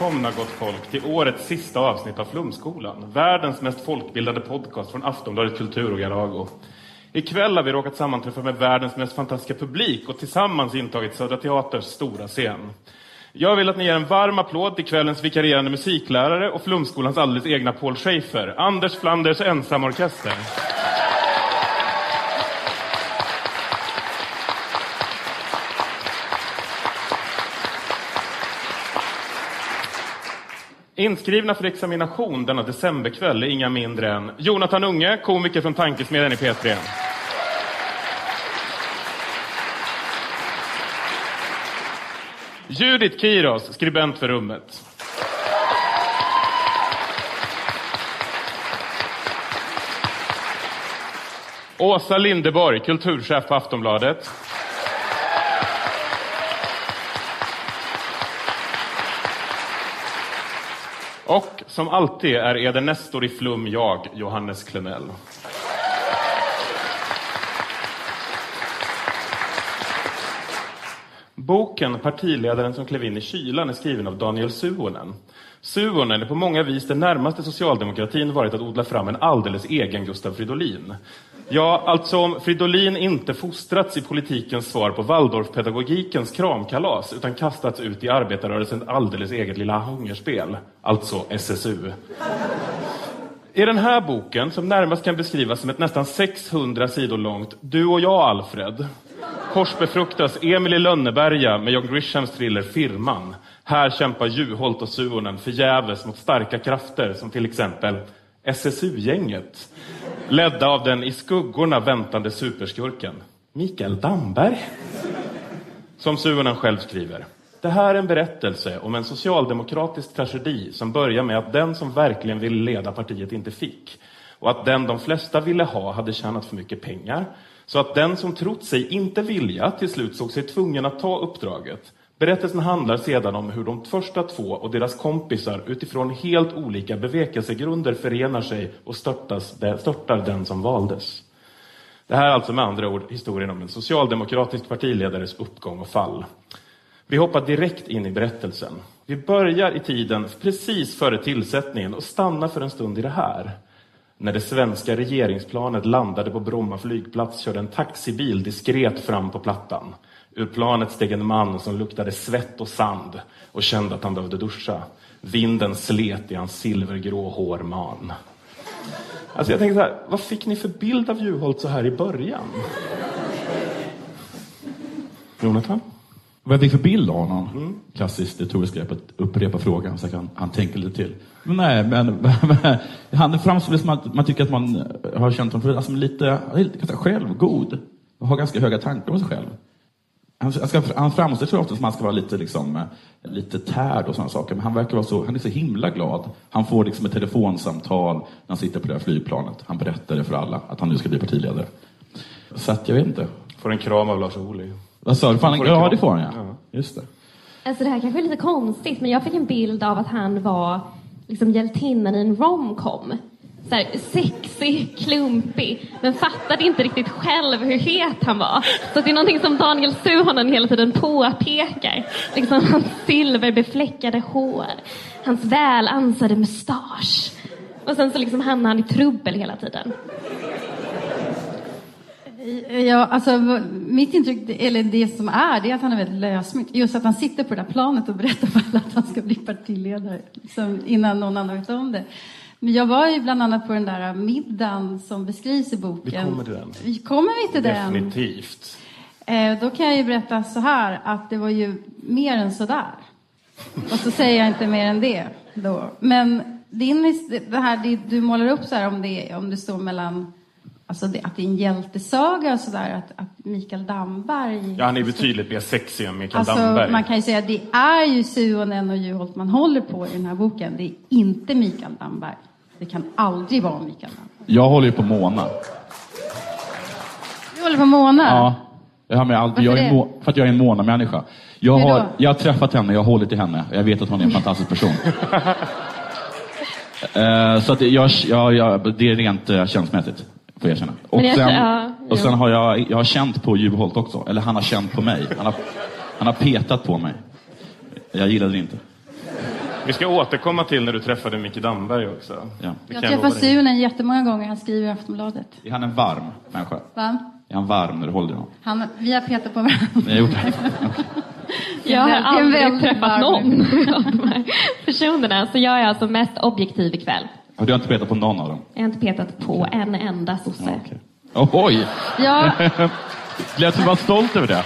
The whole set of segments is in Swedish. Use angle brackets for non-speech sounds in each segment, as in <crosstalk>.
Välkomna gott folk till årets sista avsnitt av Flumskolan. Världens mest folkbildade podcast från Aftonbladet Kultur och Galago. Ikväll har vi råkat sammanträffa med världens mest fantastiska publik och tillsammans intagit Södra Teaters stora scen. Jag vill att ni ger en varm applåd till kvällens vikarierande musiklärare och Flumskolans alldeles egna Paul Schäfer, Anders Flanders ensamorkester. Inskrivna för examination denna decemberkväll är inga mindre än Jonathan Unge, komiker från Tankesmedjan i P3. Judith Kiros, skribent för Rummet. Åsa Lindeborg, kulturchef på Aftonbladet. Och som alltid är Eder Nestor i Flum jag, Johannes Klenell. Boken Partiledaren som klev in i kylan är skriven av Daniel Suhonen. Suonen är på många vis det närmaste socialdemokratin varit att odla fram en alldeles egen Gustav Fridolin. Ja, alltså om Fridolin inte fostrats i politikens svar på Waldorfpedagogikens kramkalas utan kastats ut i arbetarrörelsens alldeles eget lilla hungerspel, alltså SSU. I den här boken, som närmast kan beskrivas som ett nästan 600 sidor långt Du och jag, Alfred, korsbefruktas Emil i Lönneberga med John Grishams thriller Firman. Här kämpar Juholt och Suonen förgäves mot starka krafter som till exempel SSU-gänget, ledda av den i skuggorna väntande superskurken Mikael Damberg. Som Suhonen själv skriver. Det här är en berättelse om en socialdemokratisk tragedi som börjar med att den som verkligen ville leda partiet inte fick. Och att den de flesta ville ha hade tjänat för mycket pengar. Så att den som trott sig inte vilja till slut såg sig tvungen att ta uppdraget. Berättelsen handlar sedan om hur de första två och deras kompisar utifrån helt olika bevekelsegrunder förenar sig och störtas, störtar den som valdes. Det här är alltså med andra ord historien om en socialdemokratisk partiledares uppgång och fall. Vi hoppar direkt in i berättelsen. Vi börjar i tiden precis före tillsättningen och stannar för en stund i det här. När det svenska regeringsplanet landade på Bromma flygplats körde en taxibil diskret fram på plattan. Ur planet steg en man som luktade svett och sand och kände att han behövde duscha. Vinden slet i hans silvergrå hårman. Alltså jag tänker så här, vad fick ni för bild av Juholt så här i början? Jonathan? Vad jag fick för bild av honom? Mm. Klassiskt retoriskt grepp att upprepa frågan så kan han tänka lite till. Men nej, men <laughs> han framstår som att man tycker att man har känt honom för alltså, lite, lite självgod. Och har ganska höga tankar om sig själv. Han, ska, han framställs ofta som att han ska vara lite, liksom, lite tärd och sådana saker, men han verkar vara så, han är så himla glad. Han får liksom ett telefonsamtal när han sitter på det här flygplanet. Han berättar det för alla, att han nu ska bli partiledare. Så att jag vet inte. Får en kram av Lars Ohly. Vad sa du? Ja, det får han ja. ja. Just det. Alltså det här kanske är lite konstigt, men jag fick en bild av att han var liksom hjältinnan i en romcom. Så här, sexig, klumpig, men fattade inte riktigt själv hur het han var. Så det är någonting som Daniel Suhonen hela tiden påpekar. Liksom hans silverbefläckade hår, hans välansade mustasch. Och sen så liksom hamnar han i trubbel hela tiden. Ja, alltså, mitt intryck, eller det som är, det är att han är väldigt lösmynt. Just att han sitter på det där planet och berättar för alla att han ska bli partiledare, liksom, innan någon annan vet om det. Men jag var ju bland annat på den där middagen som beskrivs i boken. Vi kommer till den. Vi kommer vi till den? Definitivt. Eh, då kan jag ju berätta så här, att det var ju mer än så där. Och så säger jag inte mer än det då. Men din, det här du målar upp så här om det, om det står mellan Alltså det, att det är en hjältesaga och sådär, att, att Mikael Damberg... Ja, han är betydligt mer sexig än Mikael alltså, Damberg. Man kan ju säga att det är ju Suonen och Juholt man håller på i den här boken. Det är inte Mikael Damberg. Det kan aldrig vara Mikael. Jag håller ju på Mona. Du håller på Mona? Ja. Jag har med allt. Jag är må, för att jag är en Mona-människa. Jag har, jag har träffat henne, jag har hållit i henne. Jag vet att hon är en fantastisk person. uh, <laughs> så att jag, jag, jag, det är rent uh, känslomässigt får jag erkänna. Och, jag, sen, ja, och sen har jag, jag har känt på Juholt också. Eller han har känt på mig. Han har, han har petat på mig. Jag gillade det inte. Vi ska återkomma till när du träffade Micke Damberg också. Ja. Jag träffar Sunen jättemånga gånger. Han skriver i Aftonbladet. Är han en varm människa? Va? Är han varm när du håller honom? Han, vi har petat på varandra. Ni har gjort det? <laughs> Jag har aldrig träffat någon av de här personerna. Så jag är alltså mest objektiv ikväll. Och du har inte petat på någon av dem? Jag har inte petat på en enda sosse. Okay. Oh, oj! Ja. <laughs> Lät du vara stolt över det?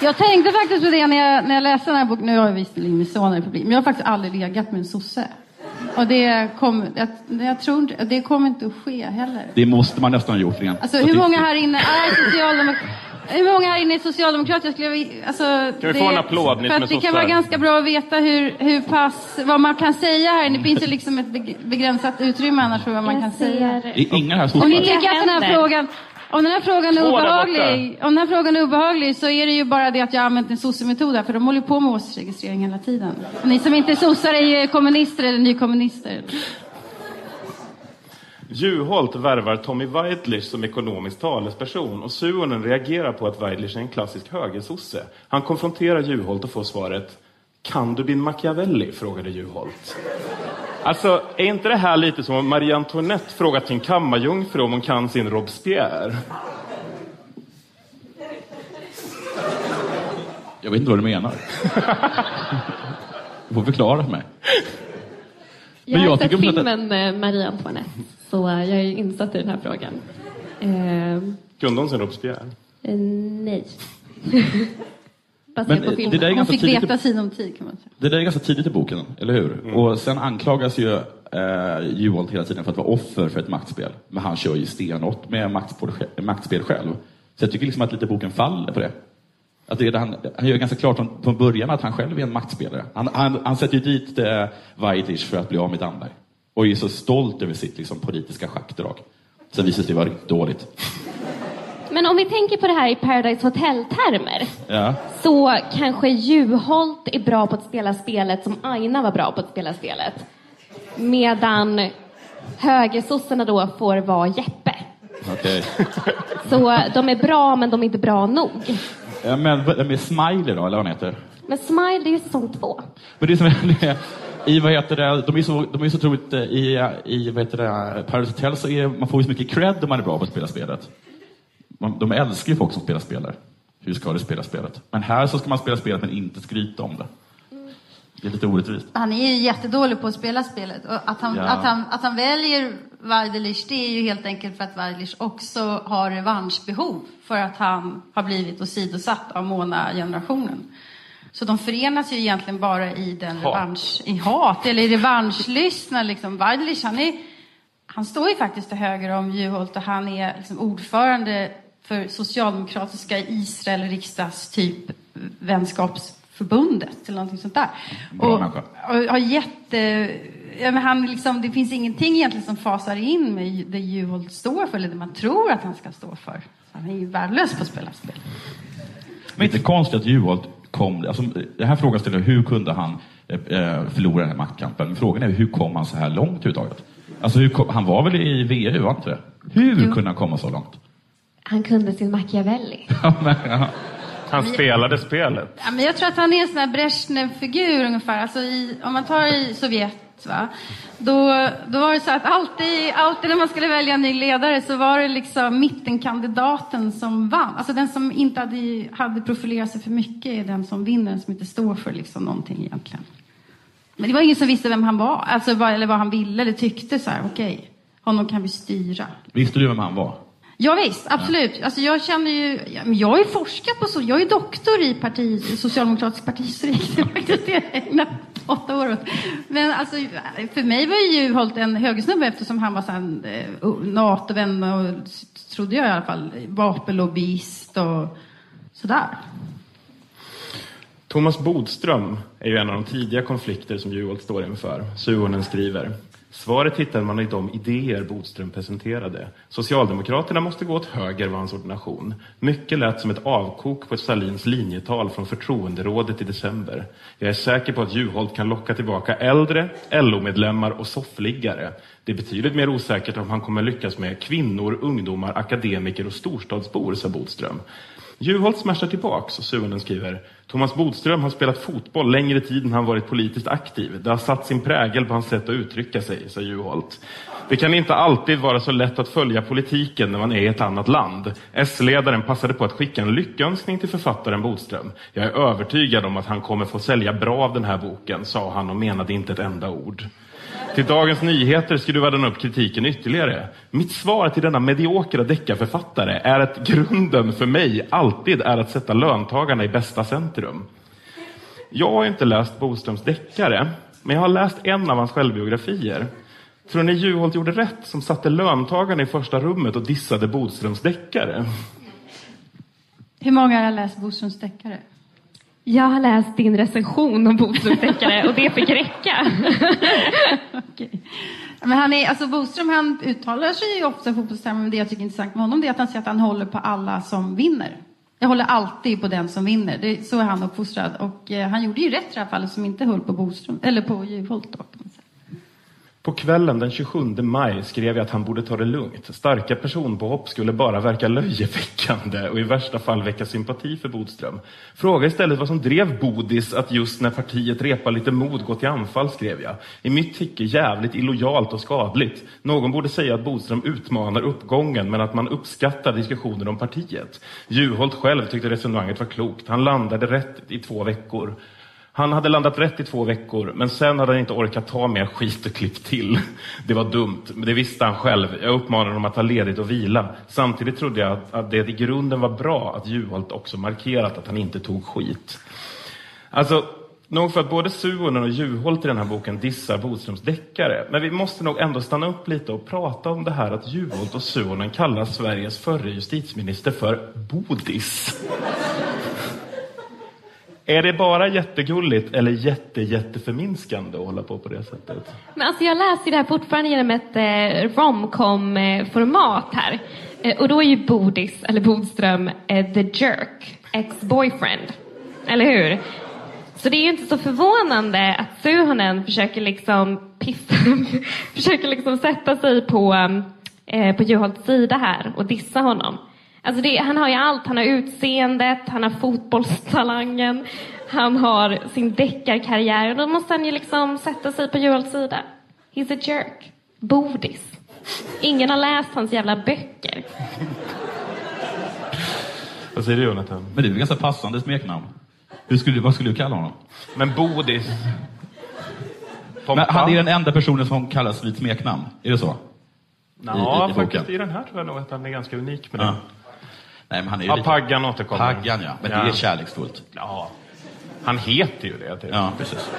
Jag tänkte faktiskt på det när jag, när jag läste den här boken. Nu har jag visserligen min son i publik, men jag har faktiskt aldrig legat med en sosse. Och det, kom, jag, jag tror det kommer inte att ske heller. Det måste man nästan ha gjort rent Alltså hur många här inne är socialdemokrater? Hur många här inne är socialdemokrater? Jag skulle, alltså, kan vi det, få en applåd? Ni för att det kan vara ganska bra att veta hur, hur pass, vad man kan säga här. Det finns ju liksom ett begränsat utrymme annars för vad man kan säga. Ingen här Om ni tycker att den här frågan om den här frågan är obehaglig, om den här frågan är obehaglig så är det ju bara det att jag har använt en sossemetod för de håller på med åsiktsregistrering hela tiden. Och ni som inte är sossar är ju kommunister eller nykommunister. Juholt värvar Tommy Weidlich som ekonomisk talesperson och Suonen reagerar på att Weidlich är en klassisk högersosse. Han konfronterar Juholt och får svaret Kan du din Machiavelli? frågade Juholt. Alltså, är inte det här lite som om Marie Antoinette frågat sin kammarjungfru om hon kan sin Robespierre? Jag vet inte vad du menar. Du får förklara för mig. Jag jag har sett tycker att- filmen eh, Marie Antoinette, så jag är insatt i den här frågan. Eh, Kunde hon sin Robespierre? eh, <laughs> Men, på filmen. det där är Hon ganska fick tidigt- veta sin om tid kan man säga. Det där är ganska tidigt i boken, eller hur? Och sen anklagas ju eh, Juholt hela tiden för att vara offer för ett maktspel. Men han kör ju stenhårt med maktspel, maktspel själv. Så jag tycker liksom att lite boken faller på det. Att det han, han gör ganska klart från, från början att han själv är en maktspelare. Han, han, han sätter ju dit eh, för att bli av med Damberg. Och är så stolt över sitt liksom, politiska schackdrag. Sen visar det sig vara riktigt dåligt. Men om vi tänker på det här i Paradise Hotel-termer Ja. så kanske Juholt är bra på att spela spelet som Aina var bra på att spela spelet. Medan högersossarna då får vara Jeppe. Okej. <laughs> Så de är bra men de är inte bra nog. Ja, men vad- med Smiley då, eller vad han heter? Men Smile det är ju säsong två. Men det som <laughs> är, i vad heter det, de är så, de är så otroligt, eh, i, i vad heter det, Paradise Hotel så är man får ju så mycket cred om man är bra på att spela spelet. De älskar ju folk som spelar spelare. Hur ska du spela spelet? Men här så ska man spela spelet men inte skryta om det. Det är lite orättvist. Han är ju jättedålig på att spela spelet. Och att, han, Ja. att, han, att han väljer Waidelich, det är ju helt enkelt för att Waidelich också har revanschbehov för att han har blivit åsidosatt av Mona-generationen. Så de förenas ju egentligen bara i den Hat. revansch, i hat, eller i revanschlystna. Liksom. Waidelich, han, är, han står ju faktiskt till höger om Juholt och han är liksom ordförande för socialdemokratiska Israel riksdagstyp vänskapsförbundet eller någonting sånt där. Bra och, och har jätte... Ja, men han liksom, det finns ingenting egentligen som fasar in med det Juholt står för eller det man tror att han ska stå för. Han är ju värdelös på att spela spel. Men inte konstigt att Juholt kom, alltså, den här frågan ställer hur kunde han eh, eh, förlora den här maktkampen? Men frågan är hur kom han så här långt överhuvudtaget? Alltså, hur kom, han var väl i VU, var han inte det? Hur Jo. kunde han komma så långt? Han kunde sin Machiavelli. <laughs> Han spelade spelet. Ja, men jag tror att han är en sån här Brezhnev-figur ungefär. Alltså i, om man tar i Sovjet, va? Då, då var det så att alltid, alltid när man skulle välja en ny ledare så var det liksom mittenkandidaten som vann. Alltså den som inte hade, hade profilerat sig för mycket är den som vinner, den som inte står för liksom någonting egentligen. Men det var ingen som visste vem han var, alltså, eller vad han ville eller tyckte. Så här, okej, honom kan vi styra. Visste du vem han var? Ja, visst, absolut. Alltså, jag känner ju, jag har ju forskat på så, jag är doktor i parti, socialdemokratisk partihistorik. Det är faktiskt det jag ägnat åtta år åt. Men alltså, för mig var ju Juholt en högersnubbe eftersom han var så här, eh, NATO-vän och trodde jag i alla fall, vapenlobbyist och sådär. Thomas Bodström är ju en av de tidiga konflikter som Juholt står inför. Suhonen skriver. Svaret hittade man i de idéer Bodström presenterade. Socialdemokraterna måste gå åt höger var hans ordination. Mycket lät som ett avkok på Salins linjetal från förtroenderådet i december. Jag är säker på att Juholt kan locka tillbaka äldre, LO-medlemmar och soffliggare. Det är betydligt mer osäkert om han kommer lyckas med kvinnor, ungdomar, akademiker och storstadsbor, sa Bodström. Juholt smashar tillbaks och Suhonen skriver Thomas Bodström har spelat fotboll längre tid än han varit politiskt aktiv. Det har satt sin prägel på hans sätt att uttrycka sig, sa Juholt. Det kan inte alltid vara så lätt att följa politiken när man är i ett annat land. S-ledaren passade på att skicka en lyckönskning till författaren Bodström. Jag är övertygad om att han kommer få sälja bra av den här boken, sa han och menade inte ett enda ord. Till Dagens Nyheter skruvade han upp kritiken ytterligare. Mitt svar till denna mediokra deckarförfattare är att grunden för mig alltid är att sätta löntagarna i bästa centrum. Jag har inte läst Boströms deckare, men jag har läst en av hans självbiografier. Tror ni Juholt gjorde rätt som satte löntagarna i första rummet och dissade Bodströms deckare? Hur många har läst Boströms deckare? Jag har läst din recension om Bodströms och det fick räcka. <laughs> okay. Men han är, alltså Boström han uttalar sig ju ofta i fotbollstermer, men det jag tycker är intressant med honom det är att han säger att han håller på alla som vinner. Jag håller alltid på den som vinner. Det, så är han uppfostrad. Och eh, han gjorde ju rätt i det här fallet som inte höll på Boström, eller på Juholt då. Kan man säga. På kvällen den 27 maj skrev jag att han borde ta det lugnt. Starka personpåhopp skulle bara verka löjeväckande och i värsta fall väcka sympati för Bodström. Fråga istället vad som drev Bodis att just när partiet repar lite mod gå till anfall, skrev jag. I mitt tycke jävligt illojalt och skadligt. Någon borde säga att Bodström utmanar uppgången men att man uppskattar diskussioner om partiet. Juholt själv tyckte resonemanget var klokt. Han landade rätt i två veckor. Han hade landat rätt i två veckor, men sen hade han inte orkat ta mer skit och klippt till. <laughs> Det var dumt, men det visste han själv. Jag uppmanade honom att ta ledigt och vila. Samtidigt trodde jag att, att det i grunden var bra att Juholt också markerat att han inte tog skit. Alltså, nog för att både Suonen och Juholt i den här boken dissar Bodströms deckare. Men vi måste nog ändå stanna upp lite och prata om det här att Juholt och Suonen kallar Sveriges förre justitieminister för Bodis. Är det bara jättegulligt eller jätte, jätteförminskande att hålla på på det sättet? Men alltså jag läser det här fortfarande genom ett eh, romcom-format eh, här. Eh, och då är ju Bodis, eller Bodström, eh, the jerk, ex-boyfriend. Eller hur? Så det är ju inte så förvånande att Suhonen försöker liksom pissa, <laughs> försöker liksom sätta sig på, eh, på Juholts sida här och dissa honom. Alltså det, han har ju allt. Han har utseendet, han har fotbollstalangen, han har sin deckarkarriär. Och då måste han ju liksom sätta sig på Juholts sida. He's a jerk. Bodis. Ingen har läst hans jävla böcker. Vad säger du Jonathan? Men det är väl ganska passande smeknamn. Hur skulle, vad skulle du kalla honom? Men Bodis? Men han är den enda personen som kallas vid smeknamn. Är det så? Ja, i- i faktiskt i den här tror jag nog att han är ganska unik med det. Ja. Nej, men han är ju Ja, lite... Paggan återkommer. Paggan, ja. Men Ja. det är kärleksfullt. Ja. Han heter ju det. Typ. Ja, precis.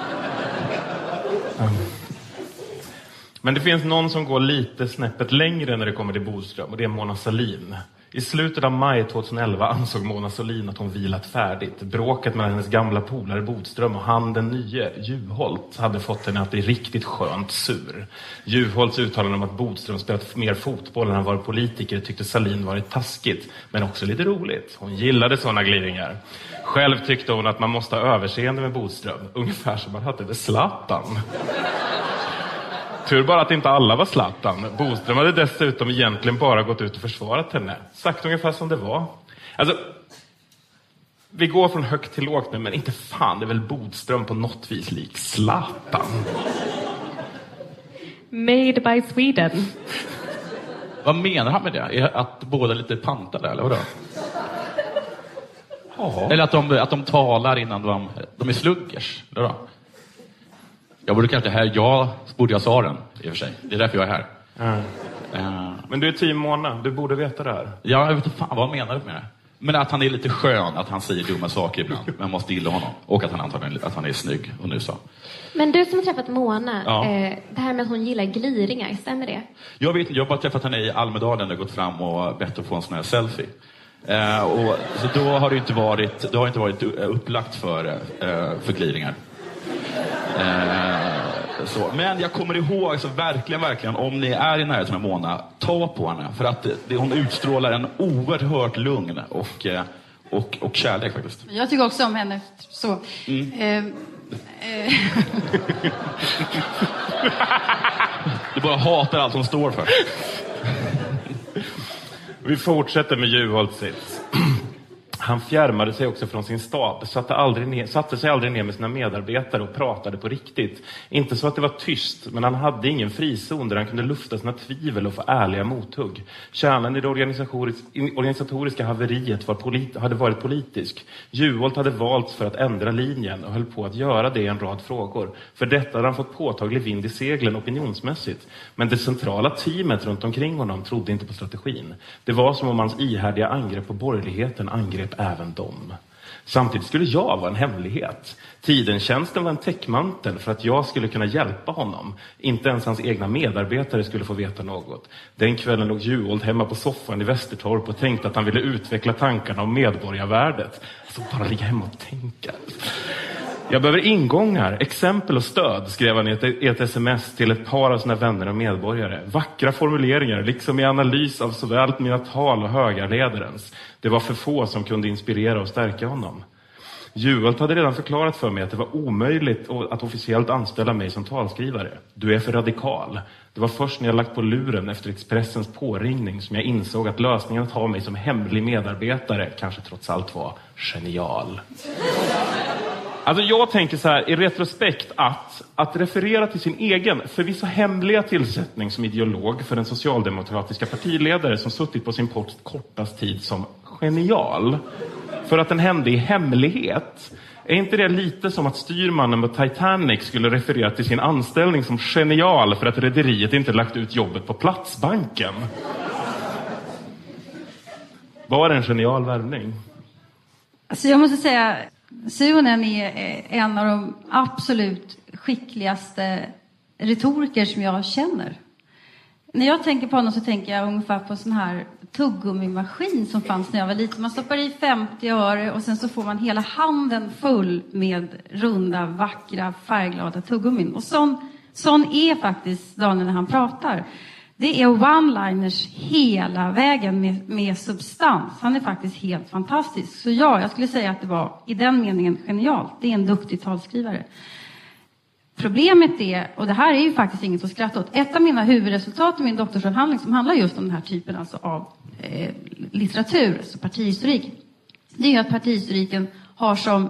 Men det finns någon som går lite snäppet längre när det kommer till Bodström och det är Mona Sahlin. I slutet av maj 2011 ansåg Mona Sahlin att hon vilat färdigt. Bråket mellan hennes gamla polare Bodström och han den nye, Juholt, hade fått henne att bli riktigt skönt sur. Juholts uttalande om att Bodström spelat mer fotboll än han var politiker tyckte Sahlin varit taskigt, men också lite roligt. Hon gillade sådana glidningar. Själv tyckte hon att man måste ha överseende med Bodström, ungefär som man hade med Zlatan. Tur bara att inte alla var Zlatan. Boström hade dessutom egentligen bara gått ut och försvarat henne. Sagt ungefär som det var. Alltså, vi går från högt till lågt nu, men inte fan det är väl Bodström på något vis lik Zlatan? Made by Sweden. Vad menar han med det? Att båda är lite pantade, eller vadå? Eller att de, att de talar innan de... De är sluggers, eller vadå? Jag borde kanske här... Jag borde jag sa den, i och för sig. Det är därför jag är här. Ja. Eh, Men du är team Mona, du borde veta det här. Ja, jag vet inte fan vad menar du med det? Men att han är lite skön, att han säger dumma saker ibland. Men man måste gilla honom. Och att han antagligen att han är snygg, och nu sa. Men du som har träffat Mona, Ja. eh, det här med att hon gillar gliringar, stämmer det? Jag vet jag har bara träffat henne i Almedalen och gått fram och bett att få en sån här selfie. Eh, och, så då har det inte varit, det har inte varit upplagt för, eh, för gliringar. Eh, så. Men jag kommer ihåg, alltså, verkligen, verkligen, om ni är i närheten av Mona, ta på henne. För att det, det, hon utstrålar en oerhört lugn och, eh, och, och kärlek faktiskt. Jag tycker också om henne. Så. Mm. Eh, eh, <laughs> Du bara hatar allt hon står för. Vi fortsätter med Juholts sits. Han fjärmade sig också från sin stab, satte, aldrig ner, satte sig aldrig ner med sina medarbetare och pratade på riktigt. Inte så att det var tyst, men han hade ingen frizon där han kunde lufta sina tvivel och få ärliga mothugg. Kärnan i det organisatoriska haveriet var polit, hade varit politisk. Juholt hade valts för att ändra linjen och höll på att göra det i en rad frågor. För detta hade han fått påtaglig vind i seglen opinionsmässigt. Men det centrala teamet runt omkring honom trodde inte på strategin. Det var som om hans ihärdiga angrepp på borgerligheten angrep även dem. Samtidigt skulle jag vara en hemlighet. Tidentjänsten var en täckmantel för att jag skulle kunna hjälpa honom. Inte ens hans egna medarbetare skulle få veta något. Den kvällen låg Juholt hemma på soffan i Västertorp och tänkte att han ville utveckla tankarna om medborgarvärdet. Alltså bara ligga hemma och tänka. Jag behöver ingångar, exempel och stöd, skrev han i ett, ett sms till ett par av sina vänner och medborgare. Vackra formuleringar, liksom i analys av såväl mina tal och högarledarens. Det var för få som kunde inspirera och stärka honom. Juholt hade redan förklarat för mig att det var omöjligt att officiellt anställa mig som talskrivare. Du är för radikal. Det var först när jag lagt på luren efter Expressens påringning som jag insåg att lösningen att ha mig som hemlig medarbetare kanske trots allt var genial. Alltså jag tänker så här i retrospekt att, att referera till sin egen, förvisso hemliga tillsättning som ideolog för den socialdemokratiska partiledare som suttit på sin post kortast tid som genial, för att den hände i hemlighet. Är inte det lite som att styrmannen på Titanic skulle referera till sin anställning som genial för att rederiet inte lagt ut jobbet på Platsbanken? Var det en genial värvning? Alltså jag måste säga, Suonen är en av de absolut skickligaste retoriker som jag känner. När jag tänker på honom så tänker jag ungefär på en sån här tuggummimaskin som fanns när jag var liten. Man stoppar i 50 öre och sen så får man hela handen full med runda, vackra, färgglada tuggummin. Och sån, sån är faktiskt Daniel när han pratar. Det är one-liners hela vägen med, med substans. Han är faktiskt helt fantastisk. Så ja, jag skulle säga att det var i den meningen genialt. Det är en duktig talskrivare. Problemet är, och det här är ju faktiskt inget att skratta åt, ett av mina huvudresultat i min doktorsavhandling som handlar just om den här typen alltså av eh, litteratur, alltså partihistorik, det är att partihistoriken har som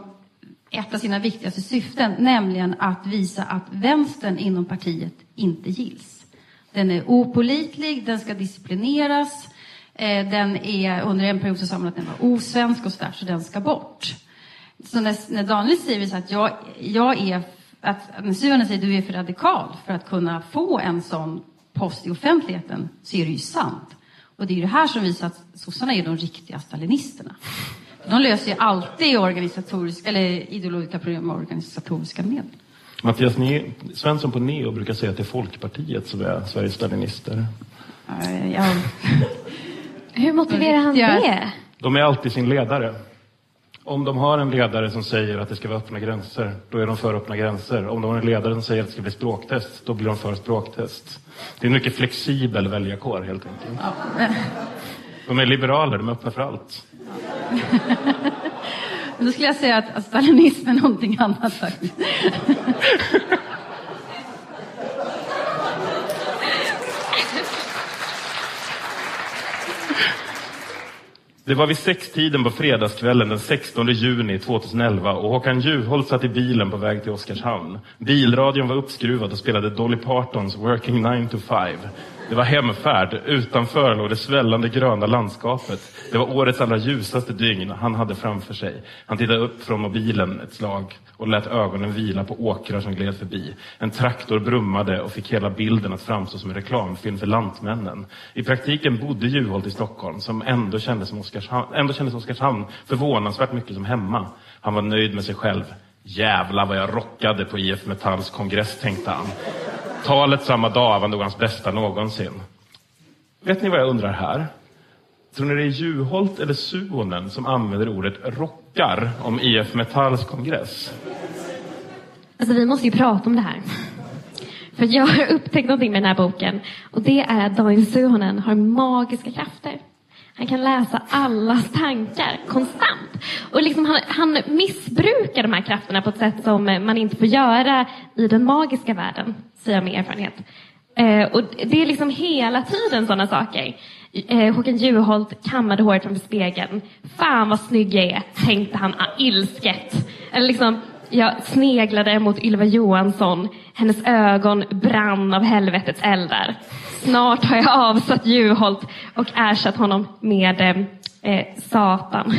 ett av sina viktigaste syften, nämligen att visa att vänstern inom partiet inte gills. Den är opolitlig, den ska disciplineras, eh, den är, under en period så sa man att den var osvensk och sådär, så den ska bort. Så när, när Daniel säger så att jag, jag är att när Syvaren säger att du är för radikal för att kunna få en sån post i offentligheten så är det ju sant. Och det är ju det här som visar att sossarna är de riktiga stalinisterna. De löser ju alltid organisatoriska, eller ideologiska problem med organisatoriska medel. Mattias ne Svensson på Neo brukar säga att det är Folkpartiet som är Sveriges stalinister. Ja. Hur motiverar han det? De är alltid sin ledare. Om de har en ledare som säger att det ska vara öppna gränser, då är de för öppna gränser. Om de har en ledare som säger att det ska bli språktest, då blir de för språktest. Det är en mycket flexibel väljarkår helt enkelt. Ja. De är liberaler, de är öppna för allt. <laughs> Då skulle jag säga att alltså, stalinism är någonting annat faktiskt. Det var vid sextiden på fredagskvällen den 16 juni 2011 och Håkan Juholt satt i bilen på väg till Oskarshamn. Bilradion var uppskruvad och spelade Dolly Partons Working 9 to 5. Det var hemfärd. Utanför låg det svällande gröna landskapet. Det var årets allra ljusaste dygn han hade framför sig. Han tittade upp från mobilen ett slag och lät ögonen vila på åkrar som gled förbi. En traktor brummade och fick hela bilden att framstå som en reklamfilm för Lantmännen. I praktiken bodde Juholt i Stockholm, som ändå kändes som Oskarshamn, ändå kändes Oskarshamn förvånansvärt mycket som hemma. Han var nöjd med sig själv. Jävlar vad jag rockade på IF Metalls kongress, tänkte han. Talet samma dag var nog hans bästa någonsin. Vet ni vad jag undrar här? Tror ni det är Juholt eller Suonen som använder ordet rockar om IF Metalls kongress? Alltså vi måste ju prata om det här. För jag har upptäckt någonting med den här boken och det är att Daniel Suhonen har magiska krafter. Han kan läsa allas tankar konstant. Och liksom han, han missbrukar de här krafterna på ett sätt som eh, man inte får göra i den magiska världen, säger jag med erfarenhet. Eh, och det är liksom hela tiden sådana saker. Eh, Håkan Juholt kammade håret framför spegeln. Fan vad snygg jag är, tänkte han ah, ilsket. Eller liksom, jag sneglade mot Ylva Johansson. Hennes ögon brann av helvetets eldar. Snart har jag avsatt Juholt och ersatt honom med eh, eh Satan. <laughs>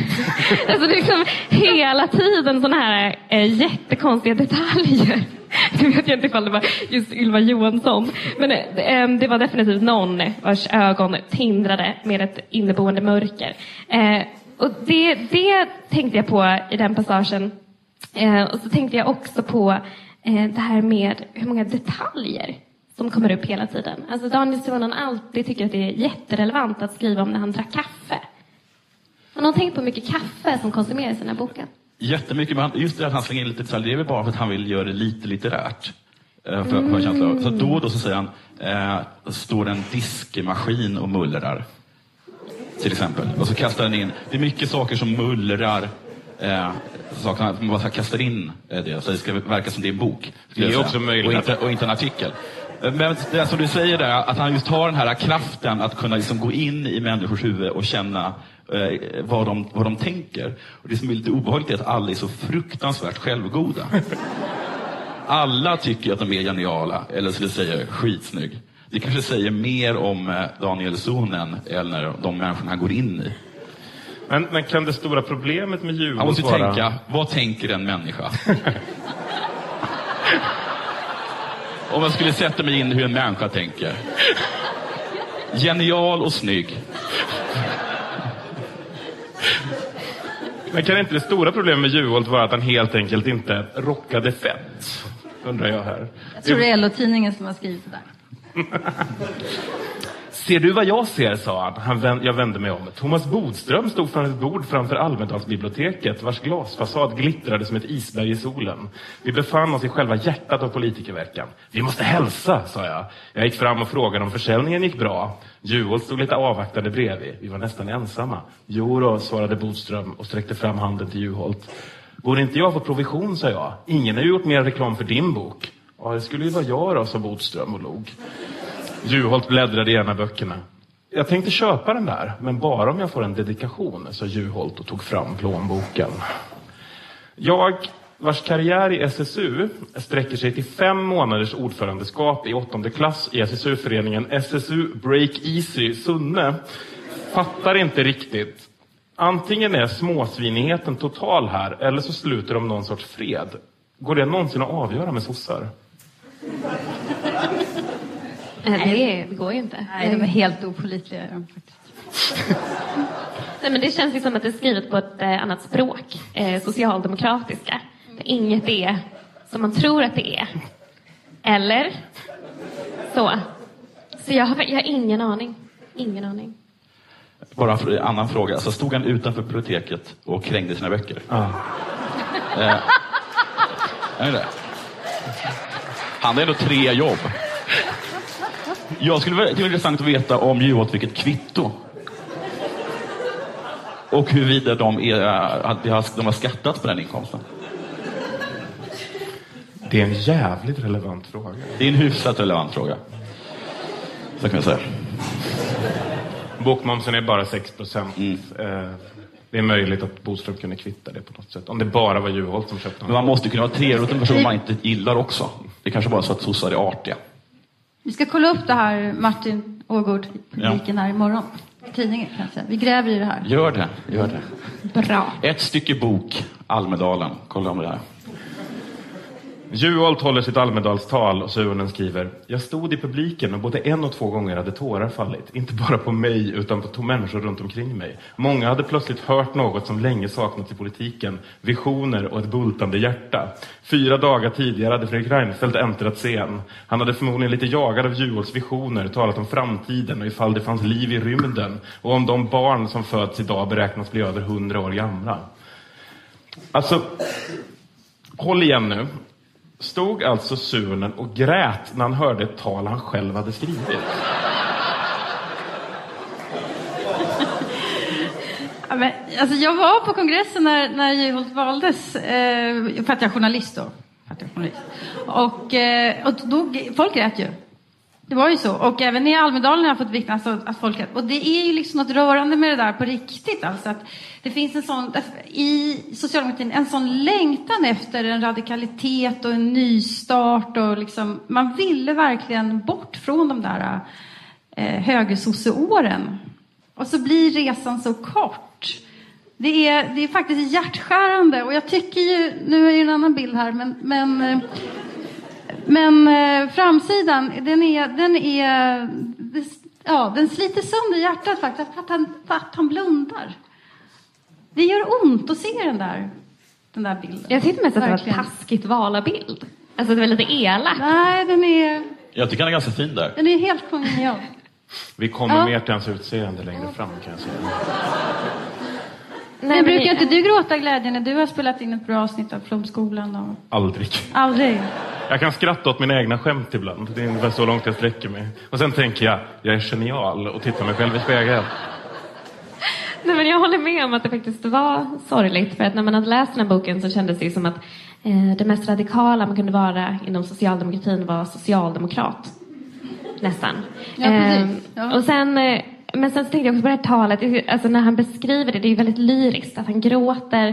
alltså det är liksom hela tiden sådana här eh, jättekonstiga detaljer. <laughs> Nu vet jag inte ifall det var just Ylva Johansson. Men eh, eh, det var definitivt någon vars ögon tindrade med ett inneboende mörker. Eh, och det, det tänkte jag på i den passagen. Eh, och så tänkte jag också på eh, det här med hur många detaljer som kommer upp hela tiden. Alltså Daniel Suhonen alltid tycker att det är jätterelevant att skriva om när han drack kaffe. Har någon tänkt på hur mycket kaffe som konsumeras i den här boken? Jättemycket, men just det att han slänger in lite detaljer, det är väl bara för att han vill göra det lite litterärt. Eh, för, mm. för Så då och då så säger han, eh, står en diskmaskin och mullrar. Till exempel. Och så kastar han in, det är mycket saker som mullrar Eh, att man bara kastar in eh, det, så det ska verka som det är en bok. Det är också möjligt. Och inte, och inte en artikel. Eh, Men det som du säger där, att han just har den här kraften att kunna liksom gå in i människors huvud och känna eh, vad, de, vad de tänker. Och det som är lite obehagligt är att alla är så fruktansvärt självgoda. <laughs> Alla tycker att de är geniala, eller skulle säga skitsnygg. Det kanske säger mer om eh, Daniel Sonen eller de människorna han går in i. Men, men kan det stora problemet med Han Juholt måste ju vara... tänka, vad tänker en människa? <laughs> Om jag skulle sätta mig in i hur en människa tänker. Genial och snygg. Men kan inte det stora problemet med Juholt vara att han helt enkelt inte rockade fett? Undrar jag här. Jag tror det är LO-tidningen som har skrivit det där. <laughs> Ser du vad jag ser, sa han. han vänd, jag vände mig om. Thomas Bodström stod framför ett bord framför Almedalsbiblioteket vars glasfasad glittrade som ett isberg i solen. Vi befann oss i själva hjärtat av politikerveckan. Vi måste hälsa, sa jag. Jag gick fram och frågade om försäljningen gick bra. Juholt stod lite avvaktande bredvid. Vi var nästan ensamma. Jo då, svarade Bodström och sträckte fram handen till Juholt. Borde inte jag få provision, sa jag. Ingen har ju gjort mer reklam för din bok. Ja, det skulle ju vara jag då, sa Bodström och log. Juholt bläddrade i en av böckerna. Jag tänkte köpa den där, men bara om jag får en dedikation, sa Juholt och tog fram plånboken. Jag, vars karriär i SSU sträcker sig till fem månaders ordförandeskap i åttonde klass i SSU-föreningen SSU Break Easy Sunne, fattar inte riktigt. Antingen är småsvinigheten total här, eller så sluter de någon sorts fred. Går det någonsin att avgöra med sossar? Eh, Det, det går ju inte. Nej, de är helt faktiskt. <laughs> Nej, men det känns ju som att det är skrivet på ett eh, annat språk, eh, socialdemokratiska. Där inget är som man tror att det är. Eller? Så. Så jag har, jag har ingen aning. Ingen aning. Bara en annan fråga. Så stod han utanför biblioteket och krängde sina böcker? Ja. Eh, är det? Han hade ändå tre jobb. Jag skulle vara- det vara intressant att veta om Juholt fick ett kvitto. Och huruvida de, är, att de har- de har skattat på den inkomsten. Det är en jävligt relevant fråga. Det är en hyfsat relevant fråga. Så kan jag säga. Bokmomsen är bara 6 procent. Eh, Det är möjligt att Bodström kunde kvitta det på något sätt. Om det bara var Juholt som köpte Men man måste kunna vara trevlig mot en person man inte gillar också. Det kanske bara är så att sossar är artiga. Vi ska kolla upp det här, Martin Ågård, publiken här imorgon. Tidningen kanske. Vi gräver i det här. Gör det, gör det. Bra. Ett stycke bok, Almedalen. Kolla om det här. Juholt håller sitt Almedalstal och Suhonen skriver Jag stod i publiken och både en och två gånger hade tårar fallit. Inte bara på mig utan på människor runt omkring mig. Många hade plötsligt hört något som länge saknats i politiken. Visioner och ett bultande hjärta. Fyra dagar tidigare hade Fredrik Reinfeldt äntrat scen. Han hade förmodligen lite jagad av Juholts visioner talat om framtiden och ifall det fanns liv i rymden. Och om de barn som föds idag beräknas bli över hundra år gamla. Alltså, håll igen nu. Stod alltså Sunen och grät när han hörde ett tal han själv hade skrivit. Ja, men, alltså, jag var på kongressen när, när Juholt valdes, eh, för att jag är journalist då. Att jag är journalist. Och, eh, och då, folk grät ju. Det var ju så. Och även i Almedalen har jag fått vittna alltså, att folk. Och det är ju liksom något rörande med det där på riktigt. Alltså, att det finns en sån, i socialdemokratin, en sån längtan efter en radikalitet och en nystart. Och liksom, man ville verkligen bort från de där eh, högersosseåren. Och så blir resan så kort. Det är, det är faktiskt hjärtskärande och jag tycker ju, nu är det en annan bild här, men, men, eh, men eh, framsidan, den är, den är, ja, den sliter sönder hjärtat faktiskt, för att han, för att han blundar. Det gör ont att se den där, den där bilden. Jag tyckte mest att det var ett taskigt val av bild. Alltså det var lite elakt. Nej, den är, Jag tycker han är ganska fin där. den är helt kongenial. <laughs> Vi kommer Ja. mer till hans utseende längre fram kan jag säga. Nej, Men brukar inte du gråta glädje när du har spelat in ett bra avsnitt av Flumskolan? Och... Aldrig. Aldrig? Jag kan skratta åt mina egna skämt ibland. Det är ungefär så långt jag sträcker mig. Och sen tänker jag, jag är genial och tittar mig själv i spegeln. Nej, men jag håller med om att det faktiskt var sorgligt. För att när man hade läst den här boken så kändes det som att eh, det mest radikala man kunde vara inom socialdemokratin var socialdemokrat. Nästan. Ja, precis. Eh, Ja. och sen, eh, men sen så tänkte jag också på det här talet, alltså när han beskriver det, det är ju väldigt lyriskt. Att han gråter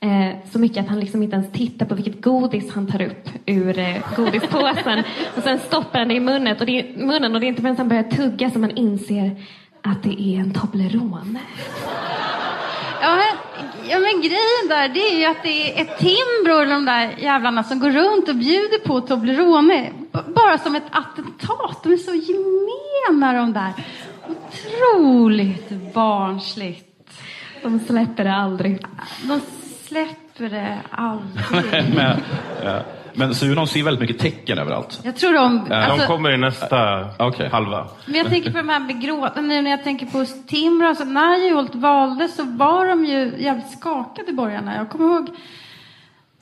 eh, så mycket att han liksom inte ens tittar på vilket godis han tar upp ur eh, godispåsen. <laughs> och sen stoppar han det i munnen och, det, munnen och det är inte förrän han börjar tugga som han inser att det är en Toblerone. Ja men, ja, men grejen där, det är ju att det är ett Timbro och de där jävlarna som går runt och bjuder på Toblerone. B- bara som ett attentat. De är så gemena de där. Otroligt barnsligt. De släpper det aldrig. De släpper det aldrig. <laughs> Men, eh, men Sunon ser väldigt mycket tecken överallt. Jag tror de... De Alltså, kommer i nästa Okej. halva. men jag tänker på de här med gråten, nu när jag tänker på Timbro. Alltså, när Juholt valde så var de ju jävligt skakade borgarna. Jag kommer ihåg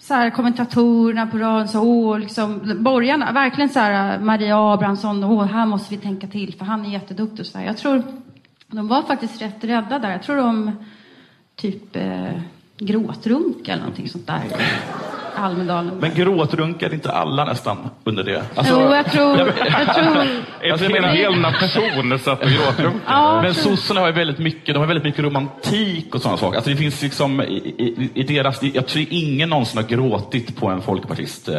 så här, kommentatorerna på radion, så, åh, liksom, borgarna, verkligen så här, Maria Abrahamsson, åh, här måste vi tänka till för han är jätteduktig så här. Jag tror de var faktiskt rätt rädda där. Jag tror de typ eh, gråtrunk eller någonting sånt där Almedalen. Men gråtrunkar inte alla nästan under det? Alltså, jo, jag tror... Jag tror En <laughs> Alltså, jag menar- hel person satt och gråtrunkade. Ja. Men sossarna har ju väldigt mycket, de har väldigt mycket romantik och sådana saker. Alltså det finns liksom i, i, i deras, jag tror ingen någonsin har gråtit på en folkpartist, eh,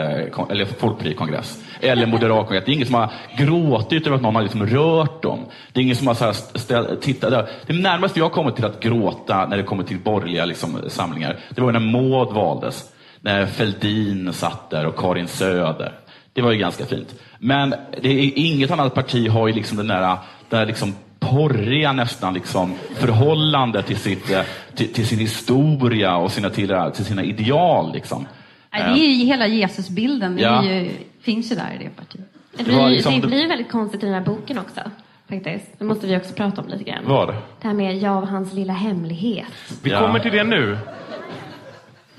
eller folkpartikongress. Eller moderat kongress. Det är ingen som har gråtit över att någon har liksom rört dem. Det är ingen som har så här ställ, tittat där. Det närmaste jag kommit till att gråta när det kommer till borgerliga liksom, samlingar, det var när Maud valdes. När Fälldin satt där och Karin Söder. Det var ju ganska fint. Men det är, inget annat parti har ju liksom den där, den där liksom porriga nästan liksom förhållande till, sitt, eh, till, till sin historia och sina, till, till sina ideal. Liksom. Nej, det är ju hela Jesusbilden. Det Ja. ju, finns ju där i det partiet. Det Det var blir, liksom det det- blir väldigt konstigt i den här boken också. Faktiskt. Det måste vi också prata om lite grann. Vad? Det här med jag och hans lilla hemlighet. Vi Ja. kommer till det nu.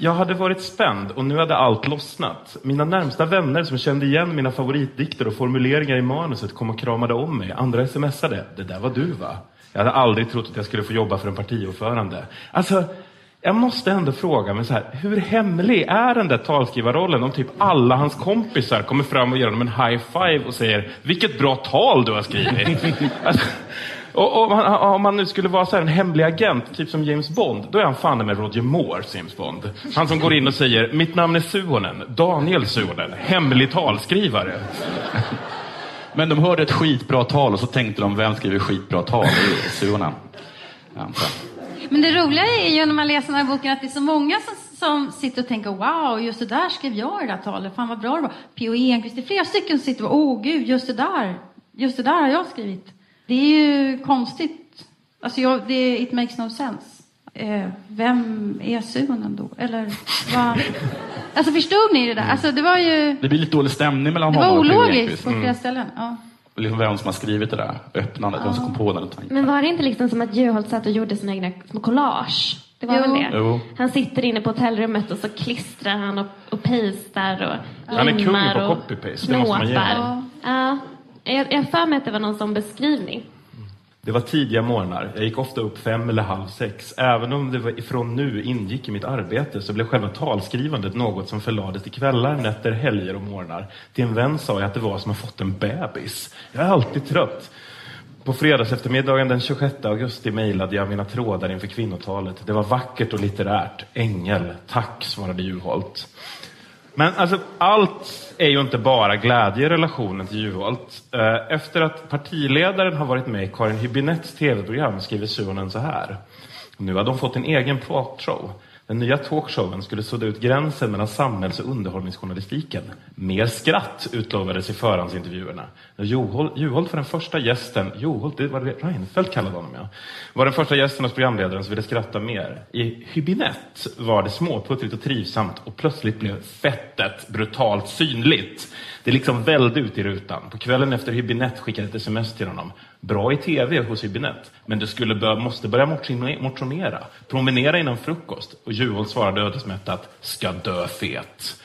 Jag hade varit spänd och nu hade allt lossnat. Mina närmsta vänner som kände igen mina favoritdikter och formuleringar i manuset kom och kramade om mig. Andra smsade. Det där var du va? Jag hade aldrig trott att jag skulle få jobba för en partiordförande. Alltså, jag måste ändå fråga mig så här. Hur hemlig är den där talskrivarrollen om typ alla hans kompisar kommer fram och ger honom en high five och säger Vilket bra tal du har skrivit. <laughs> alltså, och, och om, han, om han nu skulle vara så här en hemlig agent, typ som James Bond, då är han fan med Roger Moore, James Bond. Han som går in och säger, mitt namn är Suonen, Daniel Suonen, hemlig talskrivare. <laughs> Men de hörde ett skitbra tal och så tänkte de, vem skriver skitbra tal? Det är Suonen. Men det roliga är ju när man läser den här boken att det är så många som, som sitter och tänker wow, just det där skrev jag i det där talet. Fan vad bra det var. P.O. Enquist, det är flera stycken som sitter och åh gud, just det där, just det där har jag skrivit. Det är ju konstigt. Alltså jag, det, it makes no sense. Eh, vem är Suonen då? Eller vad? <laughs> Alltså förstod ni det där? Alltså det var ju, Det blir lite dålig stämning mellan det var honom och P.O. ologiskt Enquist. på flera ställen. Ja. Liksom vem som har skrivit det där öppnandet, vem som kom på den tanken. Men var det inte liksom som att Juholt satt och gjorde sina egna små collage? Det var Jo. väl det? Jo. Han sitter inne på hotellrummet och så klistrar han och, och pastar och Han är kung på copy-paste, det måste man ge honom. Ja. Jag har för mig att det var någon sån beskrivning. Det var tidiga morgnar. Jag gick ofta upp fem eller halv sex. Även om det var ifrån nu ingick i mitt arbete så blev själva talskrivandet något som förlades till kvällar, nätter, helger och morgnar. Till en vän sa jag att det var som att fått en bebis. Jag är alltid trött. På fredagseftermiddagen den 26 augusti mejlade jag mina trådar inför kvinnotalet. Det var vackert och litterärt. Ängel, tack, svarade Juholt. Men alltså, allt är ju inte bara glädje i relationen till Juholt. Eh, efter att partiledaren har varit med i Karin Hübinettes tv-program skriver Suhonen så här. Nu har de fått en egen pratshow. Den nya talkshowen skulle sudda ut gränsen mellan samhälls och underhållningsjournalistiken. Mer skratt utlovades i förhandsintervjuerna. Juholt, Juholt var den första gästen, Juholt, det var det Reinfeldt kallade honom ja, var den första gästen hos programledaren som ville skratta mer. I Hübinette var det småputtrigt och trivsamt och plötsligt blev fettet brutalt synligt. Det liksom välde ut i rutan. På kvällen efter Hübinette skickade ett sms till honom. Bra i tv hos Hübinette, men du skulle bör, måste börja motionera. Promenera innan frukost. Och Juholt svarade ödesmättat, ska dö fet.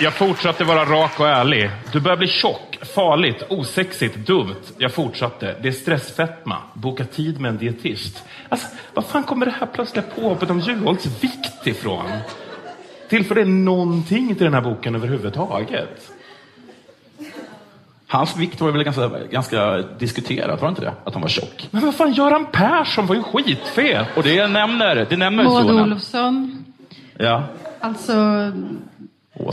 Jag fortsatte vara rak och ärlig. Du börjar bli tjock. Farligt, osexigt, dumt. Jag fortsatte. Det är stressfetma. Boka tid med en dietist. Alltså, vad fan kommer det här plötsliga påhoppet om Juholts vikt ifrån? Tillför det någonting till den här boken överhuvudtaget? Hans vikt var väl ganska, ganska diskuterat, var det inte det? Att han var tjock. Men vad fan, Göran Persson var ju skitfet. Och det nämner, det nämner Maud sonen. Olofsson. Ja. Alltså,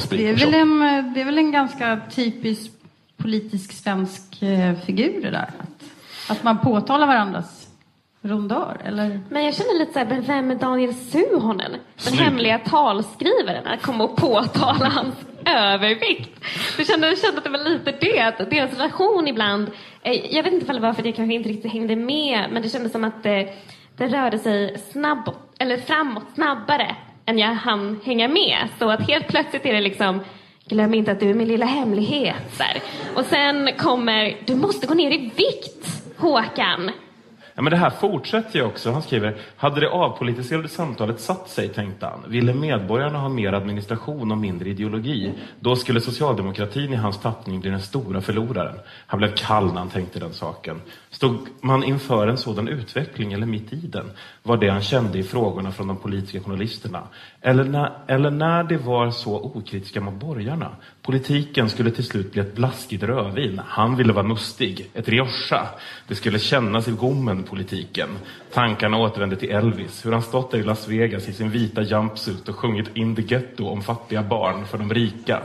det är, väl en, det är väl en ganska typisk politisk svensk eh, figur det där. Att, att man påtalar varandras rondör, eller? Men jag känner lite så här, men vem är Daniel Suhonen? Den Snygg. hemliga talskrivaren att komma och påtala hans övervikt. Jag kände, jag kände att det var lite det, att deras relation ibland, eh, jag vet inte ifall det var för att jag kanske inte riktigt hängde med, men det kändes som att eh, det rörde sig snabbåt, eller framåt snabbare än jag hann hänga med. Så att helt plötsligt är det liksom Glöm inte att du är min lilla hemlighet. Så här. Och sen kommer, du måste gå ner i vikt, Håkan. Ja, men det här fortsätter ju också. Han skriver, hade det avpolitiserade samtalet satt sig, tänkte han, ville medborgarna ha mer administration och mindre ideologi, då skulle socialdemokratin i hans tappning bli den stora förloraren. Han blev kall när han tänkte den saken. Stod man inför en sådan utveckling, eller mitt i den, var det han kände i frågorna från de politiska journalisterna. Eller när, eller när det var så okritiska mot borgarna. Politiken skulle till slut bli ett blaskigt rödvin. Han ville vara mustig, ett rioja. Det skulle kännas i gommen, politiken. Tankarna återvände till Elvis, hur han stått där i Las Vegas i sin vita jumpsuit och sjungit In the Ghetto om fattiga barn för de rika.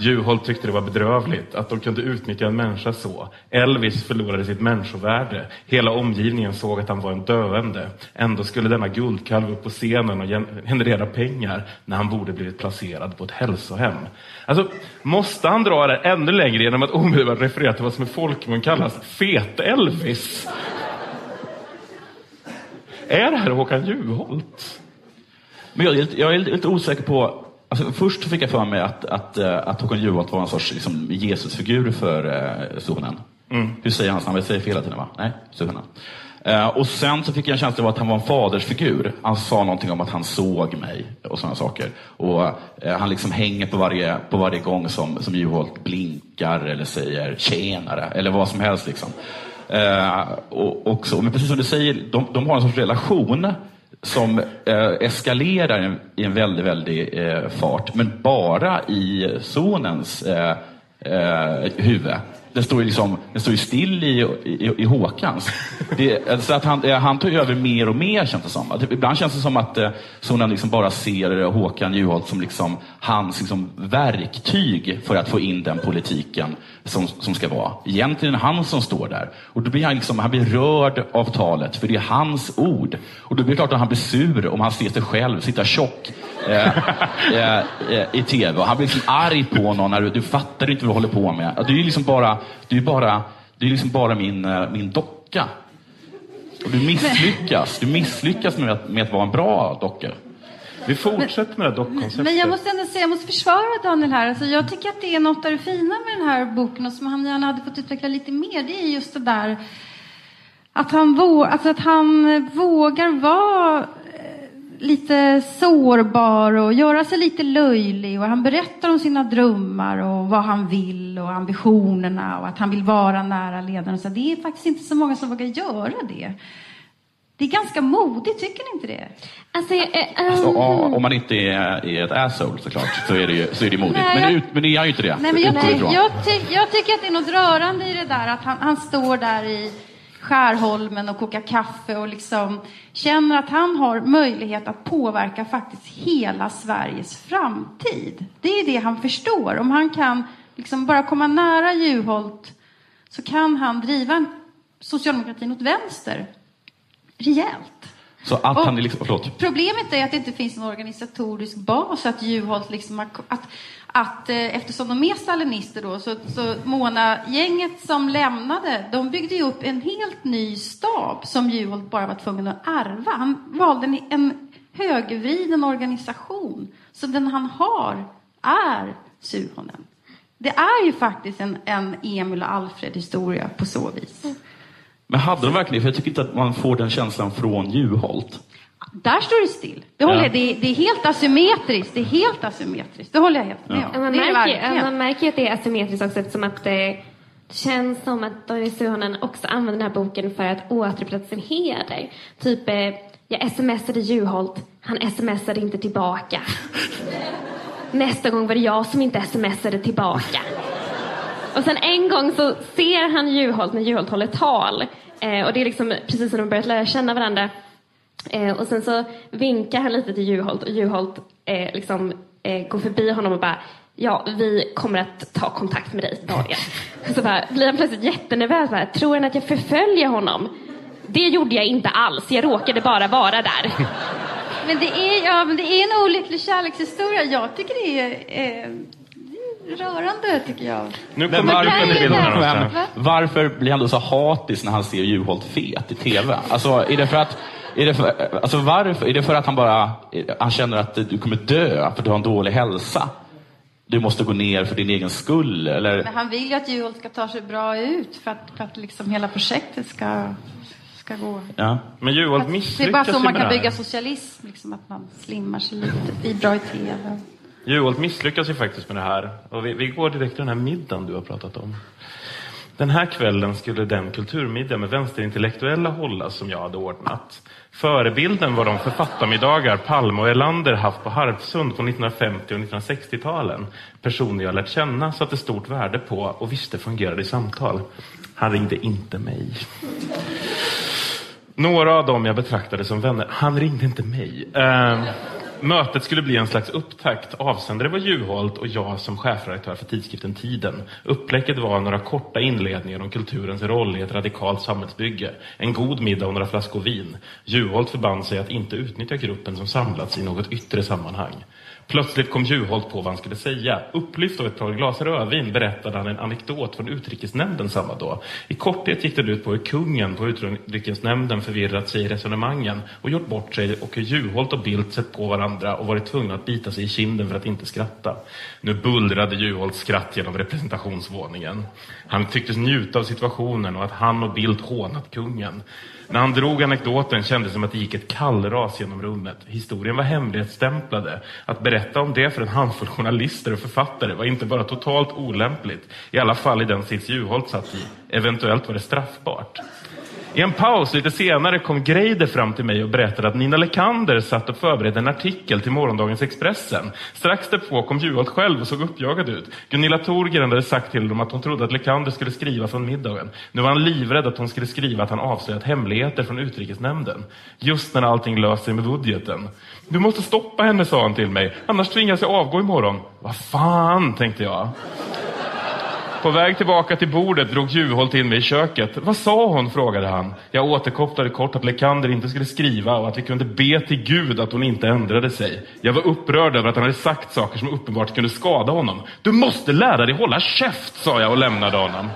Juholt tyckte det var bedrövligt att de kunde utnyttja en människa så. Elvis förlorade sitt människovärde. Hela omgivningen såg att han var en döende. Ändå skulle denna guldkalv upp på scenen och generera pengar när han borde blivit placerad på ett hälsohem. Alltså, måste han dra det ännu längre genom att omedelbart referera till vad som i folkmun kallas Fet-Elvis? Är det här Håkan Juholt? Men jag, är lite- jag är lite osäker på... Alltså, först fick jag för mig att, att, eh, att Håkan Juholt var en sorts liksom, Jesusfigur för eh, sonen. Hur säger han? Jag säger fel hela tiden va? Nej, sonen. Eh, och sen så fick jag en känsla av att han var en fadersfigur. Han sa någonting om att han såg mig och sådana saker. Och eh, han liksom hänger på varje, på varje gång som, som Juholt blinkar eller säger tjenare eller vad som helst. Liksom. Eh, och, och så. Men precis som du säger, de, de har en sorts relation som eh, eskalerar i en, väldigt, väldigt eh, fart, men bara i sonens eh, eh, huvud. Den står ju liksom, den står ju still i, i, i Håkans. Det, eh, så att han, eh, han tar över mer och mer känns det som. Att, ibland känns det som att eh, sonen liksom bara ser eh, Håkan Juholt som liksom hans liksom, verktyg för att få in den politiken som, som ska vara. Egentligen är det han som står där. Och då blir han, liksom, han blir rörd av talet, för det är hans ord. Och då blir det klart att han blir sur om han ser sig själv sitta tjock eh, <laughs> eh, eh, i tv. Och han blir liksom arg på någon. När du, du fattar inte vad du håller på med. Du är liksom bara, du är bara, du är liksom bara min, eh, min docka. Och du misslyckas. Du misslyckas med att, med att vara en bra docka. Vi fortsätter med det dockkonceptet. Men jag måste ändå säga, jag måste försvara Daniel här. Alltså, jag tycker att det är något av det fina med den här boken och som han gärna hade fått utveckla lite mer. Det är just det där att han, vå, alltså att han vågar vara eh, lite sårbar och göra sig lite löjlig. Och han berättar om sina drömmar och vad han vill och ambitionerna och att han vill vara nära ledaren. Så det är faktiskt inte så många som vågar göra det. Det är ganska modigt, tycker ni inte det? Alltså, eh, Alltså, om man inte är, är ett asshole såklart, så är det, ju, så är det modigt. Nej, men, jag- ut, men det är han ju inte det. Nej, men jag, ifrån. jag, tyck, jag tycker att det är något rörande i det där att han, han står där i Skärholmen och kokar kaffe och liksom känner att han har möjlighet att påverka faktiskt hela Sveriges framtid. Det är det han förstår. Om han kan liksom bara komma nära Juholt så kan han driva socialdemokratin åt vänster rejält. Så att Och- liksom, förlåt. Problemet är att det inte finns någon organisatorisk bas, att Juholt liksom har, att, att eh, eftersom de är stalinister då, så, så Mona-gänget som lämnade, de byggde ju upp en helt ny stab som Juholt bara var tvungen att ärva. Han valde en, en högervriden organisation, så den han har är Suhonen. Det är ju faktiskt en, en Emil och Alfred-historia på så vis. Men hade de verkligen För jag tycker inte att man får den känslan från Juholt. Där står det still. Det, håller jag, det, är, det är helt asymmetriskt. Det är helt asymmetriskt. Det håller jag helt med om. Ja, Man märker, man märker ju att det är asymmetriskt också eftersom att Det känns som att Doris Suhonen också använder den här boken för att återupprätta sin heder. Typ, eh, jag smsade Juholt, han smsade inte tillbaka. <laughs> Nästa gång var det jag som inte smsade tillbaka. Och sen en gång så ser han Juholt när Juholt håller tal. Eh, och det är liksom precis när de börjat lära känna varandra. Eh, och sen så vinkar han lite till Juholt och Juholt eh, liksom, eh, går förbi honom och bara Ja, vi kommer att ta kontakt med dig, Daniel. Så bara, blir han plötsligt jättenervös. Bara, Tror han att jag förföljer honom? Det gjorde jag inte alls. Jag råkade bara vara där. Men det är, ja, men det är en olycklig kärlekshistoria. Jag tycker det är eh, det är rörande, tycker jag. Nu Men kommer varför, varför blir han då så hatisk när han ser Juholt fet i TV? Alltså, är det för att är det, för, alltså varför? är det för att han bara han känner att du kommer dö för att du har en dålig hälsa? Du måste gå ner för din egen skull? Eller? Men han vill ju att Juholt ska ta sig bra ut för att, för att liksom hela projektet ska, ska gå. Ja. Men Juholt Det är misslyckas bara så man kan bygga socialism, liksom, att man slimmar sig lite, blir bra i TV. Juholt misslyckas ju faktiskt med det här. Och vi, vi går direkt till den här middagen du har pratat om. Den här kvällen skulle den kulturmiddag med vänsterintellektuella hållas som jag hade ordnat. Förebilden var de författarmiddagar Palme och Erlander haft på Harpsund på 1950 och 1960-talen. Personer jag lärt känna, satte stort värde på och visste fungerade i samtal. Han ringde inte mig. Några av dem jag betraktade som vänner, han ringde inte mig. Uh mötet skulle bli en slags upptakt. Avsändare var Juholt och jag som chefredaktör för tidskriften Tiden. Upplägget var några korta inledningar om kulturens roll i ett radikalt samhällsbygge. En god middag och några flaskor vin. Juholt förband sig att inte utnyttja gruppen som samlats i något yttre sammanhang. Plötsligt kom Juholt på vad han skulle säga. Upplyft av ett par glas rödvin berättade han en anekdot från utrikesnämnden samma dag. I korthet gick den ut på hur kungen på utrikesnämnden förvirrat sig i resonemangen och gjort bort sig och hur Juholt och Bildt sett på varandra och varit tvungna att bita sig i kinden för att inte skratta. Nu bullrade Juholts skratt genom representationsvåningen. Han tycktes njuta av situationen och att han och Bildt hånat kungen. När han drog anekdoten kändes det som att det gick ett kallras genom rummet. Historien var hemlighetsstämplade. Att berätta om det för en handfull journalister och författare var inte bara totalt olämpligt, i alla fall i den sits Juholt satt i. Eventuellt var det straffbart. I en paus lite senare kom Greider fram till mig och berättade att Nina Lekander satt och förberedde en artikel till morgondagens Expressen. Strax därpå kom Juholt själv och såg uppjagad ut. Gunilla Thorgren hade sagt till dem att hon trodde att Lekander skulle skriva från middagen. Nu var han livrädd att hon skulle skriva att han avslöjat hemligheter från utrikesnämnden. Just när allting löst sig med budgeten. Du måste stoppa henne, sa han till mig. Annars tvingas jag avgå imorgon. Vad fan, tänkte jag. På väg tillbaka till bordet drog Juholt in mig i köket. Vad sa hon? frågade han. Jag återkopplade kort att Lekander inte skulle skriva och att vi kunde be till Gud att hon inte ändrade sig. Jag var upprörd över att han hade sagt saker som uppenbart kunde skada honom. Du måste lära dig hålla käft, sa jag och lämnade honom.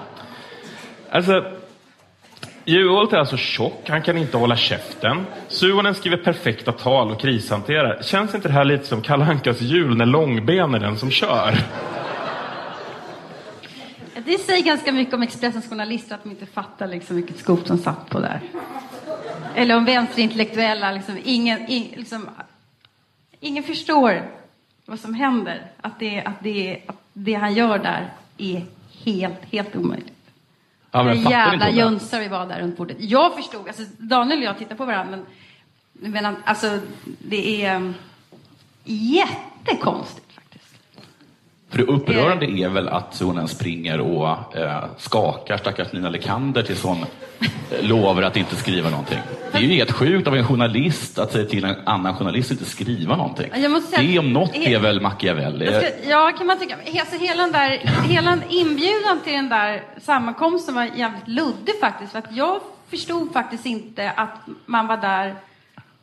Alltså, Juholt är alltså tjock, han kan inte hålla käften. Suhonen skriver perfekta tal och krishanterar. Känns inte det här lite som Kalle Ankas jul när Långben är den som kör? Det säger ganska mycket om Expressens journalister att de inte fattar liksom vilket skop som satt på där. Eller om vänsterintellektuella, liksom, ingen, in, liksom, ingen förstår vad som händer. Att det, att, det, att det han gör där är helt, helt omöjligt. Ja, men jävla jönsar vi var där runt bordet. Jag förstod, alltså Daniel och jag tittar på varandra, men, men alltså det är um, jättekonstigt. För det upprörande är väl att hon springer och eh, skakar stackars Nina Lekander tills hon eh, lovar att inte skriva någonting. Det är ju helt sjukt av en journalist att säga till en annan journalist att inte skriva någonting. Säga det om något är väl Machiavelli. Ska, ja, kan man tycka. Alltså, hela, den där, hela inbjudan till den där sammankomsten var jävligt luddig faktiskt. För att jag förstod faktiskt inte att man var där,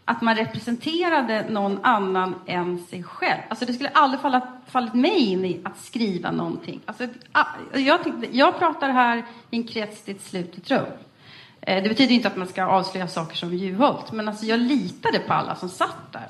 att man representerade någon annan än sig själv. Alltså det skulle aldrig falla, fallit mig in i att skriva någonting. Alltså, jag, tänkte, jag pratar här i en krets till ett slutet rum. Eh, det betyder inte att man ska avslöja saker som Juholt, men alltså jag litade på alla som satt där.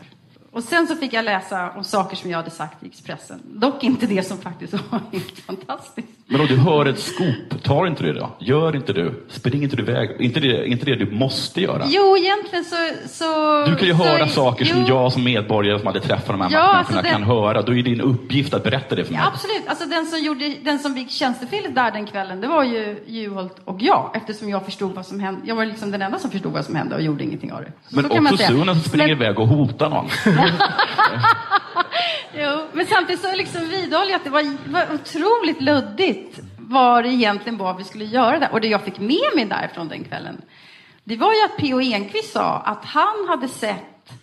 Och sen så fick jag läsa om saker som jag hade sagt i Expressen. Dock inte det som faktiskt <laughs> var helt fantastiskt. Men om du hör ett skop, tar inte det då? Gör inte du? Spring inte du iväg? Inte det, inte det du måste göra? Jo, egentligen så... så Du kan ju så, höra saker som jo, jag som medborgare som hade träffat de här Ja, människorna alltså kan höra. Då är det din uppgift att berätta det för mig. Ja, absolut. Alltså den som, gjorde, den som fick tjänstefelet där den kvällen, det var ju Juholt och jag. Eftersom jag förstod vad som hände. Jag var liksom den enda som förstod vad som hände och gjorde ingenting av det. Så Men så också. Sunen som springer Men- iväg och hotar någon. <laughs> Jo, men samtidigt så liksom vidhåller jag att det var, var otroligt luddigt vad det egentligen var vi skulle göra där. Och det jag fick med mig därifrån den kvällen, det var ju att P.O. Enquist sa att han hade sett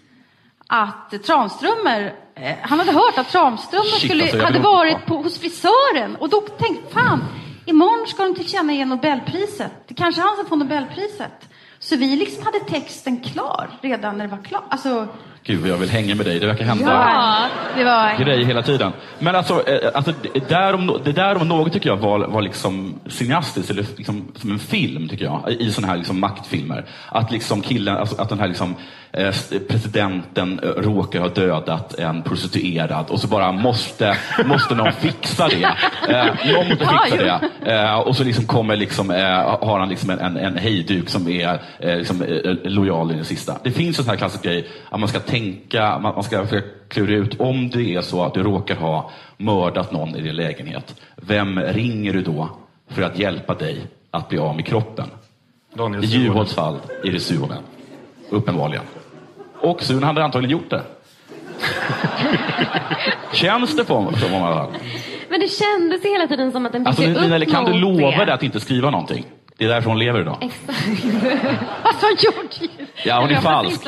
att Tranströmer, eh, han hade hört att Tranströmer Shit, skulle, alltså, hade varit på, hos frisören. Och då tänkte jag, fan, imorgon ska de tillkännage Nobelpriset. Det kanske är han som får Nobelpriset. Så vi liksom hade texten klar redan när det var klart. Alltså, Gud vad jag vill hänga med dig. Det verkar hända ja, det var... grejer hela tiden. Men alltså, eh, alltså det, där om, det där om något tycker jag var, var liksom cineastiskt, eller liksom, som en film tycker jag, i sådana här liksom maktfilmer. Att liksom killen, alltså, att den här liksom, presidenten eh, råkar ha dödat en prostituerad och så bara måste, måste någon fixa det. Eh, någon måste fixa det. Eh, och så liksom kommer liksom, eh, har han liksom en, en, hejduk som är eh, liksom, eh, lojal i det sista. Det finns en sån här klassisk grej att man ska tänka, man, man ska försöka klura ut om det är så att du råkar ha mördat någon i din lägenhet. Vem ringer du då för att hjälpa dig att bli av med kroppen? I. Juholts fall är det Suhonen. Uppenbarligen. Och Suhonen hade antagligen gjort det. Känns det på som om alla Men det kändes ju hela tiden som att den byggde Alltså, upp Nina, kan du lova dig att inte skriva någonting? Det är därför hon lever idag. Exakt. <laughs> Alltså, gjort Ja, hon är falsk.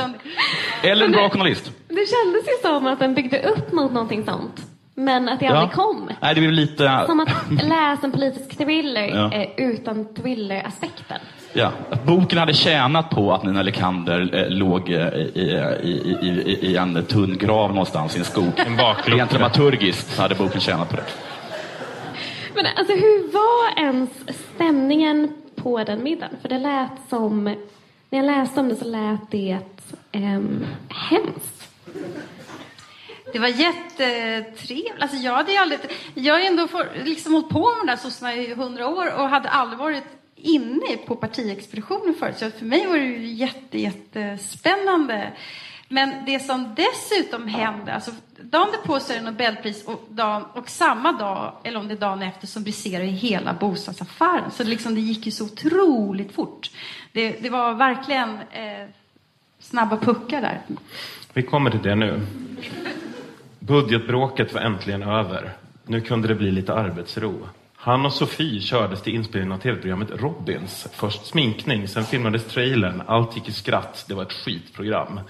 Eller en bra journalist. Det kändes ju som att den byggde upp mot någonting sånt. Men att det aldrig kom. Nej, det blir lite... Som att läsa en politisk thriller Ja. utan thriller-aspekten. Ja, att boken hade tjänat på att Nina Lekander eh, låg eh, i, i, i, i, i en tunn grav någonstans i en skog. En baklucka. Rent dramaturgiskt hade boken tjänat på det. Men alltså hur var ens stämningen på den middagen? För det lät som, när jag läste om det så lät det um, hemskt. Det var jättetrevligt. Alltså jag hade aldrig... Jag har ju ändå för, liksom hållit på med de där sossarna i hundra år och hade aldrig varit inne på partiexpeditionen förut. Så för mig var det ju jätte, jättespännande. Men det som dessutom hände, alltså dagen därpå så är det Nobelpris och, dagen, och samma dag, eller om det är dagen efter, så briserar ju hela bostadsaffären. Så det, liksom, det gick ju så otroligt fort. Det, det var verkligen eh, snabba puckar där. Vi kommer till det nu. Budgetbråket var äntligen över. Nu kunde det bli lite arbetsro. Han och Sofie kördes till inspelningen av tv-programmet Robins. Först sminkning, sen filmades trailern. Allt gick i skratt. Det var ett skitprogram.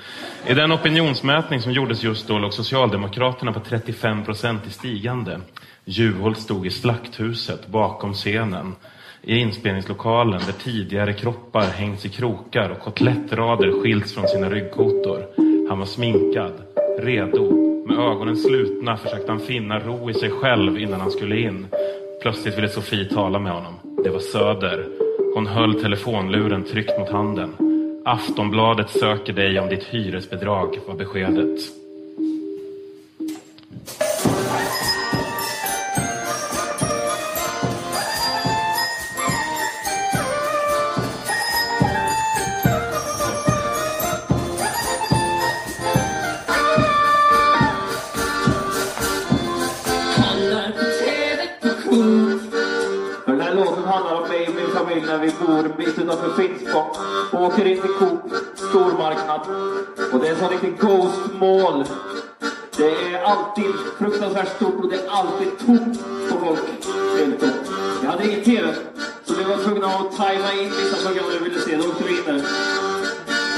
I den opinionsmätning som gjordes just då låg Socialdemokraterna på 35 procent i stigande. Juholt stod i Slakthuset bakom scenen. I inspelningslokalen där tidigare kroppar hängts i krokar och kotlettrader skilts från sina ryggkotor. Han var sminkad, redo. Med ögonen slutna försökte han finna ro i sig själv innan han skulle in. Plötsligt ville Sofie tala med honom. Det var Söder. Hon höll telefonluren tryckt mot handen. Aftonbladet söker dig om ditt hyresbidrag, var beskedet. Familj mitt utanför Finspång. Åker in till Coop, stormarknad. Och det är en sån riktig ghost-mall. Det är alltid fruktansvärt stort och det är alltid tomt på folk. Helt tomt. Jag hade ingen TV, så vi var tvungna att tajma in vissa program vi ville se. Då åkte vi in där.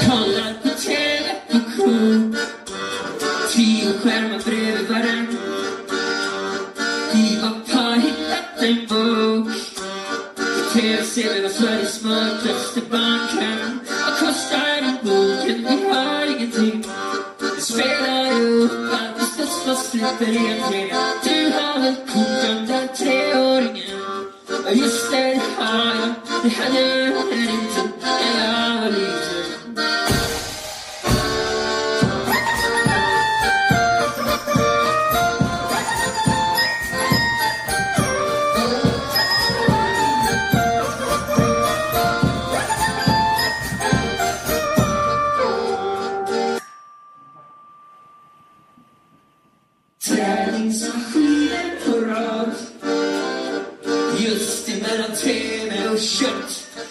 Kollar på TV på Coop. Tio skärmar bredvid varann. Vi har bara hittat en bok. I TV-serien av Sveriges smartaste barnkan. Vad kostar en boken? Vi har ingenting. Det spelar upp att vi slåss fast slipper egentligen. Du har väl kort den där treåringen? Ja just det, det har jag. Det hade jag inte när jag var liten.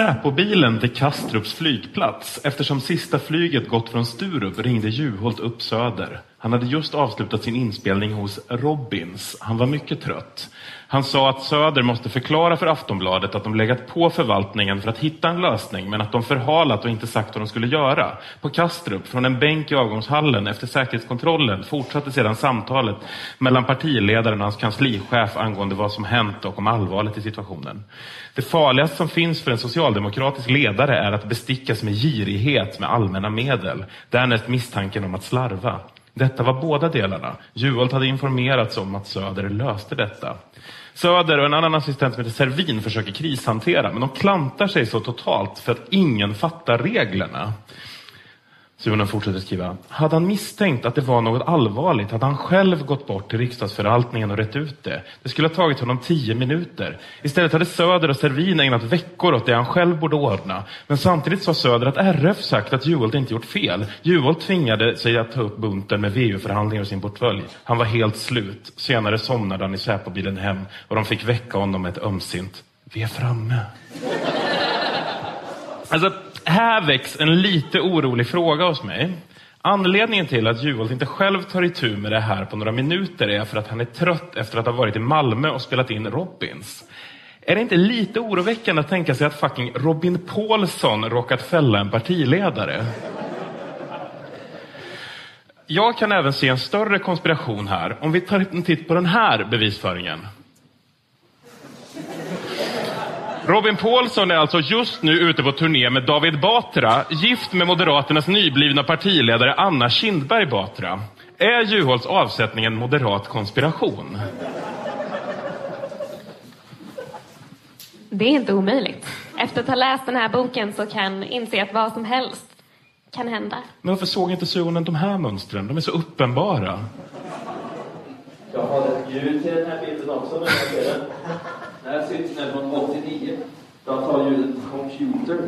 Säpobilen till Kastrups flygplats, eftersom sista flyget gått från Sturup, ringde Juholt upp Söder. Han hade just avslutat sin inspelning hos Robins. Han var mycket trött. Han sa att Söder måste förklara för Aftonbladet att de legat på förvaltningen för att hitta en lösning, men att de förhalat och inte sagt vad de skulle göra. På Kastrup, från en bänk i avgångshallen efter säkerhetskontrollen, fortsatte sedan samtalet mellan partiledaren och hans kanslichef angående vad som hänt och om allvaret i situationen. Det farligaste som finns för en socialdemokratisk ledare är att bestickas med girighet med allmänna medel. Därnäst misstanken om att slarva. Detta var båda delarna. Juholt hade informerats om att Söder löste detta. Söder och en annan assistent som heter Servin försöker krishantera, men de klantar sig så totalt för att ingen fattar reglerna. Suhonen fortsätter skriva. Hade han misstänkt att det var något allvarligt hade han själv gått bort till riksdagsförvaltningen och rätt ut det. Det skulle ha tagit honom tio minuter. Istället hade Söder och Servin ägnat veckor åt det han själv borde ordna. Men samtidigt sa Söder att RF sagt att Juholt inte gjort fel. Juholt tvingade sig att ta upp bunten med VU-förhandlingar och sin portfölj. Han var helt slut. Senare somnade han i Säpobilen hem och de fick väcka honom med ett ömsint Vi är framme. <laughs> Alltså, här väcks en lite orolig fråga hos mig. Anledningen till att Juholt inte själv tar itu med det här på några minuter är för att han är trött efter att ha varit i Malmö och spelat in Robins. Är det inte lite oroväckande att tänka sig att fucking Robin Paulsson råkat fälla en partiledare? Jag kan även se en större konspiration här om vi tar en titt på den här bevisföringen. Robin Paulsson är alltså just nu ute på turné med David Batra, gift med Moderaternas nyblivna partiledare Anna Kindberg Batra. Är Juholts avsättning en moderat konspiration? Det är inte omöjligt. Efter att ha läst den här boken så kan inse att vad som helst kan hända. Men varför såg inte Suhonen de här mönstren? De är så uppenbara. Jag har ett ljud till den här bilden också när jag ser den. Här syns den från 89. Jag tar ljudet computer.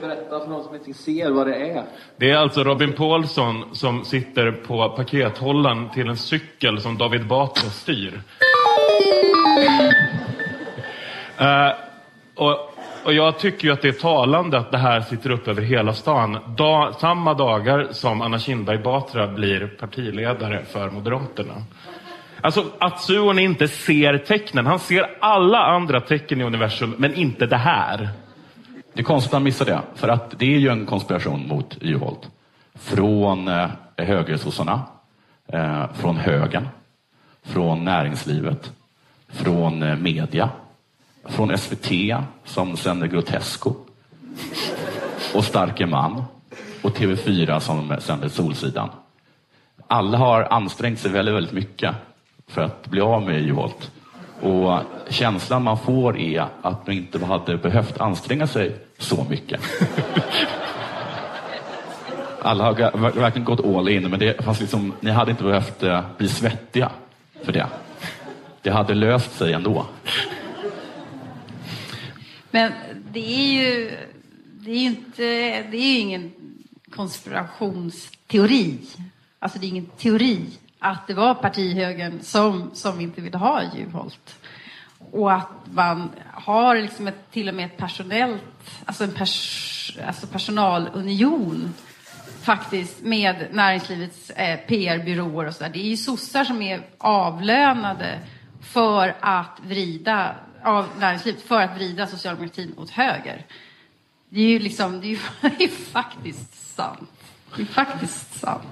Berätta för någon som inte ser vad det är. Det är alltså Robin Paulsson som sitter på pakethållaren till en cykel som David Batra styr. Uh, och och jag tycker ju att det är talande att det här sitter upp över hela stan. Da, samma dagar som Anna Kinberg Batra blir partiledare för Moderaterna. Alltså att Suon inte ser tecknen. Han ser alla andra tecken i universum, men inte det här. Det är konstigt att han missar det, för att det är ju en konspiration mot Juholt. Från eh, högersossarna, eh, från högern, från näringslivet, från eh, media, från SVT som sänder Grotesco och Starke man och TV4 som sänder Solsidan. Alla har ansträngt sig väldigt, väldigt mycket för att bli av med Juholt. Och känslan man får är att man inte hade behövt anstränga sig så mycket. Alla har verkligen gått all in, men det fanns liksom, ni hade inte behövt eh, bli svettiga för det. Det hade löst sig ändå. Men det är ju, det är ju inte, det är ju ingen konspirationsteori. Alltså det är ingen teori att det var partihögern som, som inte ville ha Juholt. Och att man har liksom ett, till och med ett personellt, alltså en pers, alltså personalunion faktiskt med näringslivets eh, PR-byråer och sådär. Det är ju sossar som är avlönade för att vrida, av näringslivet, för att vrida socialdemokratin åt höger. Det är ju liksom, det är ju, <laughs> det är faktiskt sant. Det är faktiskt sant.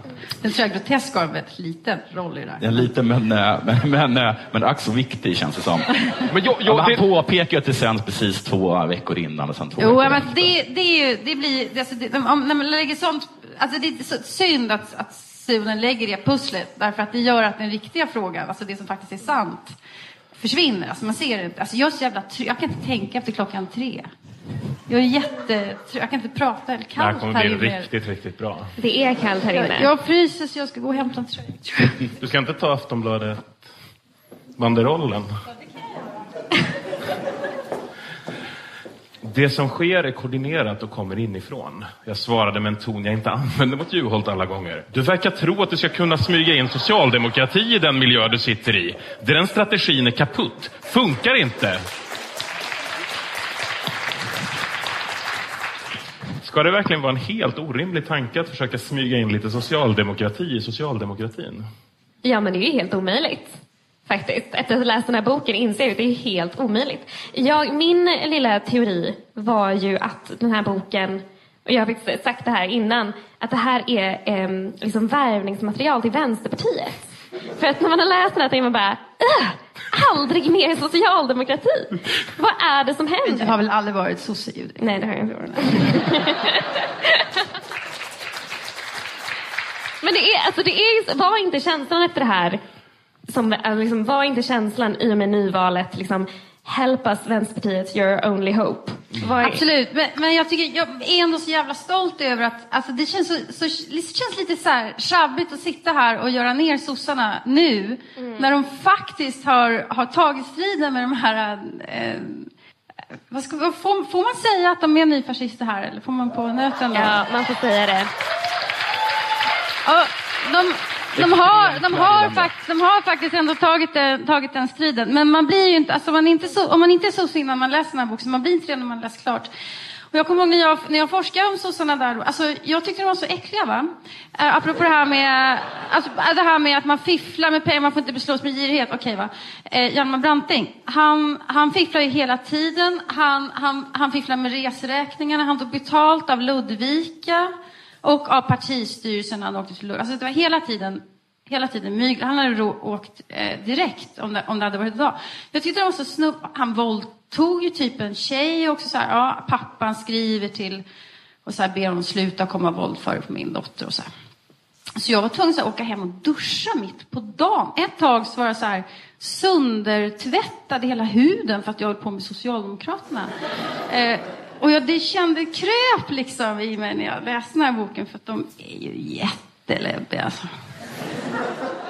Den tror jag grotesk har en väldigt liten roll i det här. En liten men, eh, men, <laughs> men, eh, men ack så viktig känns det som. <laughs> Men jag, Ja, jag, men han det, påpekar att det sänds precis två veckor innan och sen två Jo, veckor men det, det, är ju, det blir, det, alltså, det, om, när man lägger sånt, alltså det är så synd att, att Sunen lägger det pusslet, därför att det gör att den riktiga frågan, alltså det som faktiskt är sant, försvinner. Alltså man ser det inte. Alltså jag är så jävla trö- jag kan inte tänka efter klockan tre. Jag är jätte, jag kan inte prata eller det här kallt kommer här bli inne. riktigt, riktigt bra. Det är kallt här inne. Jag, jag fryser så jag ska gå och hämta en tröja. Du ska inte ta Aftonbladet-banderollen? Det det som sker är koordinerat och kommer inifrån. Jag svarade med en ton jag inte använde mot Juholt alla gånger. Du verkar tro att du ska kunna smyga in socialdemokrati i den miljö du sitter i. Den strategin är kaputt. Funkar inte. Ska det verkligen vara en helt orimlig tanke att försöka smyga in lite socialdemokrati i socialdemokratin? Ja, men det är ju helt omöjligt. Faktiskt. Efter att ha läst den här boken inser jag att det är helt omöjligt. Jag, min lilla teori var ju att den här boken, och jag har faktiskt sagt det här innan, att det här är eh, liksom värvningsmaterial till Vänsterpartiet. För att när man har läst den här tänker man bara, "Ugh, aldrig mer socialdemokrati. Vad är det som Du händer? har väl aldrig varit sosse? Nej, det har jag inte varit. <laughs> Men det är, alltså det är, var inte känslan efter det här, som, liksom, var inte känslan i och med nyvalet, liksom, help us Vänsterpartiet, your only hope. Var, Absolut, men, men jag, tycker, jag är ändå så jävla stolt över att alltså det, känns så, så, det känns lite så här sjabbigt att sitta här och göra ner sossarna nu när de faktiskt har, har tagit striden med de här eh, vad ska, får, får man säga att de är nyfascister här eller får man på nöten? Då? Ja, man får säga det. Ja, de, de, har, de, har fakt, de har faktiskt ändå tagit, den- tagit den striden. Men man blir ju inte, alltså man inte så, om man inte är sosse innan man läser den här boken, så man blir inte det när man läst klart. Och jag kommer ihåg när jag, när jag forskade om sossarna där, alltså jag tyckte de var så äckliga va. Uh, apropå det här med, alltså, det här med att man fifflar med pengar, man får inte beslås med girighet, okej va. Uh, Hjalmar Branting, han, han fifflar ju hela tiden, han, han, han fifflar med resräkningarna, han tog betalt av Ludvika. Och av partistyrelsen han åkte till Lund. Alltså det var hela tiden, hela tiden mygel. Han hade åkt eh, direkt om det, om det hade varit idag. Jag tyckte det var så snubb. Han våldtog ju typ en tjej också så här. Ja, pappan skriver till och så här ber honom sluta komma våldföra på min dotter och så här. Så jag var tvungen att åka hem och duscha mitt på dagen. Ett tag så var jag så här söndertvättad i hela huden för att jag höll på med Socialdemokraterna. Eh, och jag, det kände kröp liksom i mig när jag läste den här boken för att de är ju jätteläbbiga alltså.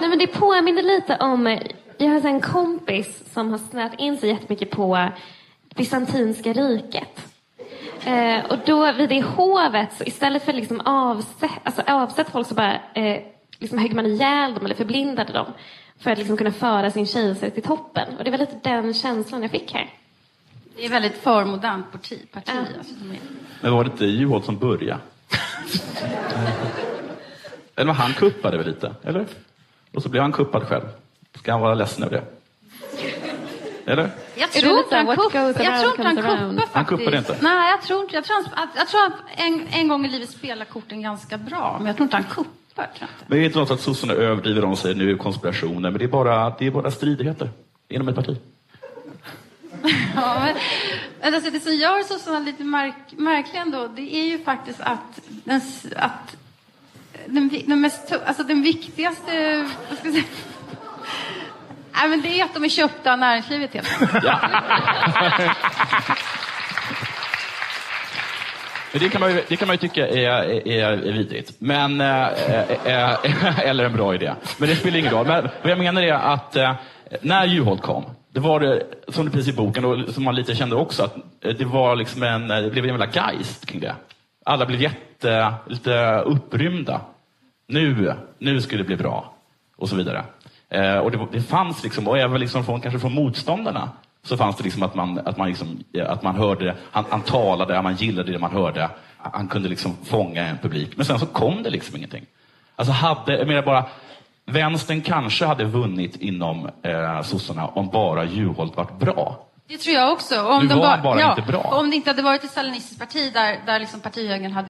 Nej, men det påminner lite om... Eh, jag har en kompis som har snöat in sig jättemycket på bysantinska riket. Eh, och då vid det hovet, så istället för liksom alltså avsätt, alltså avsätta folk så bara eh, liksom högg man ihjäl dem eller förblindade dem för att liksom kunna föra sin kejsare till toppen. Och det var lite den känslan jag fick här. Det är väldigt förmodernt parti. parti Ja. alltså, Men var det inte Juholt som började? eller var han kuppade väl lite? Eller? Och så blev han kuppad själv. Ska han vara ledsen över det? Eller? Jag det tror inte han what kupp- goes jag tror inte han kuppar faktiskt. Han kuppade inte? Nej, jag tror inte. Jag tror, han, att- jag tror att en, en gång i livet spelar korten ganska bra, men jag tror inte han kuppar. Men det är inte något att sossarna överdriver om sig nu konspirationer, men det är bara, det är bara stridigheter inom ett parti. <laughs> Ja, men, men alltså, det som gör sossarna lite märk, märkliga ändå, det är ju faktiskt att den, att den, den, mest, alltså den viktigaste... Vad ska jag säga? <laughs> Nej, men det är att de är köpta av näringslivet helt enkelt. <laughs> Men det kan man ju, det kan man ju tycka är, är, är vidrigt. Men, eh, eh, eller en bra idé. Men det spelar ingen roll. Men vad jag menar är att eh, när Juholt kom, det var det, som det precis i boken, och som man lite kände också, att eh, det var liksom en, eh, det blev en jävla geist kring det. Alla blev jätte, lite upprymda. Nu, nu skulle det bli bra. Och så vidare. Eh, och det, det fanns liksom, och även liksom från, kanske från motståndarna, så fanns det liksom att man, att man, liksom, eh, att man hörde, han, han talade, man gillade det man hörde. Han kunde liksom fånga en publik. Men sen så kom det liksom ingenting. Alltså hade, jag menar bara, vänstern kanske hade vunnit inom eh, sossarna om bara Juholt varit bra. Det tror jag också. Om Nu de var bara, ja, inte bra. Om det inte hade varit ett stalinistiskt parti där, där liksom partihögern hade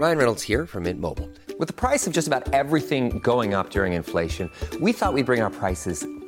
Ryan Reynolds here from Mint Mobile. With the price of just about everything going up during inflation, we thought we'd bring our prices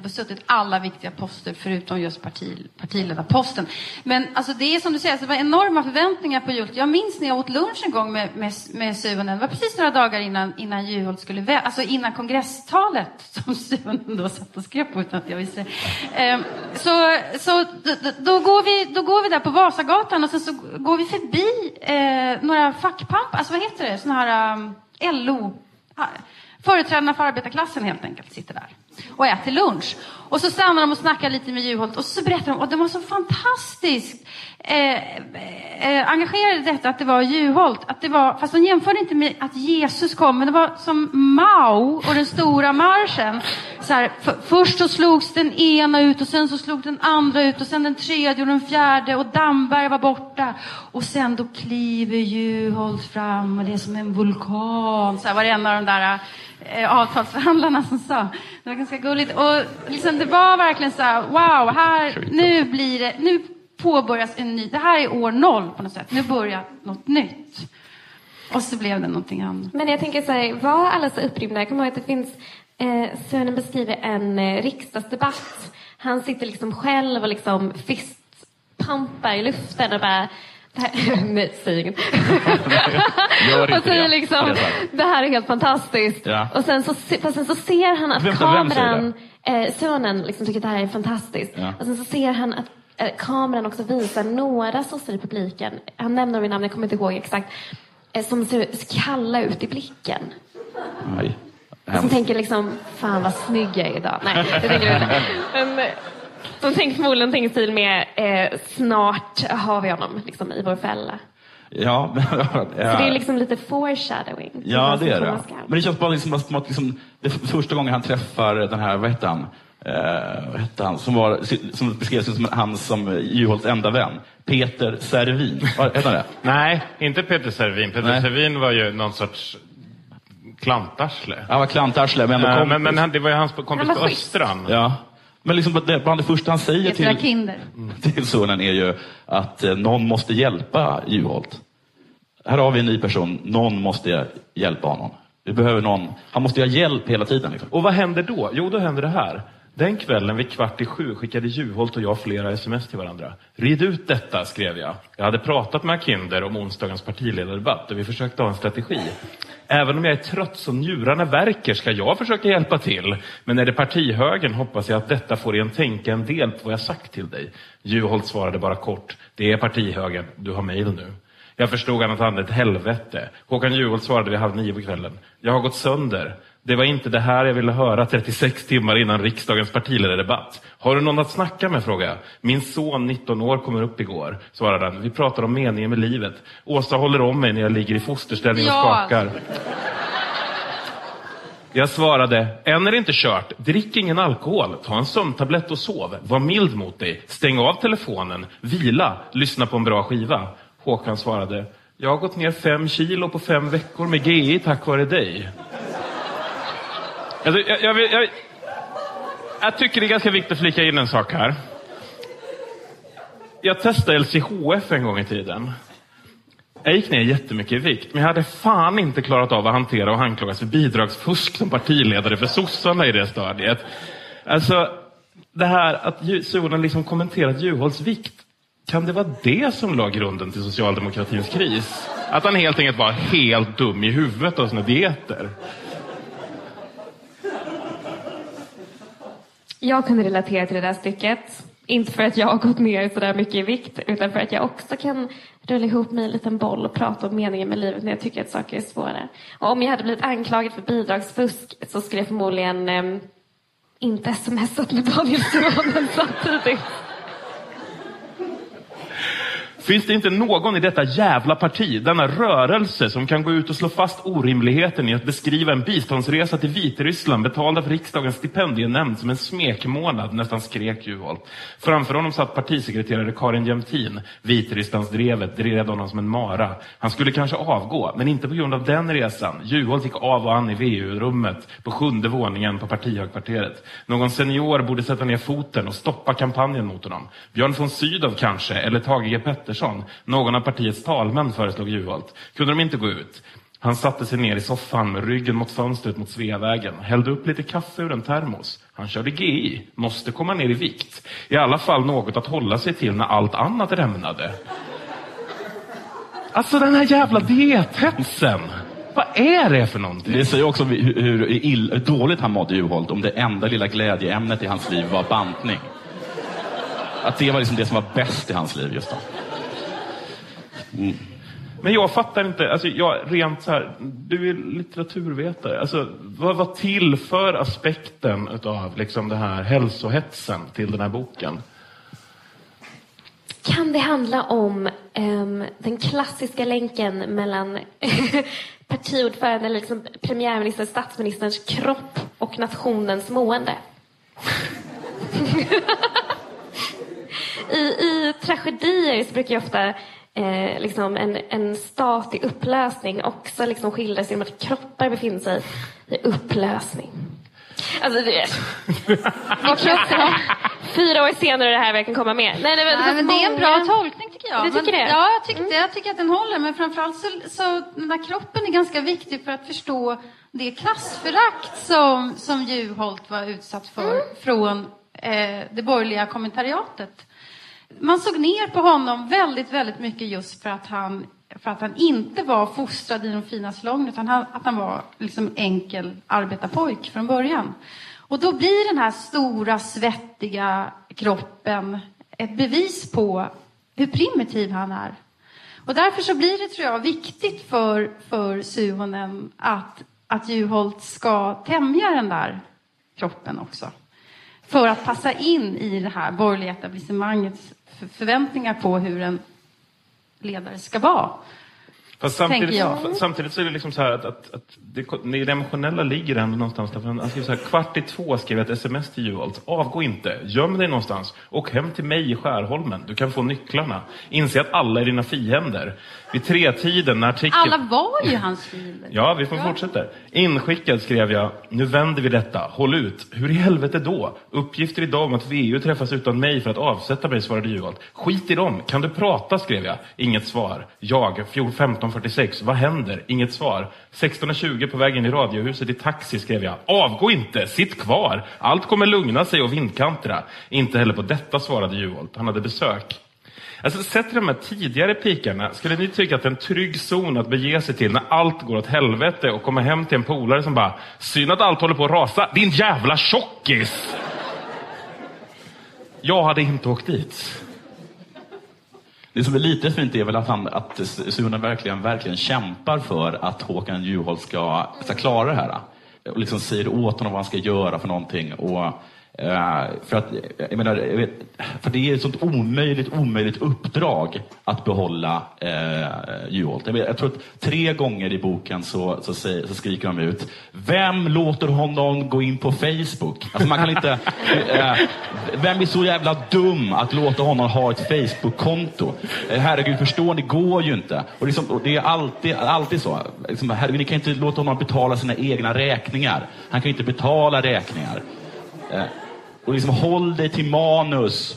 besuttit alla viktiga poster förutom just parti, partiledarposten. Men alltså det är som du säger, alltså, det var enorma förväntningar på Juholt. Jag minns när jag åt lunch en gång med, med, med Suhonen. Det var precis några dagar innan, innan Juholt skulle vä- alltså innan kongresstalet som Suhonen då satt och skrev på utan att jag visste. Ehm, så så då, då- går vi, då går vi där på Vasagatan och sen så går vi förbi eh, några fackpampar, alltså vad heter det, sådana här ehm, um, LO, företrädarna för arbetarklassen helt enkelt sitter där och äter lunch. Och så stannar de och snackar lite med Juholt och så berättar de, och de var så fantastiskt eh, eh, engagerade i detta att det var Juholt. Att det var, fast de jämförde inte med att Jesus kom, men det var som Mao och den stora marschen. Så här, för, först så slogs den ena ut och sen så slog den andra ut och sen den tredje och den fjärde och Damberg var borta. Och sen då kliver Juholt fram och det är som en vulkan. Så här var det en av de där eh, avtalsförhandlarna som sa. Det var ganska gulligt. Och liksom, det var verkligen så här, wow, här, nu blir det, nu påbörjas en ny, det här är år noll på något sätt. Nu börjar något nytt. Och så blev det någonting annat. Men jag tänker så här, var alla så upprymda? Jag kommer ihåg att det finns, eh, Sören beskriver en eh, riksdagsdebatt. Han sitter liksom själv och liksom fistpampar i luften och bara <laughs> nej, säg inget. <laughs> Och säger liksom, det här är helt fantastiskt. Ja. Och sen så, fast sen så ser han att Vem- vem säger kameran, eh, sonen liksom tycker att det här är fantastiskt. Ja. Och sen så ser han att eh, kameran också visar några sossar i publiken, han nämner dem i namn, jag kommer inte ihåg exakt, eh, som ser kalla ut i blicken. Nej. Som tänker liksom, fan vad snygg jag är idag. Nej, det tänker jag inte. <laughs> Men de tänker förmodligen i stil med, eh, snart har vi honom liksom, i vår fälla. Ja, <laughs> men, Så det är liksom lite foreshadowing. Ja, som det är det. Men det känns bara liksom som att liksom, det är första gången han träffar den här, vad hette han? Eh, vad hette han? Som, var, som beskrevs som han som Juholts enda vän. Peter Servin. Vad Hette han det? <laughs> Nej, inte Peter Servin. Peter Nej. Servin var ju någon sorts klantarsle. Han var klantarsle, men ändå Eh, kompis. men, men han, det var ju hans kompis på. Östran. Ja. Men liksom det, bland det första han säger till, Kinder. till sonen är ju att eh, någon måste hjälpa Juholt. Här har vi en ny person, någon måste hjälpa honom. Vi behöver någon, han måste ha hjälp hela tiden. Liksom. Och vad händer då? Jo, då händer det här. Den kvällen vid kvart i sju skickade Juholt och jag flera sms till varandra. Rid ut detta, skrev jag. Jag hade pratat med Kinder om onsdagens partiledardebatt och vi försökte ha en strategi. Även om jag är trött så njurarna verkar ska jag försöka hjälpa till. Men är det partihögern hoppas jag att detta får en tänka en del på vad jag sagt till dig. Juholt svarade bara kort. Det är partihögern, du har mejl nu. Jag förstod att han hade ett helvete. Håkan Juholt svarade vid halv nio på kvällen. Jag har gått sönder. Det var inte det här jag ville höra 36 timmar innan riksdagens partiledardebatt. Har du någon att snacka med, frågade jag. Min son, 19 år, kommer upp igår, svarade han. Vi pratar om meningen med livet. Åsa håller om mig när jag ligger i fosterställning och Ja. skakar. Jag svarade, än är det inte kört. Drick ingen alkohol. Ta en sömntablett och sov. Var mild mot dig. Stäng av telefonen. Vila. Lyssna på en bra skiva. Håkan svarade, jag har gått ner fem kilo på fem veckor med GI tack vare dig. Alltså, jag, jag, vill- jag, jag tycker det är ganska viktigt att flika in en sak här. Jag testade LCHF en gång i tiden. Jag gick ner jättemycket i vikt, men jag hade fan inte klarat av att hantera och anklagas för bidragsfusk som partiledare för sossarna i det stadiet. Alltså, det här att Ju- Suhonen liksom kommenterat Juholts vikt, kan det vara det som la grunden till socialdemokratins kris? Att han helt enkelt var helt dum i huvudet av sina dieter? Jag kunde relatera till det där stycket. Inte för att jag har gått ner så där mycket i vikt, utan för att jag också kan rulla ihop mig i en liten boll och prata om meningen med livet när jag tycker att saker är svåra. Och om jag hade blivit anklagad för bidragsfusk så skulle jag förmodligen eh, inte smsat med Daniel Suhonen samtidigt. Finns det inte någon i detta jävla parti, denna rörelse, som kan gå ut och slå fast orimligheten i att beskriva en biståndsresa till Vitryssland betald av riksdagens stipendienämnd som en smekmånad, nästan skrek Juholt. Framför honom satt partisekreterare Karin Jämtin. Vitrysslandsdrevet drev honom som en mara. Han skulle kanske avgå, men inte på grund av den resan. Juholt gick av och an i VU-rummet på sjunde våningen på partihögkvarteret. Någon senior borde sätta ner foten och stoppa kampanjen mot honom. Björn von Sydow kanske, eller Thage G Petter Pettersson. Någon av partiets talmän föreslog Juholt. Kunde de inte gå ut? Han satte sig ner i soffan med ryggen mot fönstret mot Sveavägen, hällde upp lite kaffe ur en termos. Han körde GI, måste komma ner i vikt. I alla fall något att hålla sig till när allt annat rämnade. Alltså den här jävla diethetsen! Vad är det för någonting? Det säger också hur, hur, ill, hur dåligt han mådde Juholt om det enda lilla glädjeämnet i hans liv var bantning. Att det var liksom det som var bäst i hans liv just då. Mm. Men jag fattar inte, alltså jag, rent så här, du är litteraturvetare. Alltså, vad vad tillför aspekten utav liksom den här hälsohetsen till den här boken? Kan det handla om um, den klassiska länken mellan <laughs> partiordförande, eller liksom premiärminister, statsministerns kropp och nationens mående? <laughs> I, I tragedier så brukar jag ofta eh, liksom en, en stat i upplösning också liksom skildras genom att kroppar befinner sig i upplösning. Alltså, det, kroppen, <laughs> fyra år senare är det här verkligen komma med. Nej, nej, men, Nej, men det är en bra tolkning tycker jag. Du tycker men, det? Ja, jag tycker, jag tycker att den håller. Men framförallt så, så den där kroppen är ganska viktig för att förstå det klassförakt som, som Juholt var utsatt för från eh, det borgerliga kommentariatet. Man såg ner på honom väldigt, väldigt mycket just för att han, för att han inte var fostrad i de fina salongerna utan han, att han var liksom enkel arbetarpojk från början. Och då blir den här stora, svettiga kroppen ett bevis på hur primitiv han är. Och därför så blir det, tror jag, viktigt för, för Suhonen att, att Juholt ska tämja den där kroppen också. För att passa in i det här borgerliga etablissemangets för- förväntningar på hur en ledare ska vara. Fast samtidigt, samtidigt så är det liksom så här att, att, att det, det emotionella ligger ändå någonstans där. Han skrev så här, kvart i två skrev jag ett sms till Juholt. Avgå inte, göm dig någonstans. Och hem till mig i Skärholmen. Du kan få nycklarna. Inse att alla är dina fiender. Vid tretiden när artikeln... Alla var ju hans fiender. Ja, vi får fortsätta. Inskickad skrev jag, nu vänder vi detta, håll ut. Hur i helvete då? Uppgifter idag om att VU träffas utan mig för att avsätta mig, svarade Juholt. Skit i dem, kan du prata, skrev jag. Inget svar. Jag, 15.46, vad händer? Inget svar. 16.20 på vägen i Radiohuset i taxi, skrev jag. Avgå inte, sitt kvar. Allt kommer lugna sig och vindkantra. Inte heller på detta svarade Juholt. Han hade besök. Alltså, sett till de här tidigare pikarna, skulle ni tycka att det är en trygg zon att bege sig till när allt går åt helvete och komma hem till en polare som bara “Synd att allt håller på att rasa, din jävla tjockis!” Jag hade inte åkt dit. Det som är lite fint är väl att, han, att Sune verkligen, verkligen kämpar för att Håkan Juholt ska, ska klara det här. Och liksom säger åt honom vad han ska göra för någonting. Och, Eh, för, att, jag menar, jag vet, för det är ett sånt omöjligt, omöjligt uppdrag att behålla eh, Juholt. Jag, jag tror att tre gånger i boken så, så, säger, så skriker de ut Vem låter honom gå in på Facebook? Alltså man kan inte, <laughs> eh, vem är så jävla dum att låta honom ha ett Facebook-konto? Eh, herregud, förstår ni? Det går ju inte. Och, liksom, och det är alltid, alltid så. Liksom, herregud, ni kan inte låta honom betala sina egna räkningar. Han kan ju inte betala räkningar. Eh, och liksom, håll dig till manus.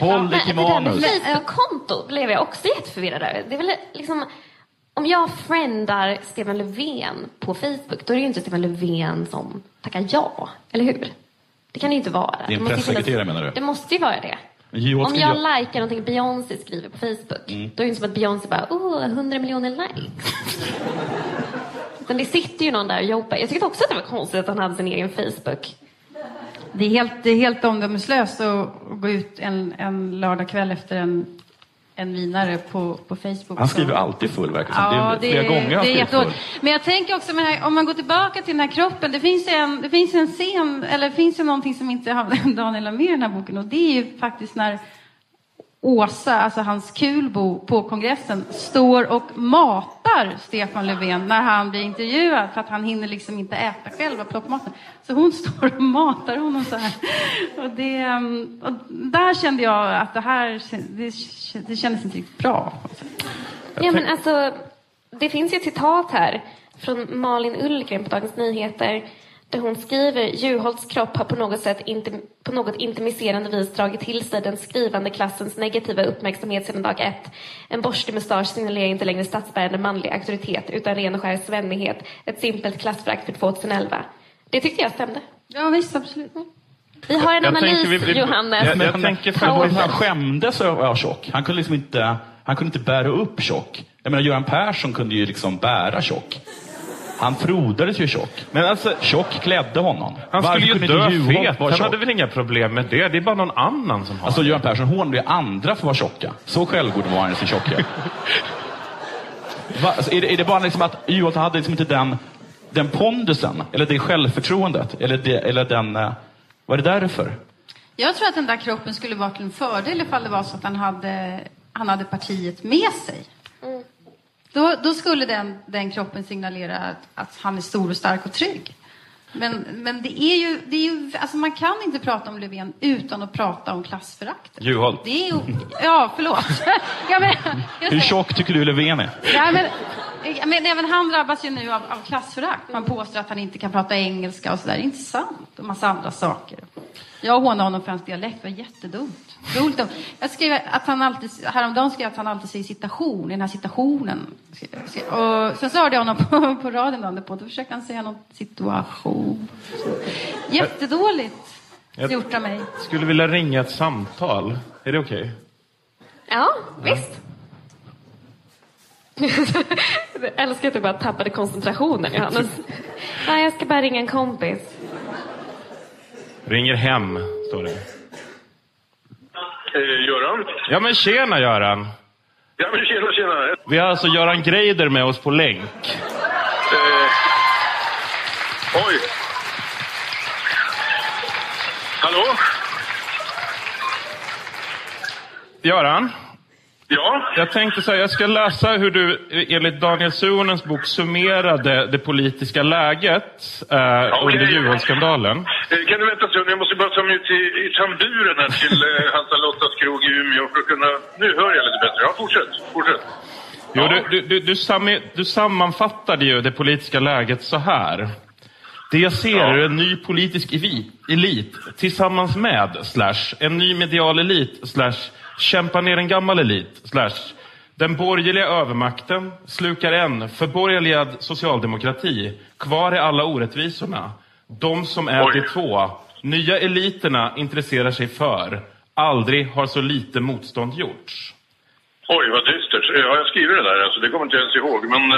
håll dig till Men det där med manus. Facebook-konto blev jag också jätteförvirrad över. Det är väl liksom, om jag friendar Stefan Löfven på Facebook, då är det ju inte Stefan Löfven som tackar ja. Eller hur? Det kan det ju inte vara. Det är en pressekreterare, menar du? Det måste ju vara det. Men Om jag ju- likar någonting Beyoncé skriver på Facebook, Mm. då är det inte som att Beyoncé bara, oh, 100 miljoner likes. <laughs> Utan det sitter ju någon där och jobbar. Jag tyckte också att det var konstigt att han hade sin egen Facebook. Det är helt, det är helt omdömeslöst att gå ut en, en lördagkväll efter en, en vinare på, på Facebook. Han skriver alltid full, verkar det. Ja, det är flera gånger det är full. Men jag tänker också, här, om man går tillbaka till den här kroppen. Det finns en, det finns en scen, eller det finns ju någonting som inte har <laughs> Daniel har med i den här boken. Och det är ju faktiskt när Åsa, alltså hans kulbo på kongressen, står och matar Stefan Löfven när han blir intervjuad för att han hinner liksom inte äta själv och plocka maten. Så hon <laughs> står och matar honom så här. Och, det, ehm, och där kände jag att det här det, det kändes inte riktigt bra. Ja, men alltså, det finns ju ett citat här från Malin Ullgren på Dagens Nyheter hon skriver Juholts kropp har på något sätt inte, på något intimiserande vis dragit till sig den skrivande klassens negativa uppmärksamhet sedan dag ett. En borstig mustasch signalerar inte längre statsbärande manlig auktoritet utan ren och skär svennighet. Ett simpelt klassförakt för 2011. Det tyckte jag stämde. Ja, visst, absolut. Vi har en Jag tänker analys, vi- vi- Johannes. jag- jag Men tänker han, för- han skämdes över tjock. Han kunde liksom inte, han kunde inte bära upp tjock. Jag menar, Göran Persson kunde ju liksom bära tjock. Han frodades ju tjock. Men alltså, Tjock klädde honom. han Varför skulle ju dö fet. Han tjock? hade väl inga problem med det. Det är bara någon annan som har Alltså. Göran Persson hånade ju andra för att vara tjocka. Så självgod var han i sin tjockhet. <laughs> Va, alltså, är, det, är det bara liksom att Juholt hade liksom inte den, den pondusen, eller det självförtroendet, eller, det, eller den... eh, Var det därför? Jag tror att den där kroppen skulle vara till en fördel ifall det var så att han hade, han hade partiet med sig. Då, då skulle den, den kroppen signalera att, att han är stor och stark och trygg. Men, men det är ju, det är ju, alltså man kan inte prata om Löfven utan att prata om klassföraktet. Juholt. Det är ju, ja, förlåt. <laughs> ja, men, Hur tjock tycker du Löfven är? Ja, men, men även han drabbas ju nu av, av klassförakt. Man påstår att han inte kan prata engelska och sådär. Det är inte sant. Och massa andra saker. Jag hånade honom för hans dialekt. Det var jättedumt. Roligt. dumt. Jag skrev att han alltid, häromdagen skrev jag att han alltid säger citation, i den här situationen. Och sen så hörde jag honom på, på radion dagen därpå. Då försökte han säga någon situation. Jättedåligt Jag- gjort av mig. Skulle vilja ringa ett samtal. Är det okej? Ja, visst. <laughs> Jag älskar att du bara tappade koncentrationen, Johannes. <laughs> Ja, jag ska bara ringa en kompis. Ringer hem, står det. Eh, Göran? Ja men tjena Göran! Ja, men tjena, tjena. Vi har alltså Göran Greider med oss på länk. Eh, oj. Hallå? Göran? Ja? Jag tänkte så här, jag ska läsa hur du enligt Daniel Suhonens bok summerade det politiska läget eh, under Juholtskandalen. Eh, kan du vänta stund? Jag måste bara ta mig ut i, i tamburen här till eh, <laughs> Hansa Lottas krog i Umeå för att kunna... Nu hör jag lite bättre. Ja, fortsätt. Fortsätt. Jo, du, du, du, du, sam, du sammanfattade ju det politiska läget så här. Det jag ser är en ny politisk elit tillsammans med, slash, en ny medial elit, slash, kämpa ner en gammal elit, slash, den borgerliga övermakten slukar en förborgerligad socialdemokrati. Kvar är alla orättvisorna. De som är de två. Nya eliterna intresserar sig för. Aldrig har så lite motstånd gjorts. Oj, vad dystert. Ja, jag skriver det där. Alltså, det kommer inte jag ens ihåg. Men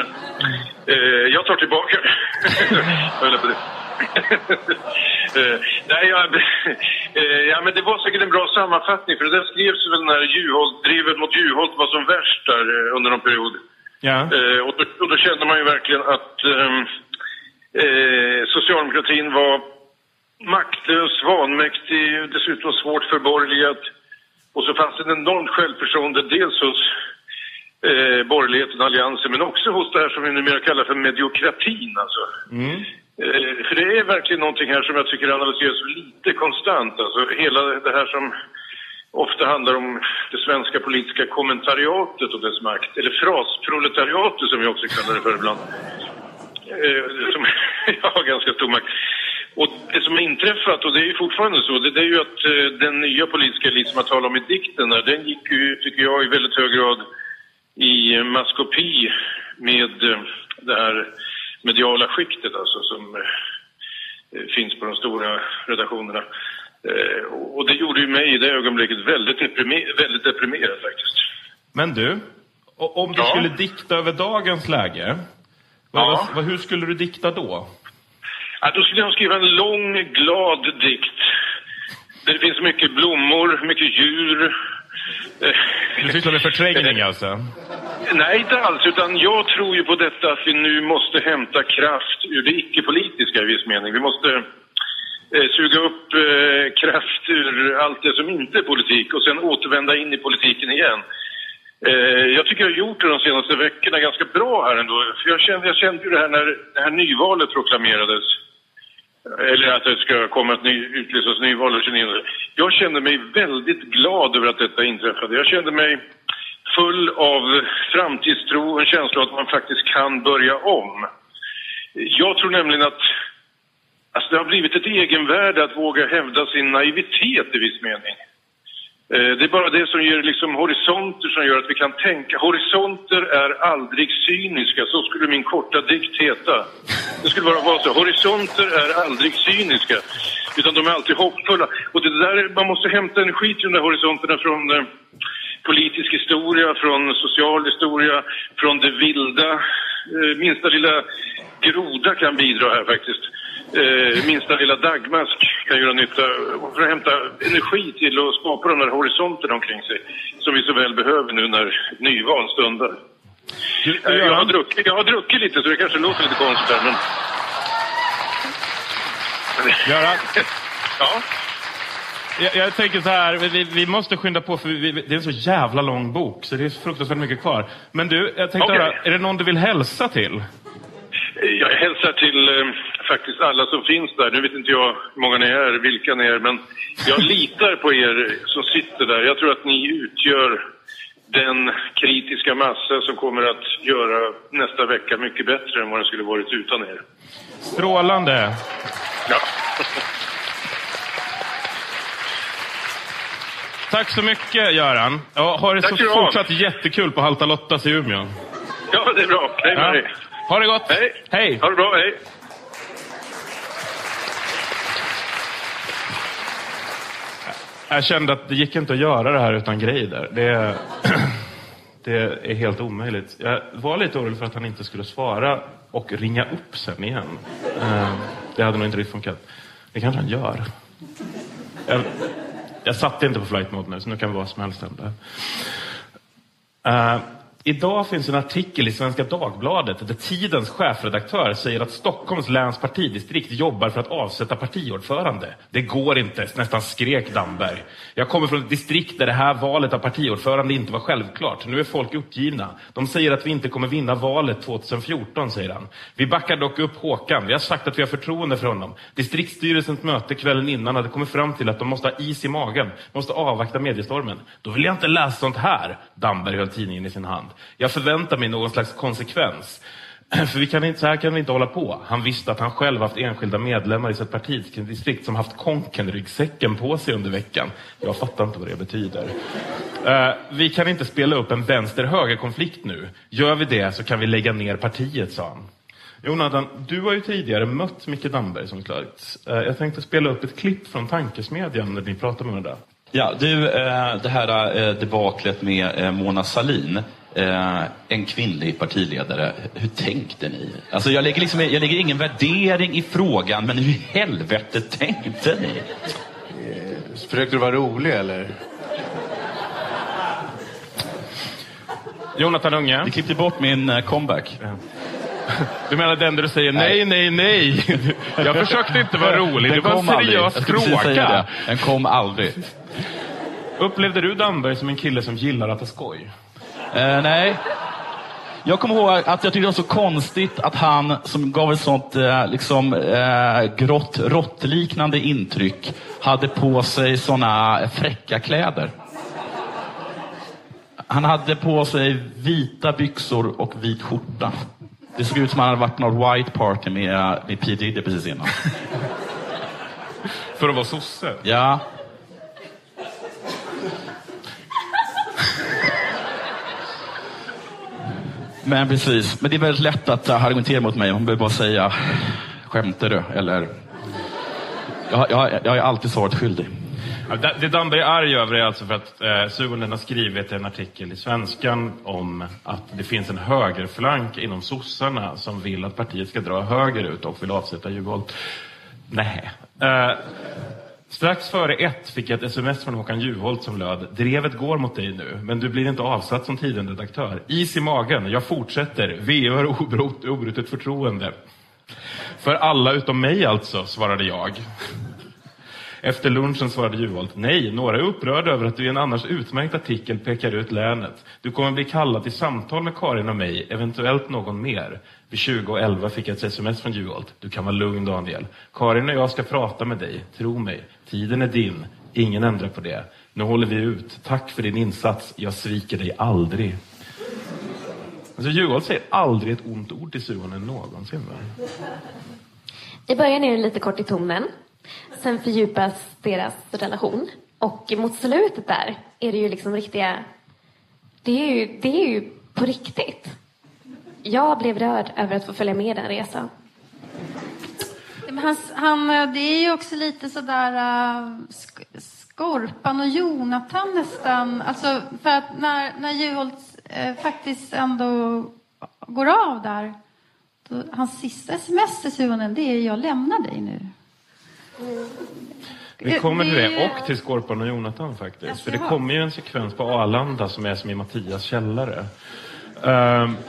eh, jag tar tillbaka <laughs> det. Jag <laughs> nej, ja, eh, ja, men det var säkert en bra sammanfattning för det där skrevs väl när Juholt, drivet mot Juholt var som värst där eh, under någon period. Ja. Eh, och, då, och då kände man ju verkligen att ehm, eh, socialdemokratin var maktlös, vanmäktig, dessutom svårt förborgerligad. Och så fanns det en enormt självförtroende dels hos eh, borgerligheten, alliansen, men också hos det här som vi numera kallar för mediokratin. Alltså. Eh, Eh, för det är verkligen någonting här som jag tycker analyseras lite konstant. Alltså hela det här som ofta handlar om det svenska politiska kommentariatet och dess makt. Eller frasproletariatet som vi också kallar det för ibland. Eh, som <laughs> som har ganska stor makt. Och det som har inträffat, och det är ju fortfarande så, det, är ju att eh, den nya politiska elit som jag talade om i dikten här den gick ju, tycker jag, i väldigt hög grad i maskopi med det här mediala skiktet alltså som eh, finns på de stora redaktionerna. Eh, och det gjorde ju mig i det ögonblicket väldigt, deprimer väldigt deprimerad faktiskt. Men du, om du Ja. skulle dikta över dagens läge, Ja. vad, hur skulle du dikta då? Ja, då skulle jag skriva en lång, glad dikt. Där det finns mycket blommor, mycket djur. Du sysslar med förträngning <laughs> alltså? Nej, inte alls. Utan jag tror ju på detta att vi nu måste hämta kraft ur det icke-politiska i viss mening. Vi måste eh, suga upp eh, kraft ur allt det som inte är politik och sen återvända in i politiken igen. Eh, jag tycker jag har gjort det de senaste veckorna ganska bra här ändå. För jag kände, jag kände ju det här när det här nyvalet proklamerades. Eller att det ska komma ett ny, utlysas nyval den 29. Jag kände mig väldigt glad över att detta inträffade. Jag kände mig full av framtidstro och en känsla av att man faktiskt kan börja om. Jag tror nämligen att alltså det har blivit ett egenvärde att våga hävda sin naivitet i viss mening. Eh, det är bara det som ger liksom horisonter som gör att vi kan tänka. Horisonter är aldrig cyniska, så skulle min korta dikt heta. Det skulle bara vara så. Horisonter är aldrig cyniska, utan de är alltid hoppfulla. Och det där, man måste hämta energi till de där horisonterna från eh, politisk historia, från social historia, från det vilda. Eh, minsta lilla groda kan bidra här faktiskt. Eh, minsta lilla dagmask kan göra nytta för att hämta energi till att skapa de där horisonterna omkring sig som vi så väl behöver nu när nyval stundar. Eh, jag, har druckit, jag har druckit lite så det kanske låter lite konstigt här men... Göran? <laughs> ja? Jag, jag tänker så här, vi, vi måste skynda på för vi, vi, det är en så jävla lång bok så det är fruktansvärt mycket kvar. Men du, jag tänkte Okej. höra, är det någon du vill hälsa till? Jag hälsar till eh, faktiskt alla som finns där. Nu vet inte jag hur många ni är, vilka ni är, men jag litar på er som sitter där. Jag tror att ni utgör den kritiska massa som kommer att göra nästa vecka mycket bättre än vad den skulle varit utan er. Strålande. Ja. <laughs> Tack så mycket Göran. Ja, ha det Tack så fortsatt jättekul på Halta Lottas i Umeå. ja, det är bra. Hej med Ja. dig. Ha det gott. Hej. Hej. Ha det bra, hej. Jag kände att det gick inte att göra det här utan Greider. Det, <clears throat> det är helt omöjligt. Jag var lite orolig för att han inte skulle svara och ringa upp sen igen. Eh, Det hade nog inte riktigt funkat. Det kanske han gör. Jag, jag satte inte på flight mode nu, så nu kan det vara vad som helst hända. Idag finns en artikel i Svenska Dagbladet där Tidens chefredaktör säger att Stockholms läns partidistrikt jobbar för att avsätta partiordförande. Det går inte, nästan skrek Damberg. Jag kommer från ett distrikt där det här valet av partiordförande inte var självklart. Nu är folk uppgivna. De säger att vi inte kommer vinna valet 2014, säger han. Vi backar dock upp Håkan. Vi har sagt att vi har förtroende för honom. Distriktsstyrelsens möte kvällen innan hade kommit fram till att de måste ha is i magen, måste avvakta mediestormen. Då vill jag inte läsa sånt här. Damberg höll tidningen i sin hand. Jag förväntar mig någon slags konsekvens. <clears throat> För vi kan inte, så här kan vi inte hålla på. Han visste att han själv haft enskilda medlemmar i sitt partidistrikt som haft konken-ryggsäcken på sig under veckan. Jag fattar inte vad det betyder. Uh, vi kan inte spela upp en vänster-höger-konflikt nu. Gör vi det så kan vi lägga ner partiet, sa han. Jonathan, du har ju tidigare mött Micke Damberg som klart. Uh, eh, jag tänkte spela upp ett klipp från Tankesmedjan när ni pratade med varandra. Ja, du, eh, det här eh, debaklet med Mona Salin eh, en kvinnlig partiledare. Hur tänkte ni? Alltså jag, lägger liksom, jag lägger ingen värdering i frågan, men hur i helvete tänkte ni? Försökte du vara rolig eller? Jonathan Unge. Vi klippte bort min eh, comeback. Du menar den där du säger nej, nej, nej? <laughs> Jag försökte inte vara rolig. Den Det var en seriös fråga. Den kom aldrig. Upplevde du Damberg som en kille som gillar att ha skoj? Eh, nej. Jag kommer ihåg att jag tyckte det var så konstigt att han, som gav ett sånt eh, liksom, eh, grått, råttliknande intryck, hade på sig såna fräcka kläder. Han hade på sig vita byxor och vit skjorta. Det såg ut som att han hade varit på något white party med, med P Diddy precis innan. För att vara sosse? Ja. Men precis, men det är väldigt lätt att äh, argumentera mot mig. Man behöver bara säga, skämtar du? Eller, jag, jag, jag är alltid svaret skyldig. Ja, det- Det Damberg är arg över är alltså för att eh, Suhonen har skrivit en artikel i Svenskan om att det finns en högerflank inom sossarna som vill att partiet ska dra högerut och vill avsätta Juholt. Nej. Eh, äh, strax före ett fick jag ett sms från Håkan Juholt som löd Drevet går mot dig nu, men du blir inte avsatt som tiden redaktör. Is i magen, jag fortsätter. VU har obrutet förtroende. För alla utom mig alltså, svarade jag. Efter lunchen svarade Juholt, nej, några är upprörda över att du i en annars utmärkt artikel pekar ut länet. Du kommer bli kallad till samtal med Karin och mig, eventuellt någon mer. Vid 20.11 fick jag ett sms från Juholt. Du kan vara lugn Daniel. Karin och jag ska prata med dig, tro mig. Tiden är din, ingen ändrar på det. Nu håller vi ut. Tack för din insats, jag sviker dig aldrig. Alltså Juholt säger aldrig ett ont ord till Suhonen någonsin. Va? I början är det lite kort i tonen. Sen fördjupas deras relation. Och mot slutet där är det ju liksom riktiga... Det är ju, det är ju på riktigt. Jag blev rörd över att få följa med den resan. Han, han, det är ju också lite sådär uh, sk- Skorpan och Jonathan nästan. Alltså, för att när, när Juholt uh, äh, faktiskt ändå går av där. Då, hans sista sms till Suhonen, det är jag lämnar dig nu. Vi kommer till det, och till Skorpan och Jonathan faktiskt. För det kommer ju en sekvens på Arlanda som är som i Mattias källare. Ehm. <laughs>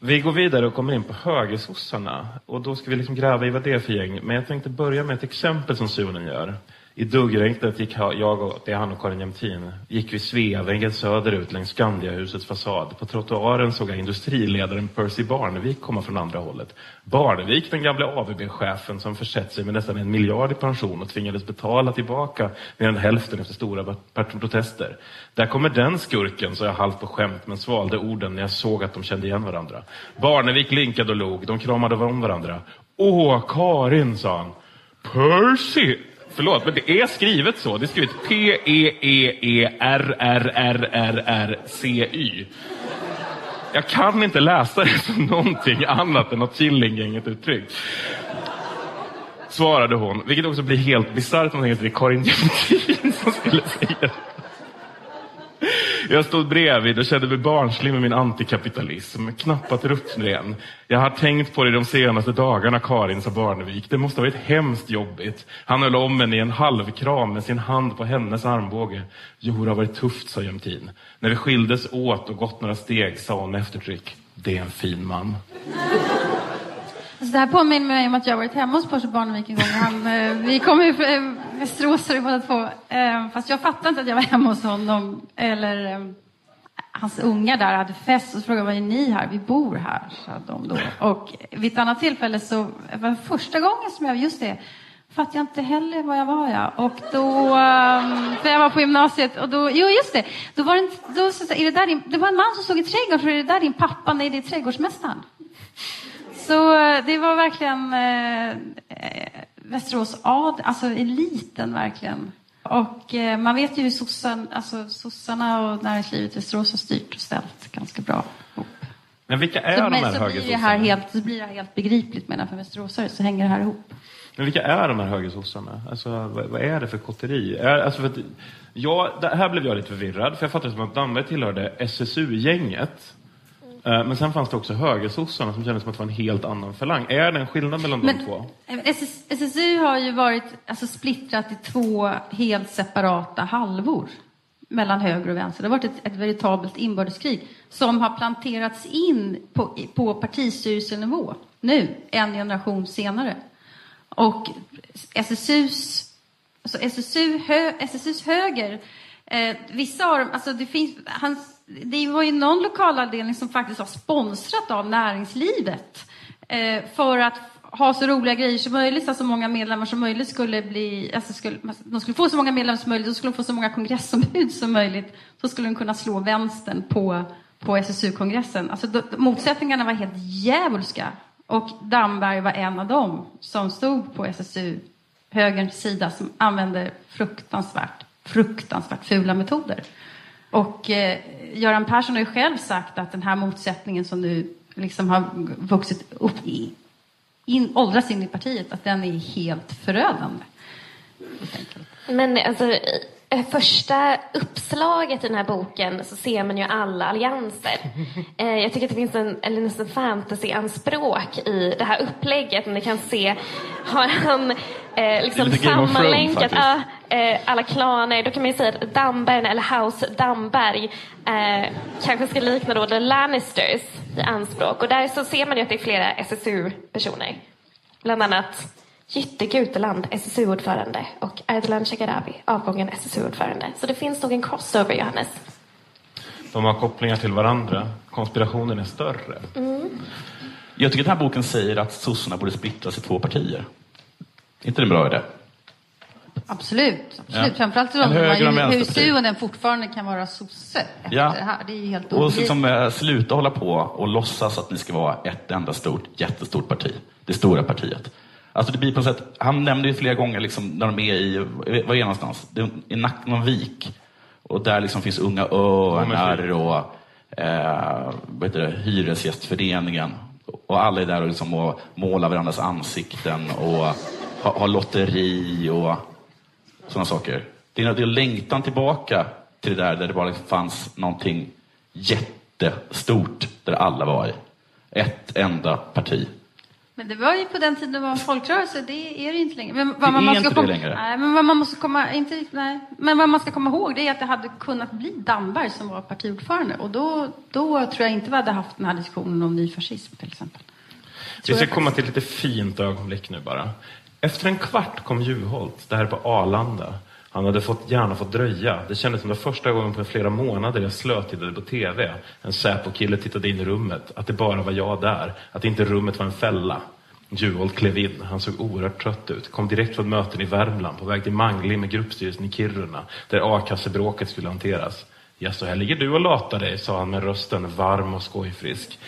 vi går vidare och kommer in på högersossarna. Och då ska vi liksom gräva i vad det är för gäng. Men jag tänkte börja med ett exempel som Sunen gör. I duggregnet gick jag och, det är han och Karin Jämtin, gick vi Sveavägen söderut längs Skandiahusets fasad. På trottoaren såg jag industriledaren Percy Barnevik komma från andra hållet. Barnevik, den gamla ABB-chefen som försett sig med nästan en miljard i pension och tvingades betala tillbaka mer än hälften efter stora protester. Där kommer den skurken, sa jag halvt på skämt men svalde orden när jag såg att de kände igen varandra. Barnevik linkade och log, de kramade om varandra. Åh, Karin, sa han. Percy! Förlåt, men det är skrivet så. Det är skrivet P-E-E-E-R-R-R-R-R-C-Y. Jag kan inte läsa det som någonting annat än något Killinggänget uttryck. Svarade hon, vilket också blir helt bisarrt om man tänker att det är Karin Jämtin som skulle säga det. Jag stod bredvid och kände mig barnslig med min antikapitalism. Knappat ruttren. Jag har tänkt på det de senaste dagarna, Karin, sa Barnevik. Det måste ha varit hemskt jobbigt. Han höll om henne i en halvkram med sin hand på hennes armbåge. Jo, det har varit tufft, sa Jämtin. När vi skildes åt och gått några steg sa hon med eftertryck. Det är en fin man. Alltså det här påminner mig om att jag varit hemma hos Percy Barnevik en gång. Han, eh, vi kom ju från eh, Västeråsare båda två. Eh, fast jag fattade inte att jag var hemma hos honom. Eller eh, hans unga där hade fest och så frågade jag, vad är ni här? Vi bor här, sa de då. Och vid ett annat tillfälle så, det första gången som jag, just det, fattade jag inte heller var jag var ja. Och då, ehm, för jag var på gymnasiet och då, jo just det, då var det, en- då, så, är det, där din, det var en man som stod i trädgården, är det där din pappa? Nej, det är trädgårdsmästaren. Så eh, det var verkligen eh, Västerås ad, alltså eliten verkligen. Och eh, man vet ju hur sossan, alltså, sossarna och näringslivet i Västerås har styrt och ställt ganska bra. Men vilka är Så, de här högersossarna? så blir det här helt begripligt menar jag för västeråsare, så hänger det här ihop. Men vilka är de här högersossarna? Alltså, vad, vad är det för kotteri? Är, alltså för att, ja, det, här blev jag lite förvirrad, för jag fattade som att Damberg tillhörde SSU-gänget. Eh, Men sen fanns det också högersossarna som kändes som att det var en helt annan falang. Är det en skillnad mellan de Men- två? SS, SSU har ju varit alltså, splittrat i två helt separata halvor mellan höger och vänster. Det har varit ett, ett veritabelt inbördeskrig som har planterats in på, på partistyrelsenivå nu, en generation senare. Och SSUs, alltså SSU, hö, SSUs höger, eh, vissa av dem, alltså det finns, hans, det var ju någon lokalavdelning som faktiskt har sponsrat av näringslivet eh, för att ha så roliga grejer som möjligt, så att så många medlemmar som möjligt skulle bli, alltså skulle, alltså, de skulle få så många medlemmar som möjligt, de skulle få så många kongressombud som möjligt, så skulle de kunna slå vänstern på, på SSU-kongressen. Alltså, då, motsättningarna var helt djävulska. Och Damberg var en av dem som stod på SSU, högerns sida, som använde fruktansvärt, fruktansvärt fula metoder. Och eh, Göran Persson har ju själv sagt att den här motsättningen som nu liksom har vuxit upp i, in, åldras in i partiet, att den är helt förödande. Men alltså, första uppslaget i den här boken så ser man ju alla allianser. <laughs> Eh, jag tycker att det finns en, eller nästan fantasy-anspråk i det här upplägget. Ni kan se, har han eh, liksom Thrones, sammanlänkat ja, eh, alla klaner. Då kan man ju säga att Damberg, eller House Damberg, eh, kanske ska likna då The Lannisters i anspråk. Och där så ser man ju att det är flera SSU-personer. Bland annat Jytte Guteland, SSU-ordförande och Ardalan Shekarabi, avgången SSU-ordförande. Så det finns nog en crossover, Johannes. De har kopplingar till varandra. Konspirationen är större. Jag tycker att den här boken säger att sossarna borde splittras i två partier. Är inte det en bra idé? Absolut, absolut. Ja. Framförallt en hur vänsterparti. Suonen fortfarande kan vara sosse efter Ja. det här. Det är ju helt Och liksom, eh, sluta hålla på och låtsas att ni ska vara ett enda stort, jättestort parti. Det stora partiet. Alltså det blir på sätt, han nämnde ju flera gånger liksom, när de är i, var är någonstans? Det är I Nack, någon vik. Och där liksom finns Unga Örnar och eh, vad heter det, Hyresgästföreningen. Och alla är där och, liksom och målar varandras ansikten och har, har lotteri och sådana saker. Det är, det är längtan tillbaka till det där där det bara fanns någonting jättestort där alla var i. Ett enda parti. Men det var ju på den tiden det var en folkrörelse, det är det inte längre. Men Det vad man är ska inte det komma, längre. Nej, men vad man måste komma, inte, nej. Men vad man ska komma ihåg det är att det hade kunnat bli Damberg som var partiordförande. Och då, då tror jag inte vi hade haft den här diskussionen om ny fascism till exempel. Vi ska komma till ett lite fint ögonblick nu bara. Efter en kvart kom Juholt, det här på Arlanda. Han hade fått, gärna fått dröja. Det kändes som det första gången på flera månader jag slötittade på TV. En Säpo-kille tittade in i rummet. Att det bara var jag där. Att inte rummet var en fälla. Juholt klev in. Han såg oerhört trött ut. Kom direkt från möten i Värmland på väg till mangling med gruppstyrelsen i Kiruna. Där a-kassebråket skulle hanteras. Ja, så här ligger du och latar dig, sa han med rösten varm och skojfrisk.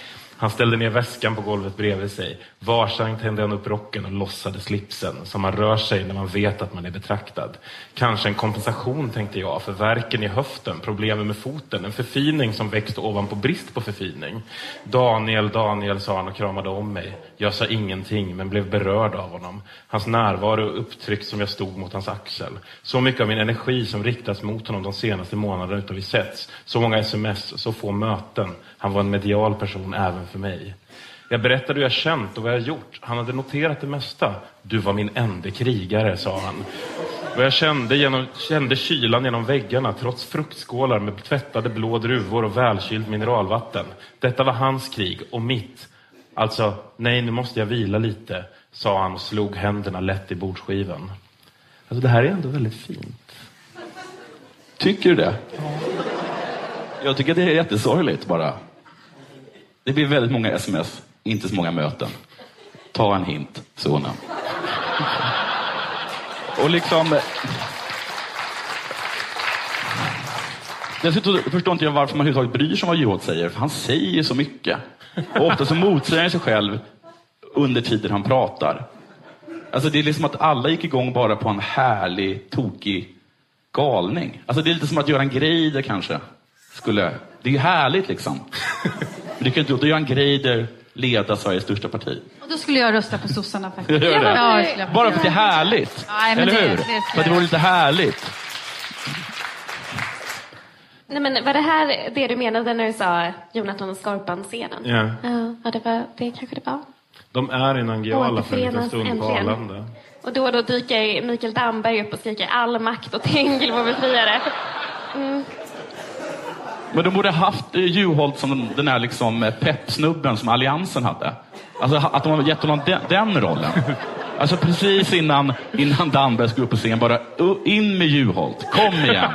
Han ställde ner väskan på golvet bredvid sig. Varsamt tände han upp rocken och lossade slipsen, som man rör sig när man vet att man är betraktad. Kanske en kompensation, tänkte jag, för verken i höften, problemen med foten, en förfining som växt ovanpå brist på förfining. Daniel, Daniel, sa han och kramade om mig. Jag sa ingenting, men blev berörd av honom. Hans närvaro upptryckt som jag stod mot hans axel. Så mycket av min energi som riktats mot honom de senaste månaderna utan vi setts. Så många sms, så få möten. Han var en medial person även för mig. Jag berättade hur jag känt och vad jag gjort. Han hade noterat det mesta. Du var min enda krigare, sa han. Och jag kände, genom, kände kylan genom väggarna trots fruktskålar med tvättade blå druvor och välkylt mineralvatten. Detta var hans krig och mitt. Alltså, nej, nu måste jag vila lite, sa han och slog händerna lätt i bordsskivan. Alltså, det här är ändå väldigt fint. Tycker du det? Jag tycker att det är jättesorgligt bara. Det blir väldigt många sms, inte så många möten. Ta en hint, sonen. Och liksom... Dessutom förstår inte jag varför man överhuvudtaget bryr sig om vad Juholt säger, för han säger ju så mycket. Och ofta så motsäger han sig själv under tiden han pratar. Alltså det är liksom att alla gick igång bara på en härlig, tokig galning. Alltså det är lite som att Göran Greider kanske skulle... Det är ju härligt liksom. Du kan inte låta Göran Greider leda Sveriges största parti. Och då skulle jag rösta på sossarna faktiskt. Gör det? Ja, jag skulle- Bara för att det är härligt. Nej, men Eller det- hur? det ska för att det vore lite härligt. Nej, men var det här det du menade när du sa Jonathan och Skorpan-scenen? Ja. Ja, ja, det, var, det kanske det var. De är i Nangijala för en liten stund på äntligen. Arlanda. Och då och då dyker Mikael Damberg upp och skriker all makt och Tengil vår befriare. Mm. Men de borde haft eh, Juholt som den- här liksom eh, peppsnubben som Alliansen hade. Alltså att de har gett honom den, den rollen. Alltså precis innan, innan Damberg ska upp på scen, bara in med Juholt. Kom igen.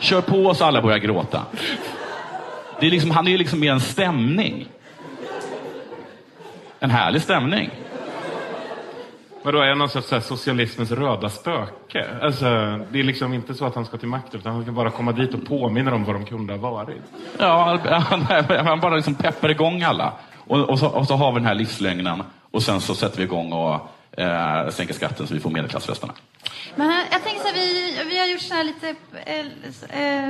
Kör på så alla börjar gråta. Det är liksom, han är ju liksom mer en stämning. En härlig stämning. Vadå, är han någon sorts så här socialismens röda spöke? Alltså, det är liksom inte så att han ska till makten, utan han ska bara komma dit och påminna dem vad de kunde ha varit. Ja, han, han bara liksom peppar igång alla. Och, och, så, och så har vi den här livslögnen och sen så sätter vi igång och eh, sänker skatten så vi får medelklassrösterna. Men här, jag tänker så här, vi, vi har gjort så här lite... eh, eh,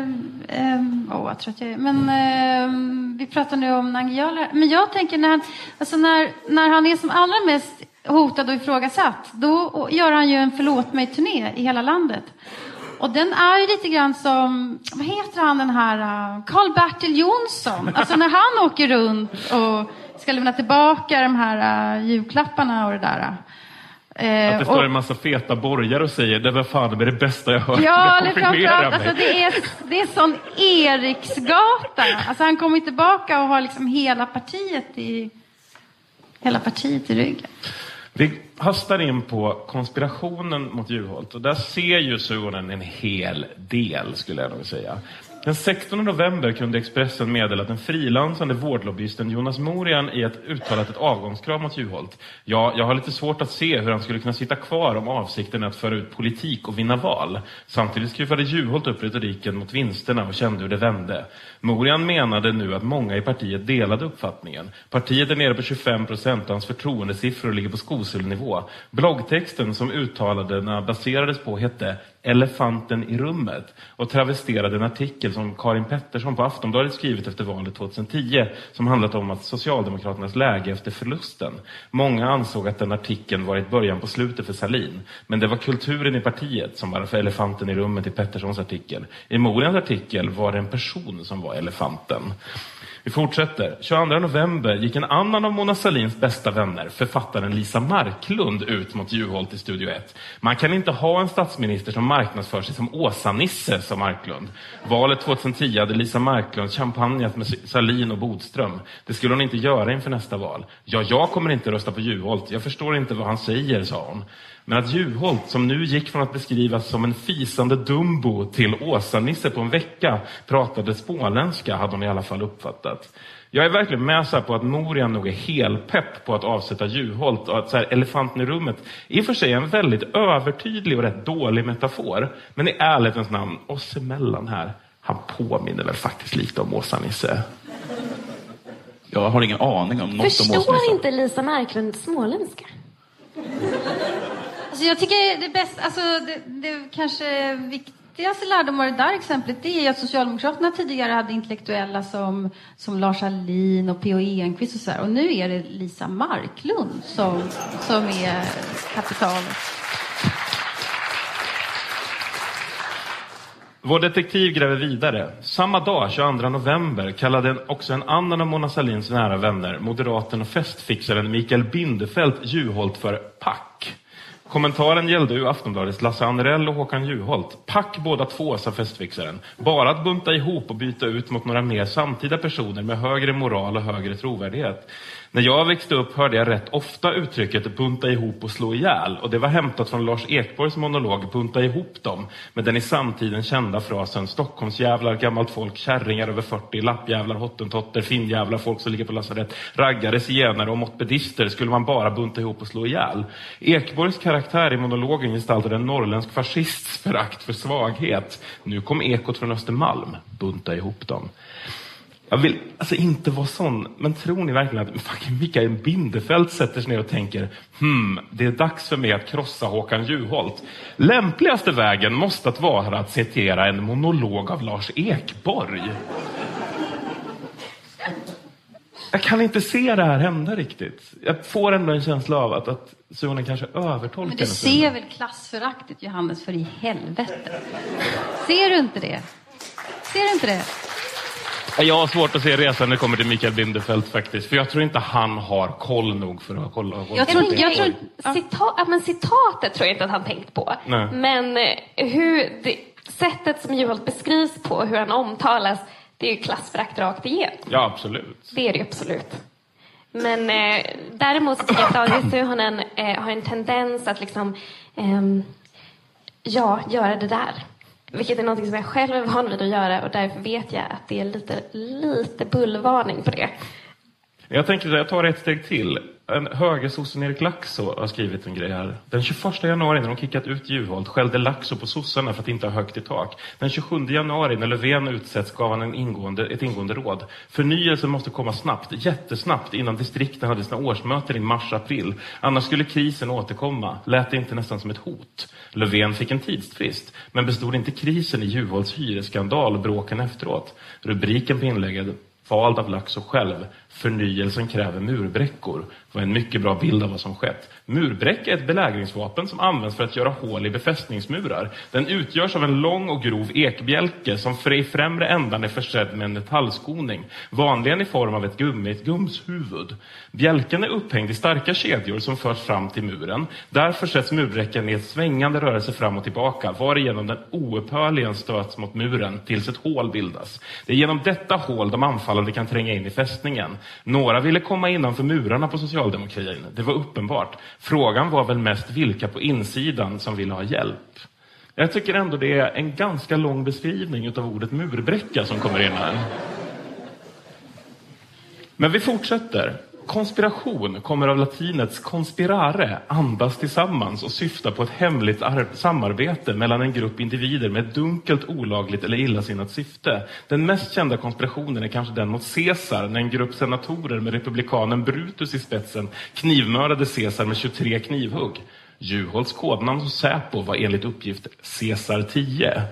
eh, Åh, vad trött jag är. Men eh, vi pratar nu om Nangijala. Men jag tänker när han, alltså när, när han är som allra mest hotad och ifrågasatt, då gör han ju en förlåt mig-turné i hela landet. Och den är ju lite grann som, vad heter han den här, Karl-Bertil Jonsson. Alltså när han åker runt och ska lämna tillbaka de här uh, julklapparna och det där. Eh, Att det står och- en massa feta borgare och säger det var fan det är det bästa jag hört. Ja, eller framförallt, alltså det är, det är sån Eriksgata. Alltså han kommer tillbaka och har liksom hela partiet i, hela partiet i ryggen. Vi hastar in på konspirationen mot Juholt och där ser ju Suhonen en hel del skulle jag nog säga. Den 16 november kunde Expressen meddela att den frilansande vårdlobbyisten Jonas Morian i ett uttalat ett avgångskrav mot Juholt. Ja, jag har lite svårt att se hur han skulle kunna sitta kvar om avsikten är att föra ut politik och vinna val. Samtidigt skruvade Juholt upp retoriken mot vinsterna och kände hur det vände. Morian menade nu att många i partiet delade uppfattningen. Partiet är nere på 25 procent och hans förtroendesiffror ligger på skosulnivå. Bloggtexten som uttalandena baserades på hette Elefanten i rummet och travesterade en artikel som Karin Pettersson på Aftonbladet skrivit efter valet 2010 som handlat om att Socialdemokraternas läge efter förlusten. Många ansåg att den artikeln varit början på slutet för Salin. Men det var kulturen i partiet som var för elefanten i rummet i Petterssons artikel. I Morians artikel var det en person som var elefanten. Vi fortsätter. 22 november gick en annan av Mona Sahlins bästa vänner, författaren Lisa Marklund, ut mot Juholt i Studio 1. Man kan inte ha en statsminister som marknadsför sig som Åsa-Nisse, sa Marklund. Valet 2010 hade Lisa Marklund champagnat med Sahlin och Bodström. Det skulle hon inte göra inför nästa val. Ja, jag kommer inte rösta på Juholt. Jag förstår inte vad han säger, sa hon. Men att Juholt, som nu gick från att beskrivas som en fisande Dumbo till Åsa-Nisse på en vecka, pratade småländska, hade hon i alla fall uppfattat. Jag är verkligen med så här på att Morian nog är helpepp på att avsätta Juholt och att så här, elefanten i rummet i och för sig är en väldigt övertydlig och rätt dålig metafor. Men i ärlighetens namn, oss emellan här, han påminner väl faktiskt lite om Åsa-Nisse. Jag har ingen aning om något om Förstår inte Lisa Marklund småländska? Alltså jag tycker det bästa, alltså det, det kanske viktigaste lärdomar i det där exemplet det är att Socialdemokraterna tidigare hade intellektuella som, som Lars Ahlin och P.O. Enquist och så här. Och nu är det Lisa Marklund som, som är kapitalet. Vår detektiv gräver vidare. Samma dag, 22 november, kallade också en annan av Mona Sahlins nära vänner, moderaten och festfixaren Mikael Bindefeldt Juholt för pack. Kommentaren gällde ju Aftonbladets Lasse Anrell och Håkan Juholt. Pack båda två, sa festfixaren. Bara att bunta ihop och byta ut mot några mer samtida personer med högre moral och högre trovärdighet. När jag växte upp hörde jag rätt ofta uttrycket bunta ihop och slå ihjäl och det var hämtat från Lars Ekborgs monolog Bunta ihop dem med den i samtiden kända frasen Stockholmsjävlar, gammalt folk, kärringar över 40, lappjävlar, hottentotter, finnjävlar, folk som ligger på lasarett, raggare, zigenare och mopedister skulle man bara bunta ihop och slå ihjäl. Ekborgs karaktär i monologen gestaltade en norrländsk fascists förakt för svaghet. Nu kom ekot från Östermalm. Bunta ihop dem. Jag vill alltså inte vara sån, men tror ni verkligen att fucking Mikael Bindefeld sätter sig ner och tänker hmm, det är dags för mig att krossa Håkan Juholt. Lämpligaste vägen måste att vara att citera en monolog av Lars Ekborg. jag kan inte se det här hända riktigt. Jag får ändå en känsla av att, att Suhonen kanske övertolkar Men du ser väl klassföraktet, Johannes, för i helvete? Ser du inte det? Ser du inte det? Jag har svårt att se resan när det kommer till Mikael Bindefeld faktiskt. För jag tror inte han har koll nog för att kolla. Jag tror, jag tror, cita, ja, men citatet tror jag inte att han tänkt på. Nej. Men eh, hur det, sättet som Juholt beskrivs på, hur han omtalas, det är ju klassförakt rakt igenom. Ja, absolut. Det är det absolut. Men eh, däremot så tycker jag att Daniel <clears throat> Suhonen eh, har en tendens att liksom, ehm, ja, göra det där. Vilket är något som jag själv är van vid att göra och därför vet jag att det är lite, lite bullvarning på det. Jag tänker att jag tar ett steg till. En högersossen Erik Laxå har skrivit en grej här. Den 21 januari när de kickat ut Juholt skällde Laxå på sossarna för att inte ha högt i tak. Den 27 januari när Löfven utsätts gav han en ingående, ett ingående råd. Förnyelsen måste komma snabbt, jättesnabbt innan distrikten hade sina årsmöten i mars-april. Annars skulle krisen återkomma. Lät det inte nästan som ett hot? Löfven fick en tidsfrist. Men bestod inte krisen i Juholts hyresskandal och bråken efteråt? Rubriken på inlägget vald av Laxå själv. Förnyelsen kräver murbräckor. Det var en mycket bra bild av vad som skett. Murbräcka är ett belägringsvapen som används för att göra hål i befästningsmurar. Den utgörs av en lång och grov ekbjälke som i främre ändan är försedd med en metallskoning, vanligen i form av ett gummi, ett gumshuvud. Bjälken är upphängd i starka kedjor som förs fram till muren. Där försätts murbräckan i ett svängande rörelse fram och tillbaka, varigenom den oupphörligen stöts mot muren tills ett hål bildas. Det är genom detta hål de anfallande kan tränga in i fästningen. Några ville komma innanför murarna på socialdemokratin. Det var uppenbart. Frågan var väl mest vilka på insidan som ville ha hjälp. Jag tycker ändå det är en ganska lång beskrivning av ordet murbräcka som kommer in här. Men vi fortsätter. Konspiration kommer av latinets conspirare, andas tillsammans och syftar på ett hemligt samarbete mellan en grupp individer med ett dunkelt, olagligt eller illasinnat syfte. Den mest kända konspirationen är kanske den mot Caesar, när en grupp senatorer med republikanen Brutus i spetsen knivmördade Caesar med 23 knivhugg. Juholts kodnamn hos Säpo var enligt uppgift Caesar 10.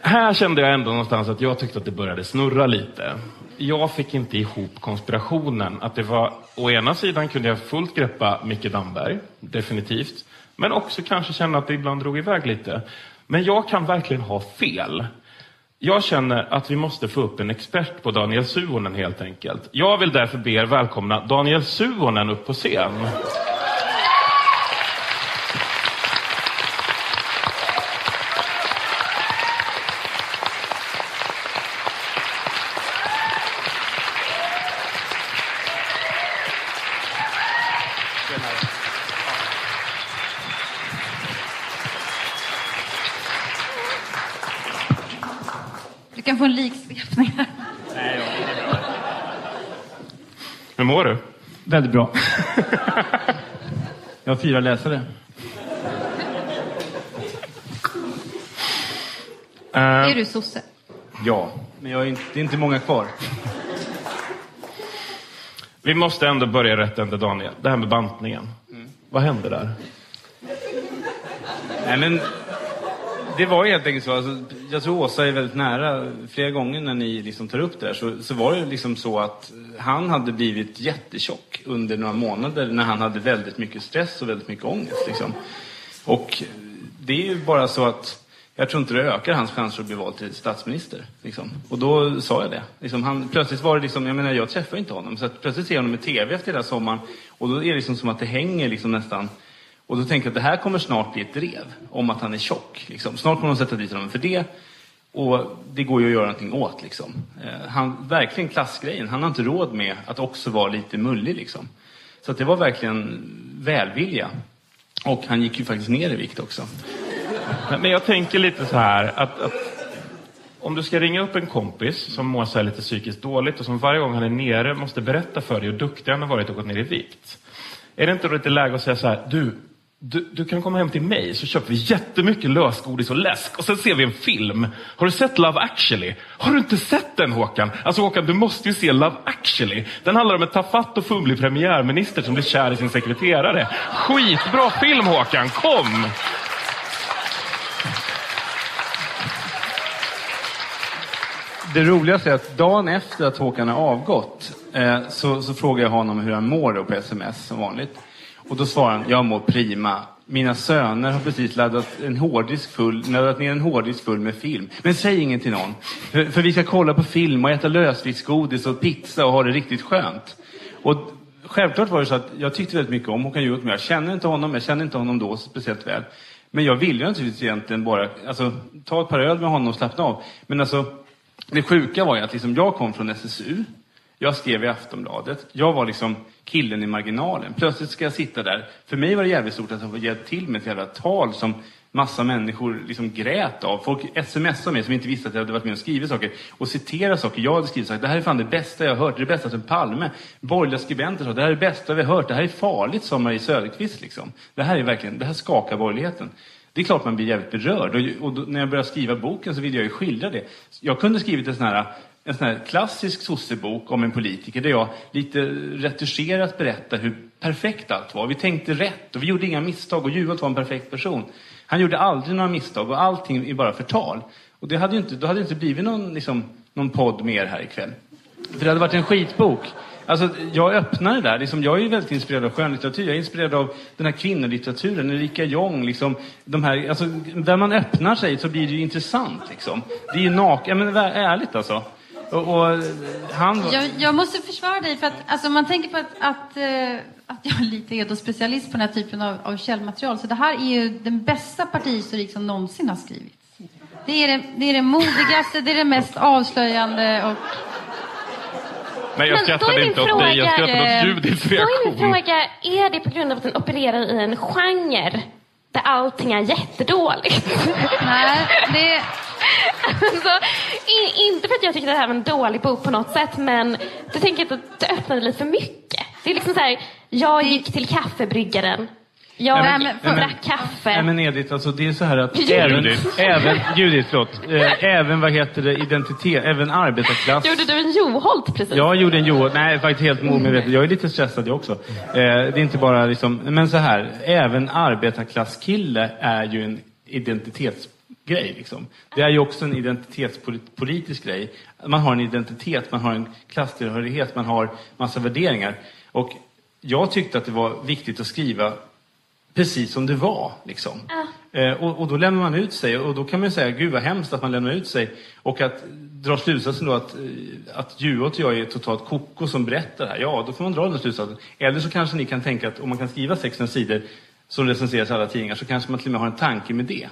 Här kände jag ändå någonstans att jag tyckte att det började snurra lite. Jag fick inte ihop konspirationen. Att det var, å ena sidan kunde jag fullt greppa Micke Damberg, definitivt. Men också kanske känna att det ibland drog iväg lite. Men jag kan verkligen ha fel. Jag känner att vi måste få upp en expert på Daniel Suhonen helt enkelt. Jag vill därför be er välkomna Daniel Suhonen upp på scen. Du kan få en liksvepning här. Hur mår du? Väldigt bra. Jag har fyra läsare. Är du sosse? Ja, men jag är inte, det är inte många kvar. Vi måste ändå börja rätt ända, Daniel. Det här med bantningen. Vad hände där? Nej, men det var ju helt enkelt så. Alltså, jag tror Åsa är väldigt nära. Flera gånger när ni liksom tar upp det här så, så var det liksom så att han hade blivit jättetjock under några månader när han hade väldigt mycket stress och väldigt mycket ångest. Liksom. Och det är ju bara så att jag tror inte det ökar hans chanser att bli vald till statsminister. Liksom. Och då sa jag det. Liksom, han, plötsligt var det liksom, jag menar jag träffar inte honom. Så att plötsligt ser jag honom i TV efter hela sommaren. Och då är det liksom som att det hänger liksom nästan. Och då tänker jag att det här kommer snart bli ett drev om att han är tjock. Liksom. Snart kommer de sätta dit honom för det. Och det går ju att göra någonting åt. Liksom. Eh, han, verkligen klassgrejen. Han har inte råd med att också vara lite mullig. Liksom. Så att det var verkligen välvilja. Och han gick ju faktiskt ner i vikt också. Men jag tänker lite så här att, att om du ska ringa upp en kompis som mår så lite psykiskt dåligt och som varje gång han är nere måste berätta för dig hur duktig han har varit och gått ner i vikt. Är det inte då lite läge att säga så här, du, du, du kan komma hem till mig så köper vi jättemycket lösgodis och läsk och sen ser vi en film. Har du sett Love actually? Har du inte sett den Håkan? Alltså Håkan, du måste ju se Love actually. Den handlar om en tafatt och fumlig premiärminister som blir kär i sin sekreterare. Skitbra film Håkan, kom! det roligaste är att dagen efter att Håkan har avgått eh, så, så frågar jag honom hur han mår då på sms som vanligt. Och då svarar han, jag mår prima. Mina söner har precis laddat, en hårddisk full, laddat ner en hårddisk full med film. Men säg inget till någon. För, för vi ska kolla på film och äta lösviktsgodis och pizza och ha det riktigt skönt. Och självklart var det så att jag tyckte väldigt mycket om Håkan Juholt, men jag känner inte honom, jag känner inte honom då speciellt väl. Men jag ville naturligtvis egentligen bara alltså, ta ett par öl med honom och slappna av. Men alltså, det sjuka var ju att liksom, jag kom från SSU. Jag skrev i Aftonbladet. Jag var liksom killen i marginalen. Plötsligt ska jag sitta där. För mig var det jävligt stort att ha fått hjälpt till med ett jävla tal som massa människor liksom grät av. Folk smsade mig som inte visste att jag hade varit med och skrivit saker. Och citerade saker. Jag hade skrivit saker. Det här är fan det bästa jag har hört. Det är det bästa som Palme. Borgerliga skribenter sa det här är det bästa vi har hört. Det här är farligt, sa Marie Söderqvist. Liksom. Det här är verkligen, det här skakar borgerligheten. Det är klart man blir jävligt berörd. Och, och då, när jag började skriva boken så ville jag ju skildra det. Jag kunde skrivit en sån här en sån här klassisk sossebok om en politiker där jag lite retuscherat berättar hur perfekt allt var. Vi tänkte rätt och vi gjorde inga misstag och Juholt var en perfekt person. Han gjorde aldrig några misstag och allting är bara förtal. Och det hade ju inte, då hade det inte blivit någon, liksom, någon podd mer här ikväll. För det hade varit en skitbok. Alltså, jag öppnar det där. Liksom, jag är ju väldigt inspirerad av skönlitteratur. Jag är inspirerad av den här kvinnolitteraturen, Erika Jong. Liksom, de här, alltså, där man öppnar sig så blir det ju intressant. Liksom. Det är ju naket. Ja, men ärligt alltså. Och, och han var... Jag, jag måste försvara dig för att alltså, man tänker på att, att, eh, att jag lite är då specialist på den här typen av, av källmaterial. Så det här är ju den bästa partihistorik som någonsin har skrivits. Det är det, det är det modigaste, det är det mest avslöjande och Nej, jag Men då är skrattade inte åt fråga, dig. Jag skrattade åt eh, Judiths Då är min reaktion. fråga, är det på grund av att den opererar i en genre där allting är jättedåligt? Nej, det... <laughs> Alltså, i, inte för att jag tycker att det här var en dålig bok på något sätt, men jag tänker att det öppnade lite för mycket. Det är liksom så här, jag gick till kaffebryggaren. Jag Nej, men- men- drack kaffe. Nej men Edith, alltså det är så här att Judith. även, även, Judith, förlåt, eh, även vad heter det, identitet, även arbetarklass. Gjorde du en Joholt precis? Jag gjorde en Joholt, nej faktiskt helt omedvetet. Jag är lite stressad jag också. Eh, det är inte bara liksom, men så här, även arbetarklasskille är ju en identitetsgrej. Liksom. Det är ju också en identitetspolitisk grej. Man har en identitet, man har en klasstillhörighet, man har massa värderingar. Och jag tyckte att det var viktigt att skriva precis som det var. Liksom. Eh, och, och då lämnar man ut sig och då kan man säga, gud vad hemskt att man lämnar ut sig. Och att dra slutsatsen då att, eh, att Juholt och jag är totalt koko som berättar det här. Ja, då får man dra den slutsatsen. Eller så kanske ni kan tänka att om man kan skriva 600 sidor som recenseras i alla tidningar så kanske man till och med har en tanke med det.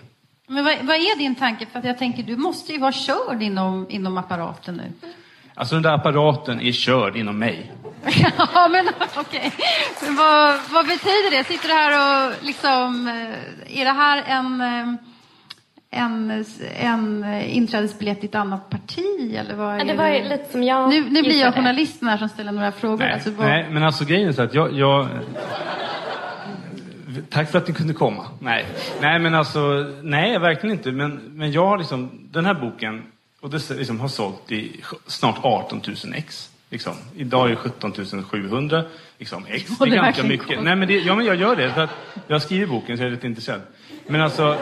Men vad, vad är din tanke? För att jag tänker, du måste ju vara körd inom, inom apparaten nu. Alltså den där apparaten är körd inom mig. <laughs> ja, men okej. Men Vad, vad betyder det? Sitter du här och liksom... eh, Är det här en, eh, en, en inträdesbiljett i ett annat parti? Eller vad Ja, det var ju lite som jag Nu, nu blir jag journalisten här som ställer några frågor. Nej, Alltså, vad, nej men alltså grejen är så att jag, jag... Tack för att ni kunde komma. Nej, nej men alltså, nej verkligen inte. Men, men jag har liksom, den här boken, och det liksom har sålt i snart 18 000 ex. Liksom. Idag är det 17 700 liksom, ex. Ja, det är ganska mycket. Nej, men det, ja, men jag gör det. För att jag skriver boken så jag är lite intresserad. Men alltså,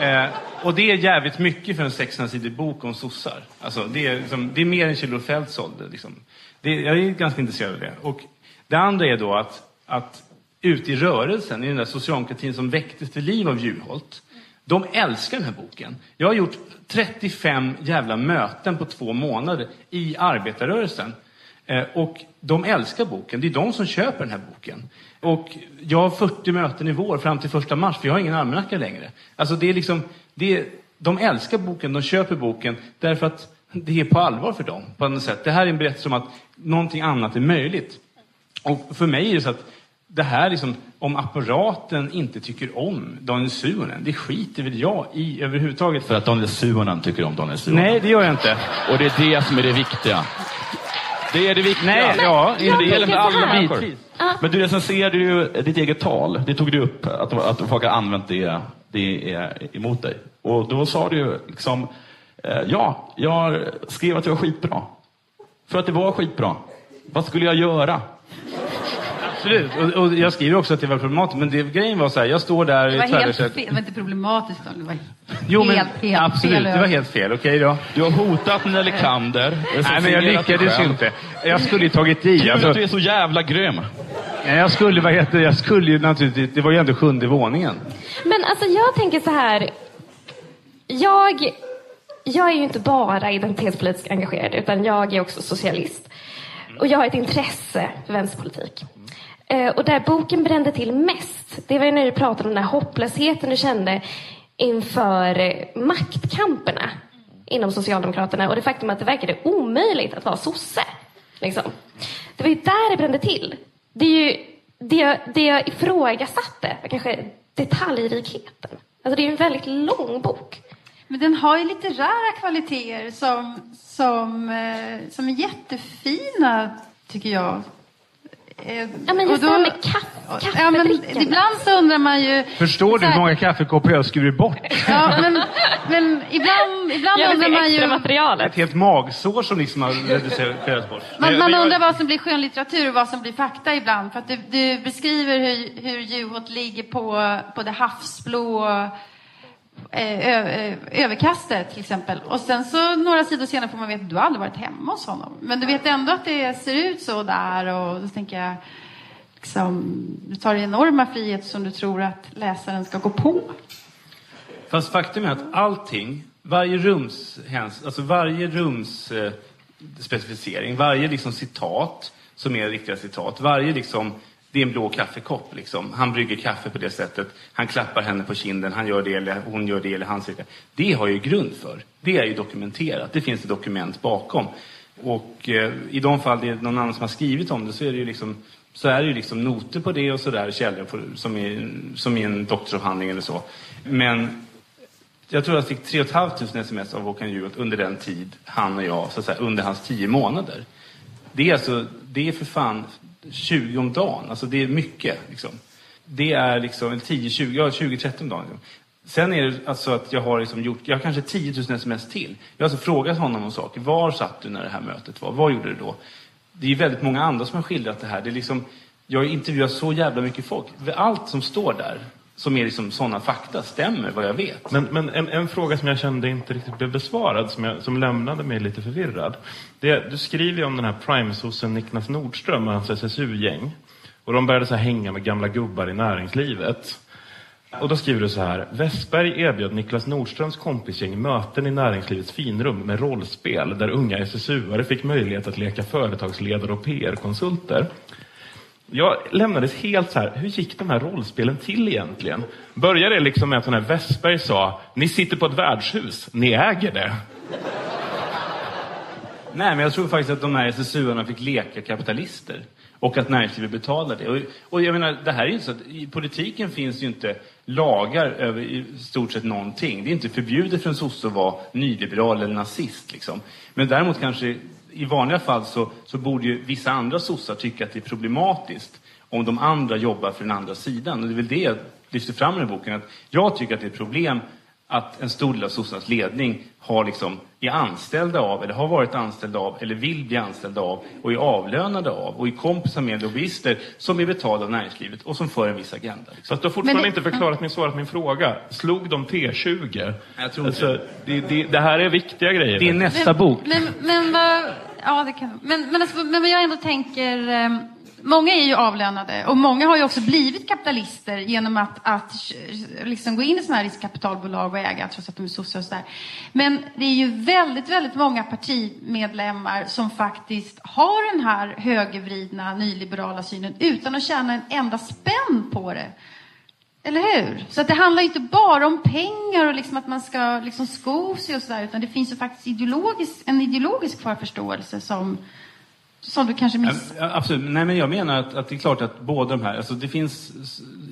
eh, och det är jävligt mycket för en 600-sidig bok om sossar. Alltså, det, är, liksom, det är mer än Kjell-Olof Feldt sålde. Liksom. Det, jag är ganska intresserad av det. Och det andra är då att, att ute i rörelsen, i den där socialdemokratin som väcktes till liv av Juholt, de älskar den här boken. Jag har gjort 35 jävla möten på två månader i arbetarrörelsen. Eh, och de älskar boken. Det är de som köper den här boken. Och jag har 40 möten i vår fram till första mars, för jag har ingen almanacka längre. Alltså det är liksom, det är, de älskar boken, de köper boken därför att det är på allvar för dem. På något sätt. Det här är en berättelse om att någonting annat är möjligt. Och för mig är det så att det här liksom, om apparaten inte tycker om Daniel Suhonen, det skiter väl jag i överhuvudtaget. För att Daniel Suhonen tycker om Daniel Suhonen. Nej, det gör jag inte. Och det är det som är det viktiga. Det är det viktiga. Nej, ja, det gäller för alla människor. Men du recenserade ju ditt eget tal. Det tog du upp, att, att folk har använt det, det är emot dig. Och då sa du ju liksom, eh, ja, jag skrev att det var skitbra. För att det var skitbra. Vad skulle jag göra? Absolut. Och, och jag skriver också att det var problematiskt. Men det, grejen var så här, jag står där det i fel. Det var inte problematiskt. då. Det var... Jo, men helt, helt absolut. fel Det var helt fel. Okej då. Du har hotat Nelly Kander. Nej, men jag lyckades ju inte. Jag skulle ju tagit i. Alltså, att du är så jävla grym. Nej, jag skulle, vad heter jag skulle ju naturligtvis, det var ju ändå sjunde våningen. Men alltså jag tänker så här. Jag, jag är ju inte bara identitetspolitiskt engagerad utan jag är också socialist. Och jag har ett intresse för vänsterpolitik. Eh, och där boken brände till mest, det var ju när du pratade om den här hopplösheten du kände inför eh, maktkamperna inom Socialdemokraterna och det faktum att det verkade omöjligt att vara sosse. Liksom. Det var ju där det brände till. Det, är ju, det, jag, det jag ifrågasatte var kanske detaljrikheten. Alltså det är ju en väldigt lång bok. Men den har ju litterära kvaliteter som, som, eh, som är jättefina, tycker jag. Eh, Ja, men och just det då- här med kaff, Ja, men ibland så undrar man ju... Förstår du hur många kaffekoppar jag skurit bort? Ja, men, men ibland, ibland Jag undrar man ju... materialet. Ett helt magsår som liksom har reducerats bort. Man, man undrar vad som blir skönlitteratur och vad som blir fakta ibland. För att du, du beskriver hur, hur Juholt ligger på, på det havsblå Eh, eh, överkastet till exempel. Och sen så några sidor senare får man veta att du har aldrig varit hemma hos honom. Men du vet ändå att det ser ut så där och då tänker jag liksom, du tar enorma frihet som du tror att läsaren ska gå på. Fast faktum är att allting, varje rums, alltså varje rums eh, specificering, varje liksom citat som är riktiga citat, varje liksom, det är en blå kaffekopp liksom. Han brygger kaffe på det sättet, han klappar henne på kinden, han gör det eller hon gör det eller han säger det. Det har ju grund för. Det är ju dokumenterat, det finns det dokument bakom. Och eh, i de fall det är någon annan som har skrivit om det så är det ju liksom så är det ju liksom noter på det och sådär, källor på, som, i, som i en doktorsavhandling eller så. Men jag tror jag fick 3 500 sms av Håkan Juholt under den tid han och jag, så att säga, under hans tio månader. Det är alltså, det är för fan 20 om dagen. Alltså det är mycket. Liksom. Det är liksom 10, 20, ja 20, 30 om dagen. Liksom. Sen är det alltså att jag har liksom gjort, jag har kanske 10 000 sms till. Jag har alltså frågat honom om saker. Var satt du när det här mötet var? Vad gjorde du då? Det är väldigt många andra som har skildrat det här. Det är liksom, jag intervjuar så jävla mycket folk. Allt som står där, som är liksom sådana fakta, stämmer vad jag vet. Men, men en, en fråga som jag kände inte riktigt blev besvarad, som, jag, som lämnade mig lite förvirrad. Det, du skriver ju om den här primesossen Niklas Nordström och hans SSU-gäng. Och de började så här hänga med gamla gubbar i näringslivet. Och då skriver du så här. Westberg erbjöd Niklas Nordströms kompisgäng möten i näringslivets finrum med rollspel där unga SSU-are fick möjlighet att leka företagsledare och PR-konsulter. Jag lämnades helt så här, hur gick de här rollspelen till egentligen? Började det liksom med att den här Westberg sa, ni sitter på ett värdshus, ni äger det. Nej, men jag tror faktiskt att de här SSU-arna fick leka kapitalister. Och att näringslivet betalar det. Och, och jag menar, det här är ju så att i politiken finns ju inte lagar över i stort sett någonting. Det är inte förbjudet för en sosse att vara nyliberal eller nazist. Liksom. Men däremot kanske i vanliga fall så, så borde ju vissa andra sossar tycka att det är problematiskt om de andra jobbar för den andra sidan. Och det är väl det jag lyfter fram i den här boken. Att jag tycker att det är ett problem att en stor del av sossarnas ledning har liksom, är anställda av, eller har varit anställda av, eller vill bli anställda av, och är avlönade av, och är kompisar med lobbyister som är betalda av näringslivet och som för en viss agenda. Liksom. Fast du har fortfarande Men det- inte förklarat min svar på min fråga. Slog de T20? Jag tror inte alltså, det, det, det här är viktiga grejer. Det är nästa bok. Men, men vad... Ja, det kan... Men, men, alltså, men vad jag ändå tänker... Många är ju avlönade och många har ju också blivit kapitalister genom att, att liksom gå in i sådana här riskkapitalbolag och äga trots att de är sossar och sådär. Men det är ju väldigt, väldigt många partimedlemmar som faktiskt har den här högervridna nyliberala synen utan att tjäna en enda spänn på det. Eller hur? Så att det handlar ju inte bara om pengar och liksom att man ska liksom sko sig och sådär, utan det finns ju faktiskt ideologisk, en ideologisk förförståelse som, som du kanske missade? Absolut. Nej, men jag menar att, att det är klart att båda de här, alltså det finns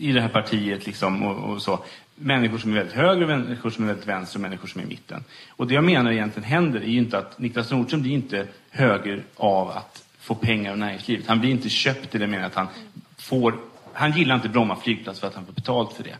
i det här partiet liksom och, och så, människor som är väldigt höger, människor som är väldigt vänster och människor som är i mitten. Och det jag menar egentligen händer är ju inte att Niklas Nordström blir inte höger av att få pengar av näringslivet. Han blir inte köpt i den meningen att han får, han gillar inte Bromma flygplats för att han får betalt för det.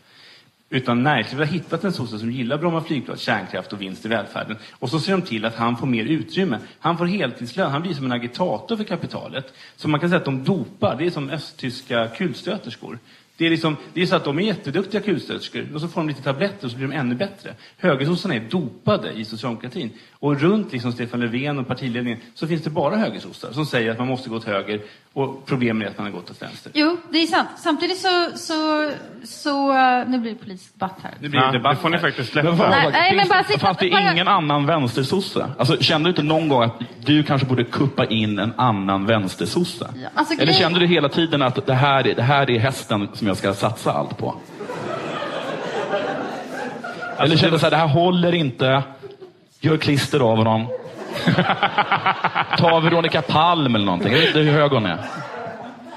Utan näringslivet har hittat en sosse som gillar Bromma flygplats, kärnkraft och vinst i välfärden. Och så ser de till att han får mer utrymme. Han får heltidslön, han blir som en agitator för kapitalet. Så man kan säga att de dopar, det är som östtyska kulstöterskor. Det är, liksom, det är så att de är jätteduktiga kulstöterskor och så får de lite tabletter och så blir de ännu bättre. Högersossarna är dopade i socialdemokratin. Och runt liksom Stefan Löfven och partiledningen så finns det bara högersossar som säger att man måste gå åt höger och problemet är att man har gått åt vänster. Jo, det är sant. Samtidigt så... så, så nu blir det politisk debatt här. Nu blir det debatt det får ni faktiskt släppa. Nej, nej, men bara sitta- Fanns det bara- ingen annan vänstersosse? Alltså, kände du inte någon gång att du kanske borde kuppa in en annan vänstersosse? alltså, Eller grej- kände du hela tiden att det här, är, det här är hästen som jag ska satsa allt på? Eller kände du så här, det här håller inte, gör klister av honom. Ta Veronica Palm eller någonting, jag vet inte hur hög hon är.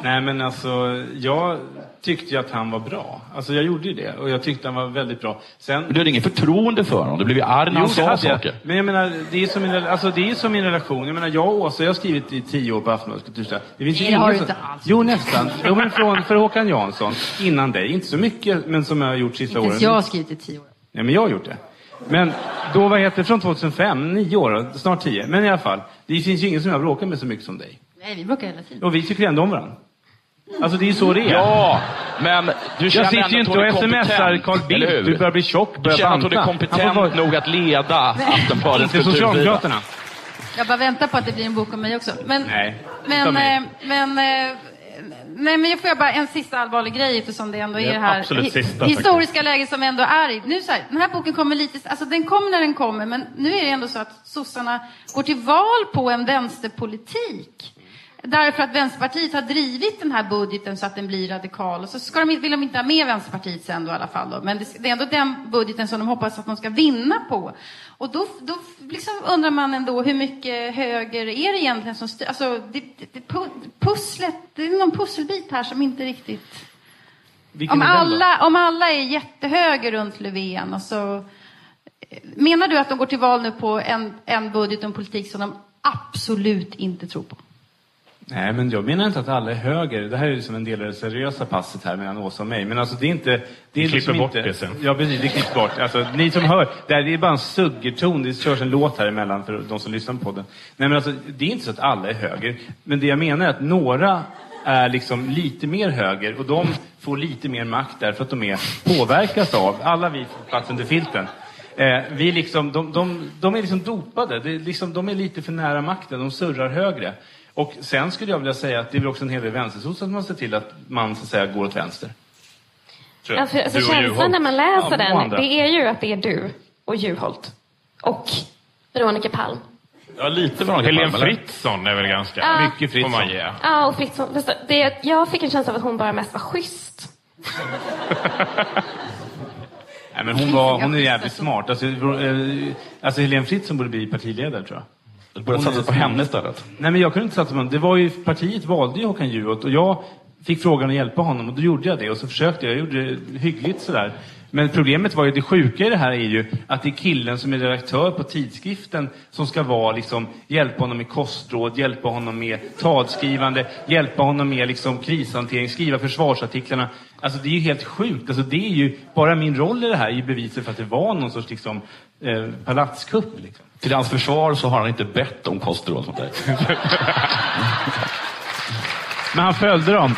Nej men alltså, jag tyckte ju att han var bra. Alltså jag gjorde ju det och jag tyckte han var väldigt bra. Sen... Men du hade ingen förtroende för honom, du blev ju arg när han sa hade jag. saker. Men jag menar, det är som en, alltså, det är som en relation. Jag menar, jag och Åsa, jag har skrivit i tio år på Aftonbladets kultursida. Det finns det har du inte alls. Jo, nästan. Jo, men från, för Håkan Jansson, innan dig. Inte så mycket, men som jag har gjort sista Inte ens åren. jag har skrivit i tio år. Nej, men jag har gjort det. Men då, vad heter det, från 2005, nio år, snart tio. Men i alla fall, det finns ju ingen som jag bråkar med så mycket som dig. Nej, vi bråkar hela tiden. Och vi tycker ändå om varandra. Alltså det är ju så det är. Ja, men du känner jag sitter ju inte och smsar Carl Bildt. Du börjar bli tjock, Du börjar känner att hon är banta. kompetent vara- nog att leda Aftonbladets Inte kultursida? Socialdemokraterna. Jag bara väntar på att det blir en bok om mig också. Men, Nej. men, mig. eh, men, eh, nej, men jag får jag bara en sista allvarlig grej eftersom det ändå är det här sista, historiska läget som ändå är i. Nu så här, den här boken kommer lite, alltså den kommer när den kommer, men nu är det ändå så att sossarna går till val på en vänsterpolitik. Därför att Vänsterpartiet har drivit den här budgeten så att den blir radikal. Och så ska de, vill de inte ha med Vänsterpartiet sen då i alla fall. Då. Men det, det är ändå den budgeten som de hoppas att de ska vinna på. Och då, då liksom undrar man ändå hur mycket höger är det egentligen som styr? Alltså, det, det, det, pu- pusslet, det är någon pusselbit här som inte riktigt... Vilken Om alla, om alla är jättehöger runt Löfven och så... Menar du att de går till val nu på en, en budget och en politik som de absolut inte tror på? Nej, men jag menar inte att alla är höger. Det här är ju som en del av det seriösa passet här mellan Åsa och mig. Men alltså det är inte... Det är Vi klipper liksom bort inte, det sen. Ja, precis. Det klipps bort. Alltså, ni som hör, det, här, det är bara en suggerton. Det körs en låt här emellan för de som lyssnar på den. Nej, men alltså, det är inte så att alla är höger. Men det jag menar är att några är liksom lite mer höger och de får lite mer makt därför att de är påverkas av, alla vi på plats under filten. Eh, vi liksom, de, de, de är liksom dopade. Det liksom, de är lite för nära makten. De surrar högre. Och sen skulle jag vilja säga att det är väl också en hel del vänstersossar som har sett till att man så att säga går åt vänster. Tror jag. Ja, för, alltså, känslan när man läser Ja, den, det är ju att det är du och Juholt. Och Veronica Palm. Ja, lite Veronica Helene Palm, eller? Fritzon är väl ganska... Ja. Mycket man ge. Ja, och Fritzson. Fast Det, jag fick en känsla av att hon bara mest var schysst. <laughs> Nej, men hon, var, hon är jävligt smart. Alltså, eh, alltså Helene Fritzon borde bli partiledare tror jag. Du borde satsa på henne istället. Nej, men jag kunde inte satsa på honom. Det var ju, partiet valde ju Håkan Juholt och jag fick frågan att hjälpa honom och då gjorde jag det och så försökte jag. Jag gjorde det hyggligt sådär. Men problemet var ju, det sjuka i det här är ju att det är killen som är redaktör på tidskriften som ska vara liksom, hjälpa honom med kostråd, hjälpa honom med talskrivande, hjälpa honom med liksom krishantering, skriva försvarsartiklarna. Alltså det är ju helt sjukt. Alltså det är ju, bara min roll i det här är ju beviset för att det var någon sorts liksom, eh, palatskupp. Liksom. Till hans försvar så har han inte bett om kostråd mot dig. <laughs> Men han följde dem.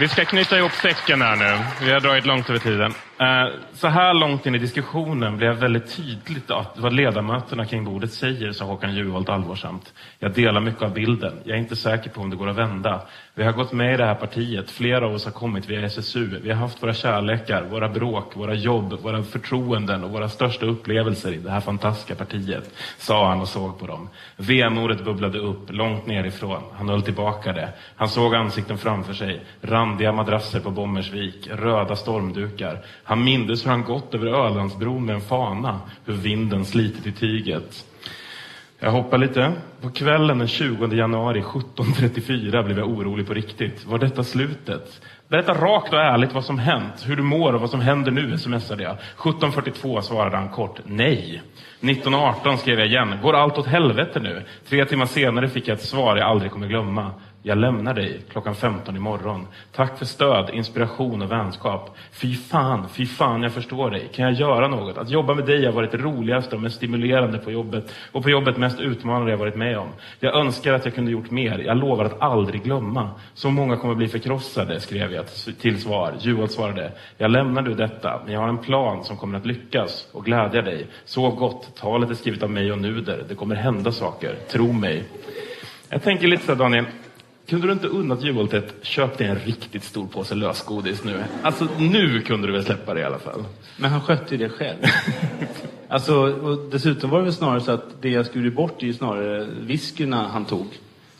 Vi ska knyta ihop säcken här nu. Vi har dragit långt över tiden. Eh, Så här långt in i diskussionen blev väldigt tydligt att vad ledamöterna kring bordet säger, sa Håkan Juholt allvarsamt. Jag delar mycket av bilden. Jag är inte säker på om det går att vända. Vi har gått med i det här partiet. Flera av oss har kommit via SSU. Vi har haft våra kärlekar, våra bråk, våra jobb, våra förtroenden och våra största upplevelser i det här fantastiska partiet, sa han och såg på dem. Vemodet bubblade upp långt nerifrån. Han höll tillbaka det. Han såg ansikten framför sig. Randiga madrasser på Bommersvik, röda stormdukar. Han mindes hur han gått över Ölandsbron med en fana, hur vinden slitit i tyget. Jag hoppar lite. På kvällen den 20 januari 17.34 blev jag orolig på riktigt. Var detta slutet? Berätta rakt och ärligt vad som hänt, hur du mår och vad som händer nu, smsade jag. 17.42 svarade han kort, nej. 19.18 skrev jag igen. Går allt åt helvete nu? Tre timmar senare fick jag ett svar jag aldrig kommer glömma. Jag lämnar dig klockan 15 imorgon. Tack för stöd, inspiration och vänskap. Fy fan, fy fan, jag förstår dig. Kan jag göra något? Att jobba med dig har varit det roligaste och mest stimulerande på jobbet. Och på jobbet mest utmanande jag varit med om. Jag önskar att jag kunde gjort mer. Jag lovar att aldrig glömma. Så många kommer bli förkrossade, skrev jag till svar. Juholt svarade. Jag lämnar du detta, men jag har en plan som kommer att lyckas och glädja dig. Sov gott. Talet är skrivet av mig och Nuder. Det kommer hända saker. Tro mig. Jag tänker lite så här, Daniel. Kunde du inte unnat Juholt ett köp dig en riktigt stor påse lösgodis nu? Alltså nu kunde du väl släppa det i alla fall? Men han skötte ju det själv. <laughs> alltså, och dessutom var det väl snarare så att det jag skurit bort är ju snarare whiskyna han tog.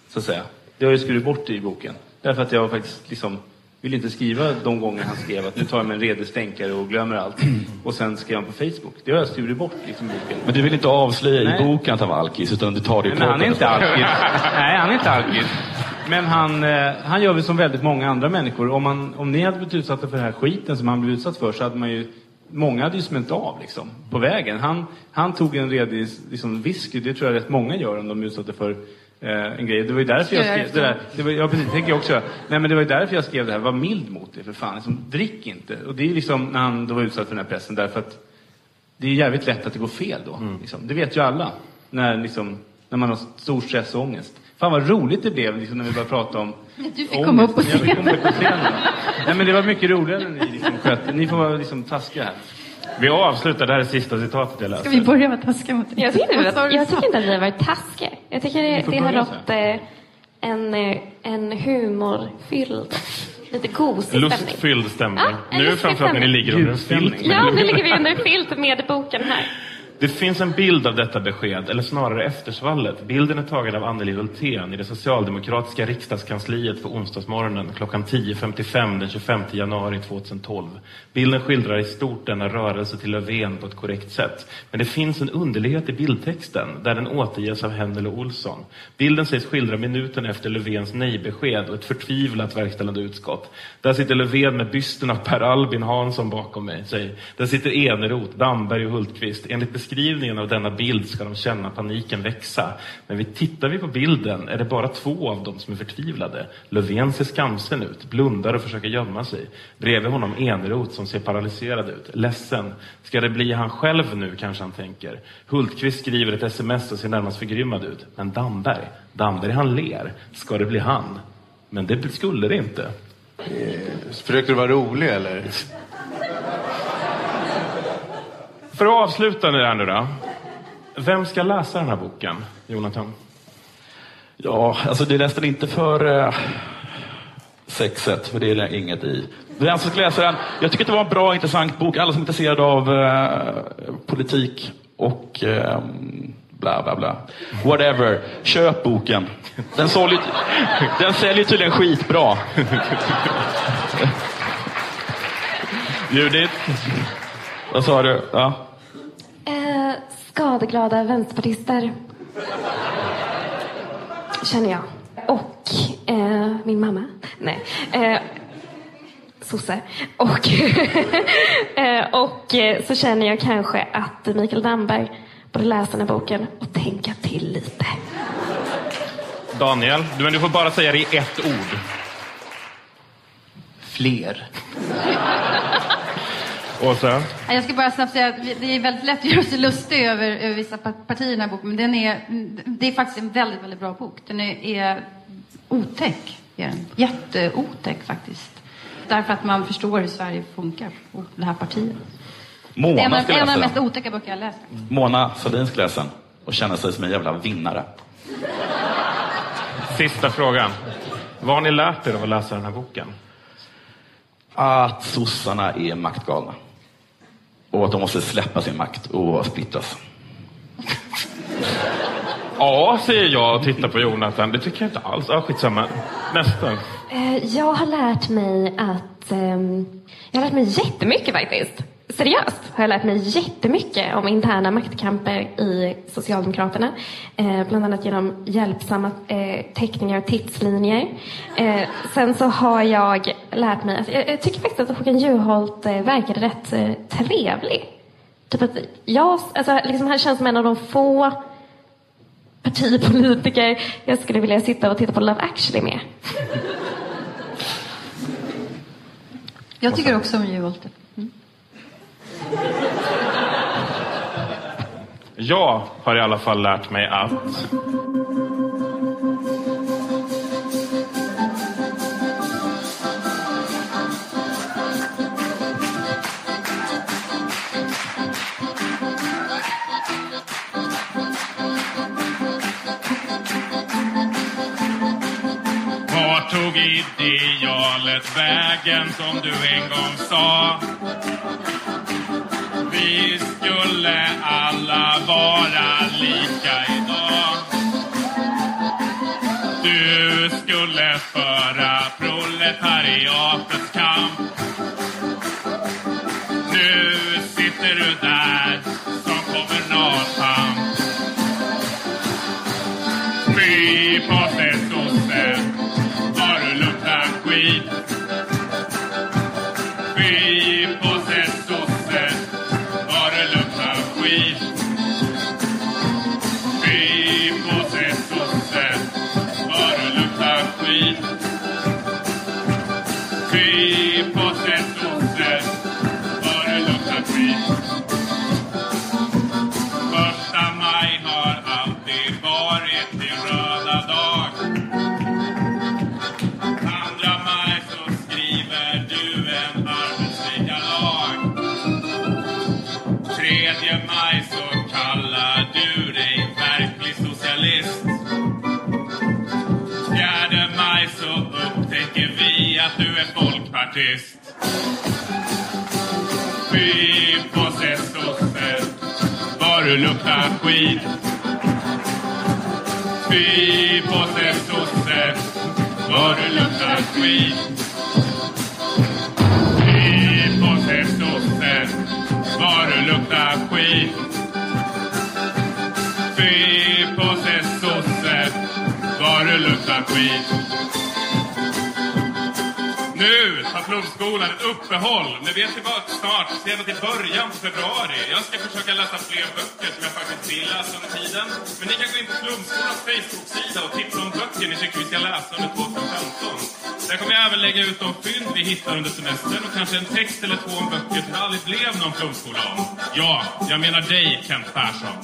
Så att säga. Det har jag skurit bort i boken. Därför att jag faktiskt liksom vill inte skriva de gånger han skrev att nu tar jag mig en redig stänkare och glömmer allt. <clears throat> Och sen skrev han på Facebook. Det har jag skurit bort liksom, i boken. Men du vill inte avslöja Nej. i boken att han var alkis, utan du tar det i Men han är inte alkis. Nej, han är inte alkis. Men han, eh, han gör väl som väldigt många andra människor. Om, man, om ni hade blivit utsatta för den här skiten som han blev utsatt för så hade man ju Många hade ju smält av liksom, på vägen. Han, han tog en redig liksom, whisky, det tror jag rätt många gör om de är utsatta för eh, en grej. Det var ju därför jag skrev det där. Det var, ja, precis, tänker jag också. Nej, men det var ju därför jag skrev det här. Var mild mot det, för fan. Liksom, drick inte. Och det är liksom när han då var utsatt för den här pressen, därför att det är jävligt lätt att det går fel då. Liksom. Det vet ju alla. När, liksom, när man har stor stress och ångest. Fan vad roligt det blev liksom, när vi började prata om Du fick komma upp på Jag fick komma upp på scenen. scenen. Nej men det var mycket roligare när ni liksom skötte. Ni får vara liksom taskiga här. Vi avslutar, det här är sista citatet jag läser. Ska vi börja vara taskiga mot Jag tycker, du jag tycker inte att vi har varit taskiga. Jag tycker det, det har rått eh, en, eh, en humorfylld, lite gosig stämning. Lustfylld stämning. Ja, nu framförallt när ni ligger under en filt. Ja, nu ligger vi under en filt med boken här. Det finns en bild av detta besked, eller snarare eftersvallet. Bilden är tagen av Anneli Hultén i det socialdemokratiska riksdagskansliet på onsdagsmorgonen klockan 10.55 den 25 januari 2012. Bilden skildrar i stort denna rörelse till Löfven på ett korrekt sätt. Men det finns en underlighet i bildtexten, där den återges av Händel och Olsson. Bilden sägs skildra minuten efter Löfvens nej-besked och ett förtvivlat verkställande utskott. Där sitter Löfven med bysten av Per Albin Hansson bakom mig. Där sitter Eneroth, Damberg och Hultqvist. Enligt beskrivningen av denna bild ska de känna paniken växa. Men vi tittar vi på bilden är det bara två av dem som är förtvivlade. Löfven ser skamsen ut, blundar och försöker gömma sig. Bredvid honom Eneroth som ser paralyserad ut, ledsen. Ska det bli han själv nu, kanske han tänker. Hultqvist skriver ett sms och ser närmast förgrymmad ut. Men Damberg, Damberg han ler. Ska det bli han? Men det skulle det inte. Försökte du vara rolig eller? <laughs> För att avsluta det här nu då. Vem ska läsa den här boken, Jonathan? Ja, alltså det är nästan inte för eh, sexet, för det är det inget i. Den som ska läsa den, jag tycker att det var en bra, intressant bok. Alla som är intresserade av eh, politik och eh, bla bla bla. Whatever. Köp boken. Den, såljer, den säljer tydligen skitbra. Judith? Vad sa du? Ja. Skadeglada vänsterpartister. Känner jag. Och eh, min mamma. Nej. Eh, sosse. Och, <laughs> eh, och eh, så känner jag kanske att Mikael Damberg borde läsa den här boken och tänka till lite. Daniel, du, men du får bara säga det i ett ord. Fler. Åsa? Ja, Jag ska bara snabbt säga att det är väldigt lätt att göra sig lustig över, över vissa pa- partier i den här boken, men den är, det är faktiskt en väldigt, väldigt bra bok. Den är, är otäck, är den. Jätteotäck faktiskt. Därför att man förstår hur Sverige funkar och det här partiet. Det är en, Mona en av de mest otäcka böcker jag har läst. Mona Sahlin ska läsa den och känna sig som en jävla vinnare. Sista frågan. Vad har ni lärt er av att läsa den här boken? Att sossarna är maktgalna. Och att de måste släppa sin makt och splittras. <laughs> Ja, säger jag och tittar på Jonathan. Det tycker jag inte alls. Ja, skitsamma. Nästa. Eh, jag har lärt mig att... ehm, jag har lärt mig jättemycket faktiskt. Seriöst har jag lärt mig jättemycket om interna maktkamper i Socialdemokraterna. Eh, bland annat genom hjälpsamma eh, teckningar och tidslinjer. Eh, sen så har jag lärt mig... alltså, jag, jag tycker faktiskt att Håkan Juholt eh, verkade rätt eh, trevlig. Typ att jag, alltså, liksom han känns som en av de få partipolitiker jag skulle vilja sitta och titta på Love actually med. Jag tycker också om Juholt. Jag har i alla fall lärt mig att Vart tog idealet vägen som du en gång sa? off the top. Skit. Fy på sig sosse, vad du luktar skit. Fy på sig sosse, vad du luktar skit. Fy på sig sosse, vad du luktar skit. Ett uppehåll, men vi är snart, senast i början på februari. Jag ska försöka läsa fler böcker som jag faktiskt vill läsa under tiden. Men ni kan gå in på Flumskolans Facebook-sida och tipsa om böcker ni tycker vi ska läsa under 2015. Där kommer jag även lägga ut de fynd vi hittar under semestern och kanske en text eller två om böcker som det aldrig blev någon Flumskola om. Ja, jag menar dig, Kent Persson.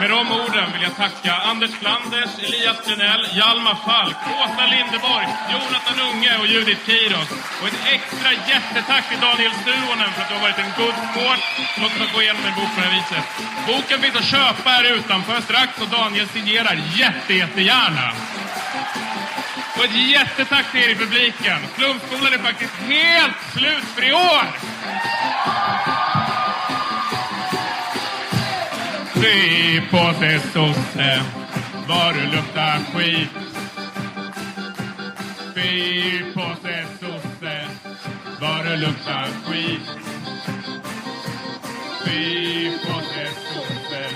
Med de orden vill jag tacka Anders Flanders, Elias Klenell, Hjalmar Falk, Åsa Lindeborg, Jonathan Unge och Judith Kiros. Och ett extra jättetack till Daniel Suonen för att du har varit en good sport. Låt mig gå igenom en bok på det här viset. Boken finns att köpa här utanför strax och Daniel signerar jätte, jättegärna. Och ett jättetack till er i publiken. Flumskolan är faktiskt helt slut för i år! Fy på sig sosse, vad du luktar skit. Fy på sig sosse, vad du luktar skit. Fy på sig sosse,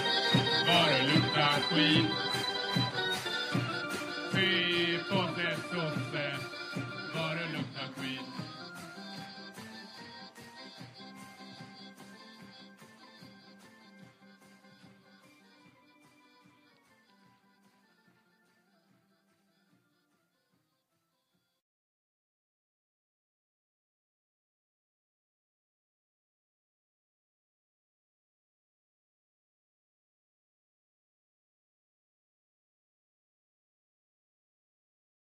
vad du luktar skit. We.